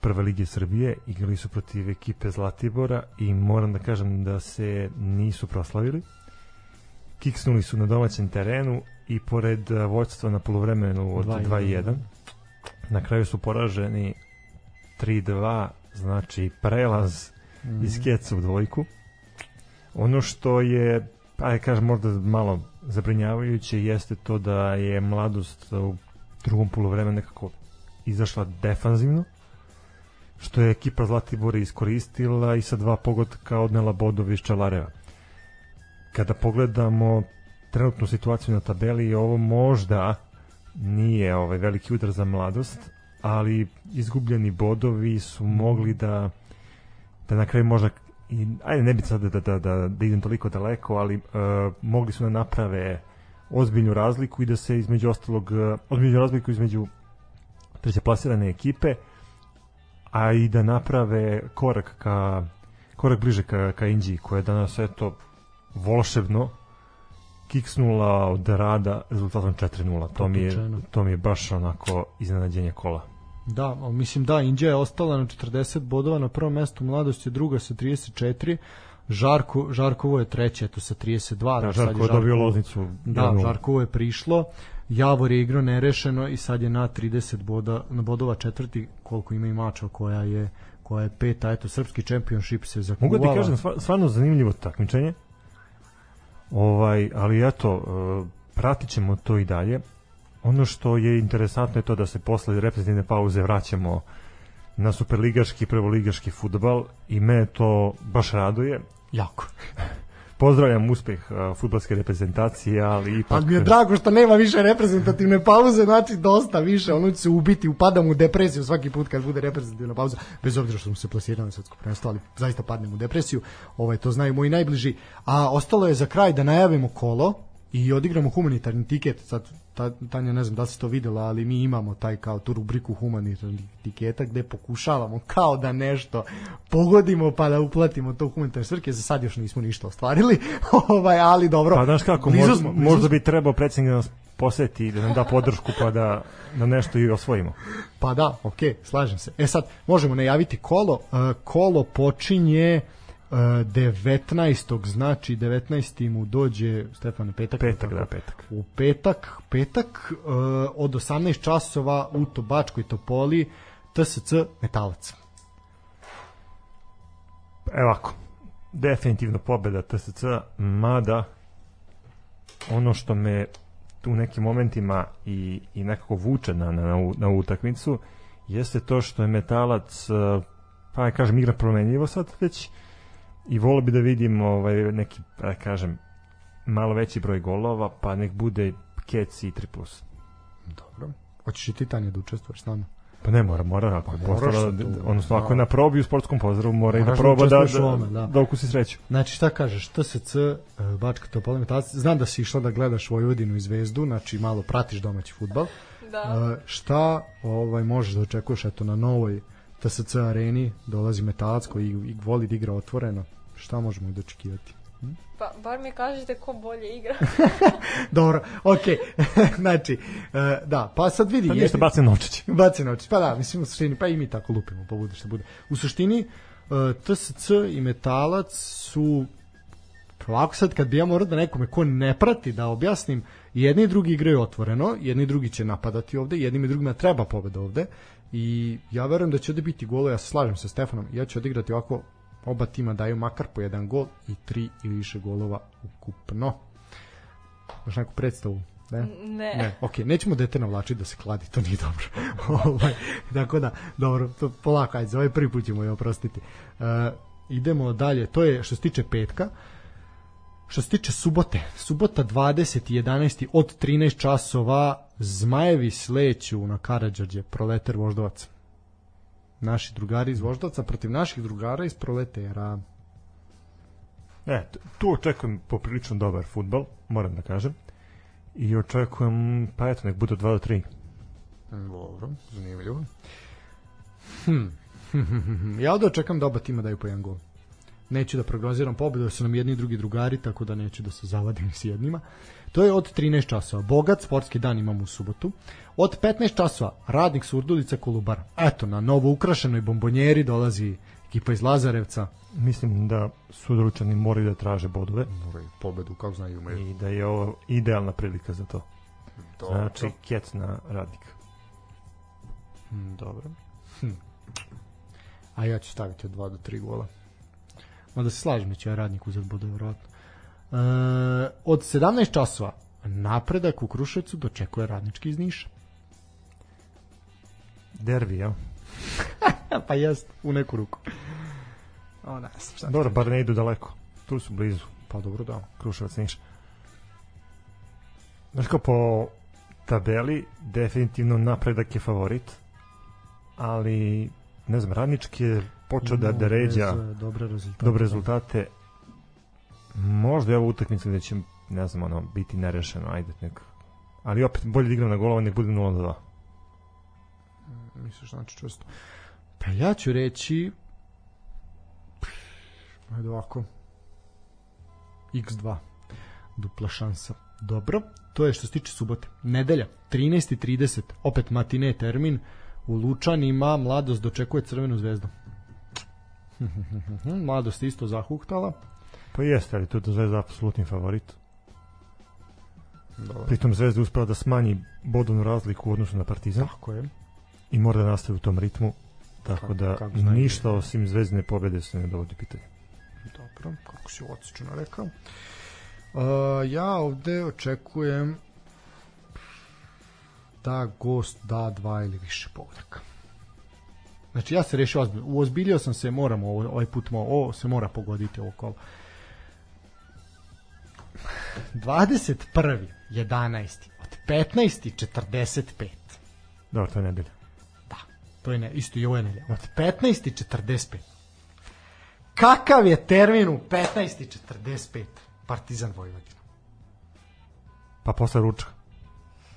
prve lige Srbije, igrali su protiv ekipe Zlatibora i moram da kažem da se nisu proslavili. Kiksnuli su na domaćem terenu i pored eh, vođstva na polovremenu od 2:1. 2-1, na kraju su poraženi 3-2, znači prelaz Mhm. iz keca u dvojku. Ono što je, pa kažem, možda malo zabrinjavajuće jeste to da je mladost u drugom polovremenu nekako izašla defanzivno, što je ekipa Zlatibora iskoristila i sa dva pogotka odnela bodove iz Čalareva. Kada pogledamo trenutnu situaciju na tabeli, ovo možda nije ovaj veliki udar za mladost, ali izgubljeni bodovi su mogli da da na kraju možda i, ajde ne bi sad da, da, da, da idem toliko daleko, ali uh, mogli su da naprave ozbiljnu razliku i da se između ostalog, uh, ozbiljnu razliku između treće plasirane ekipe, a i da naprave korak ka korak bliže ka, ka Inđiji, koja je danas eto volšebno kiksnula od rada rezultatom 4-0. To mi, je, to mi je baš onako iznenađenje kola. Da, mislim da, Indija je ostala na 40 bodova, na prvom mestu mladost je druga sa 34, Žarko, Žarkovo je treće, eto sa 32. Da, Žarko je dobio loznicu. Da, 1:0. Žarkovo je prišlo, Javor je igrao nerešeno i sad je na 30 boda, na bodova četvrti, koliko ima i mača koja je koja je peta, eto, srpski championship se zakuvala. Mogu da ti kažem, stvar- stvarno zanimljivo takmičenje. Ovaj, ali eto, e, pratit ćemo to i dalje. Ono što je interesantno je to da se posle reprezentativne pauze vraćamo na superligaški, prvoligaški futbal i me to baš raduje. Jako. [laughs] Pozdravljam uspeh uh, futbalske reprezentacije, ali ipak... Ali mi je drago što nema više reprezentativne pauze, znači dosta više, ono će se ubiti, upadam u depresiju svaki put kad bude reprezentativna pauza, bez obzira što smo se plasirali na svetsko prvenstvo, ali zaista padnem u depresiju, ovaj, to znaju moji najbliži. A ostalo je za kraj da najavimo kolo, i odigramo humanitarni tiket, sad ta, Tanja ne znam da li si to videla, ali mi imamo taj kao tu rubriku humanitarnih tiketa gde pokušavamo kao da nešto pogodimo pa da uplatimo to humanitarne svrke, za sad još nismo ništa ostvarili, [laughs] ovaj, ali dobro. Pa znaš kako, blizu možda, blizu možda bi trebao predsjednik da nas poseti i da nam da podršku pa da, da nešto i osvojimo. Pa da, okej, slažem se. E sad, možemo najaviti kolo. Uh, kolo počinje uh, 19. znači 19. mu dođe Stefane petak. Petak, da, petak. U petak, petak uh, od 18 časova u Tobačkoj Topoli TSC Metalac. Evo ovako, definitivno pobeda TSC, mada ono što me u nekim momentima i, i nekako vuče na, na, na, utakmicu jeste to što je metalac eh, pa ja kažem igra promenljivo sad već i volio bi da vidim ovaj, neki da kažem malo veći broj golova pa nek bude kec i 3 plus Dobro. Hoćeš i ti Tanja da učestvuješ s nama? pa ne mora, mora ako Pa moraš postala, sad tu, odnosno ako je da. na probi u sportskom pozdravu mora i da da proba da, da, ovome, da. da ukusi sreću Znači šta kažeš, TSC, uh, Bačka Topola znam da si išla da gledaš Vojvodinu i Zvezdu, znači malo pratiš domaći futbal. Da. Uh, šta ovaj možeš da očekuješ eto na novoj TSC areni dolazi Metalac koji i voli da igra otvoreno šta možemo da očekivati Pa, bar mi kažete ko bolje igra. [laughs] dobro okej [laughs] znači uh, da pa sad vidi pa ništa bacim novčić [laughs] Baci na oči. Pa da, mislim u suštini, pa i mi tako lupimo, pa bude što bude. U suštini, uh, TSC i Metalac su ovako sad kad bi ja morao da nekome ko ne prati da objasnim, jedni i drugi igraju otvoreno, jedni i drugi će napadati ovde, jednim i drugima treba pobeda ovde i ja verujem da će ovde biti golo, ja se slažem sa Stefanom, ja ću odigrati ovako oba tima daju makar po jedan gol i tri ili više golova ukupno. Imaš neku predstavu? Ne? Ne. Ne, okej, nećemo dete navlačiti da se kladi, to nije dobro. [laughs] ovaj, tako da, dobro, to polako, ajde, za ovaj prvi put ćemo je oprostiti. Uh, idemo dalje, to je što se tiče petka. Što se tiče subote, subota 20. 11. od 13 časova Zmajevi sleću na Karadžađe, Proleter Voždovac. Naši drugari iz Voždovca protiv naših drugara iz Proletera. E, tu očekujem poprilično dobar futbal, moram da kažem. I očekujem, pa eto, nek bude 2 do 3. Dobro, zanimljivo. Hm. [laughs] ja ovde očekam da oba tima daju po jedan gol. Neću da prognoziram pobedu, jer su nam jedni i drugi drugari, tako da neću da se zavadim s jednima. To je od 13 časova. Bogat sportski dan imamo u subotu. Od 15 časova radnik Surdulica Kolubara. Eto, na novo ukrašenoj bombonjeri dolazi ekipa iz Lazarevca. Mislim da sudručani moraju da traže bodove Moraju pobedu, kako znaju umeju. i da je ovo idealna prilika za to. Znači, kec na radnik. Mm, Dobro. Hm. A ja ću staviti od 2 do 3 gola. Mada se slažem da će ja radnik uzeti bude vjerojatno. E, od 17 časova napredak u Kruševcu dočekuje radnički iz Niša. Derbi, ja? [laughs] pa jest, u neku ruku. O, ne šta. ti Dobro, bar ne idu daleko. Tu su blizu. Pa dobro, da. Kruševac Niš. Znaš kao po tabeli definitivno napredak je favorit ali ne znam radnički je počeo da, da ređa Bez, e, dobre rezultate. dobre rezultate možda je ovo utakmica gde će ne znam ono biti nerešeno ajde nek ali opet bolje da igram na golova nek bude 0 do 2 Misliš, znači čvrsto. Pa ja ću reći ajde ovako x2 dupla šansa. Dobro, to je što se tiče subote. Nedelja, 13.30, opet matine termin, u Lučanima mladost dočekuje crvenu zvezdu. [laughs] mladost isto zahuktala. Pa jeste ali tu je Zvezda apsolutni favorit Dobro. pritom Zvezda uspela da smanji bodovnu razliku u odnosu na Partizan Tako je. i mora da nastavi u tom ritmu tako Kako- da kako ništa osim zvezdine pobede se ne dovodi pitanje Dobro, kako si odsečeno rekao. Uh, ja ovde očekujem da gost da dva ili više pogodaka. Znači ja se rešio ozbiljno. Uozbiljio sam se, moramo ovaj put mo, ovo se mora pogoditi ovo kolo. 21. 11. od 15.45. dobro, to je nedelja Da, to je ne, isto i ovo je nedelja. Od 15.45. Kakav je termin u 15.45? Partizan Vojvodina. Pa posle ručka.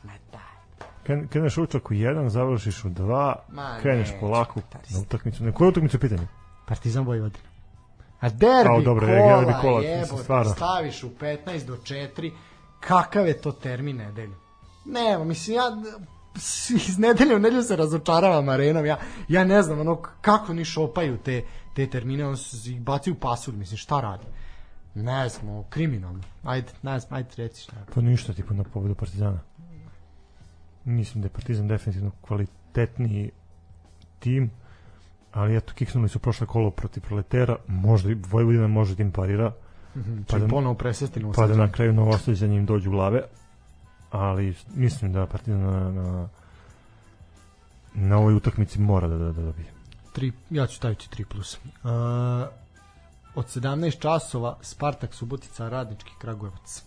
Ma daj. Kren, kreneš ručak u jedan, završiš u dva, Ma kreneš neću, polako na utakmicu. Na koju utakmicu je pitanje? Partizan Vojvodina. A derbi Ao, dobro, kola, derbi kola, jebote, stvarno. staviš u 15 do 4, kakav je to termin nedelju? Nema, mislim, ja [laughs] iz nedelje u nedelju se razočaravam arenom, ja, ja ne znam, ono, kako oni šopaju te, te termine, on se ih baci u pasulj, mislim, šta radi? Ne znam, kriminalno. Ajde, ne znam, ajde reci šta. Pa ništa, tipa na pobedu Partizana. Mislim da je Partizan definitivno kvalitetniji tim, ali eto, kiksnuli su prošle kolo protiv proletera, možda i Vojvodina može da im parira, Mhm, Pa pa da- ponovo presesti na pa da na kraju novostođenje im dođu u glave, ali mislim da Partizan na, na, na ovoj utakmici mora da, da, da dobije. Tri, ja ću staviti 3 plus. Uh, od 17 časova Spartak Subotica Radnički Kragujevac.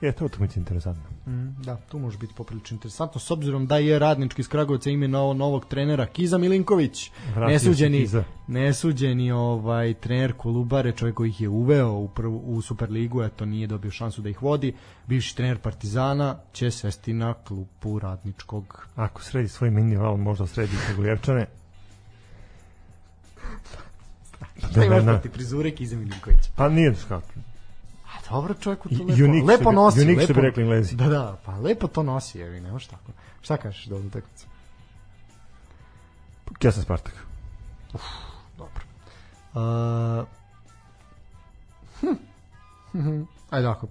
E, to je utakmica interesantna. Mm, da, tu može biti poprilično interesantno s obzirom da je Radnički iz Kragujevca ime novo, novog trenera Kiza Milinković. Vratio nesuđeni, Kiza. nesuđeni ovaj trener Kolubare, čovjek koji ih je uveo u, prvu, u Superligu, eto nije dobio šansu da ih vodi. Bivši trener Partizana će sesti na klupu Radničkog. Ako sredi svoj mini val, možda sredi Kragujevčane. Šta imaš protiv frizure Kiza Milinkovića? Pa nije kao A dobro čovjeku to lepo, unique lepo što bi- nosi. unique što lepo, bi rekli Englezi. Da, da, pa lepo to nosi, evi, ne može tako. Šta kažeš do utakmice? ja sam Spartak. Dobro. Uh, hm. Ajde ako.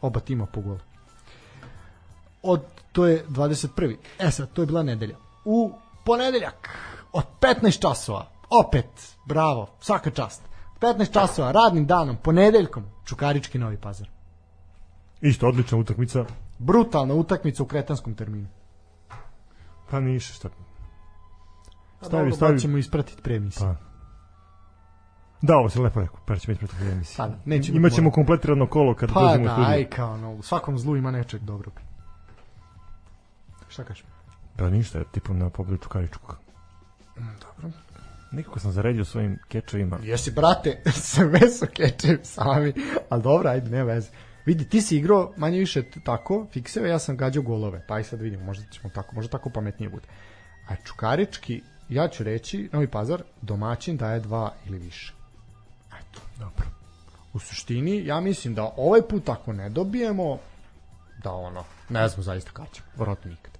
Oba tima po golu. Od, to je 21. E sad, to je bila nedelja. U ponedeljak od 15 časova, opet, bravo, svaka čast. 15 časova, radnim danom, ponedeljkom, Čukarički Novi Pazar. Isto odlična utakmica. Brutalna utakmica u kretanskom terminu. Pa ništa šta. Stavi, Stavi, stavi. bar ćemo ispratiti premisi. Pa. Da, ovo se lepo rekao, pa ćemo biti protiv emisije. Pa da, nećemo Imaćemo kompletirano kolo kad Pa dođemo u da, studiju. aj kao ono, u svakom zlu ima nečeg dobrog. Šta kažeš? Pa ništa, tipu na pobedu Čukaričkog. Dobro. Nekako sam zaredio svojim kečevima. Jesi, brate, [laughs] sve su kečevi sami, ali dobro, ajde, ne veze. Vidi, ti si igrao manje više tako, fikseve, ja sam gađao golove, pa aj sad vidimo, možda ćemo tako, možda tako pametnije bude. A Čukarički, ja ću reći, Novi Pazar, domaćin daje dva ili više. Eto, dobro. U suštini, ja mislim da ovaj put ako ne dobijemo, da ono, ne znam zaista kada ćemo, vrlo nikad.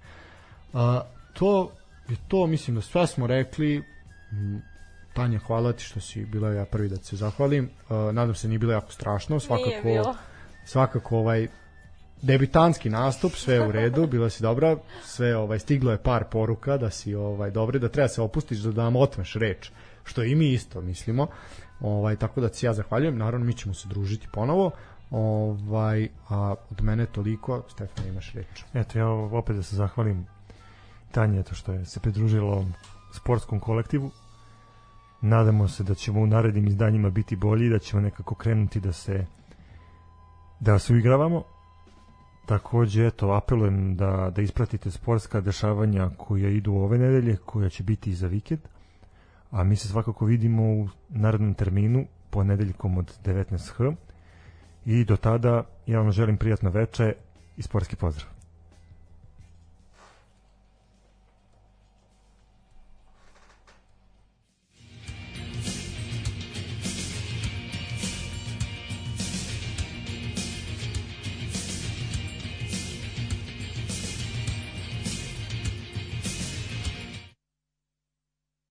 A, to je to, mislim da sve smo rekli, Tanja, hvala ti što si bila ja prvi da se zahvalim. Uh, nadam se nije bilo jako strašno. Svakako, Nije bilo. svakako ovaj debitanski nastup, sve je u redu, [laughs] bila si dobra, sve ovaj stiglo je par poruka da si ovaj dobri, da treba se opustiš da, nam otmeš reč, što i mi isto mislimo. Ovaj tako da ti ja zahvaljujem, naravno mi ćemo se družiti ponovo. Ovaj a od mene toliko, Stefan imaš reč. Eto, ja opet da se zahvalim Tanji, eto što je se pridružila ovom sportskom kolektivu. Nadamo se da ćemo u narednim izdanjima biti bolji, da ćemo nekako krenuti da se da se uigravamo. Takođe, eto, apelujem da, da ispratite sportska dešavanja koja idu ove nedelje, koja će biti i za vikend. A mi se svakako vidimo u narednom terminu, ponedeljkom od 19h. I do tada ja vam želim prijatno veče i sportski pozdrav.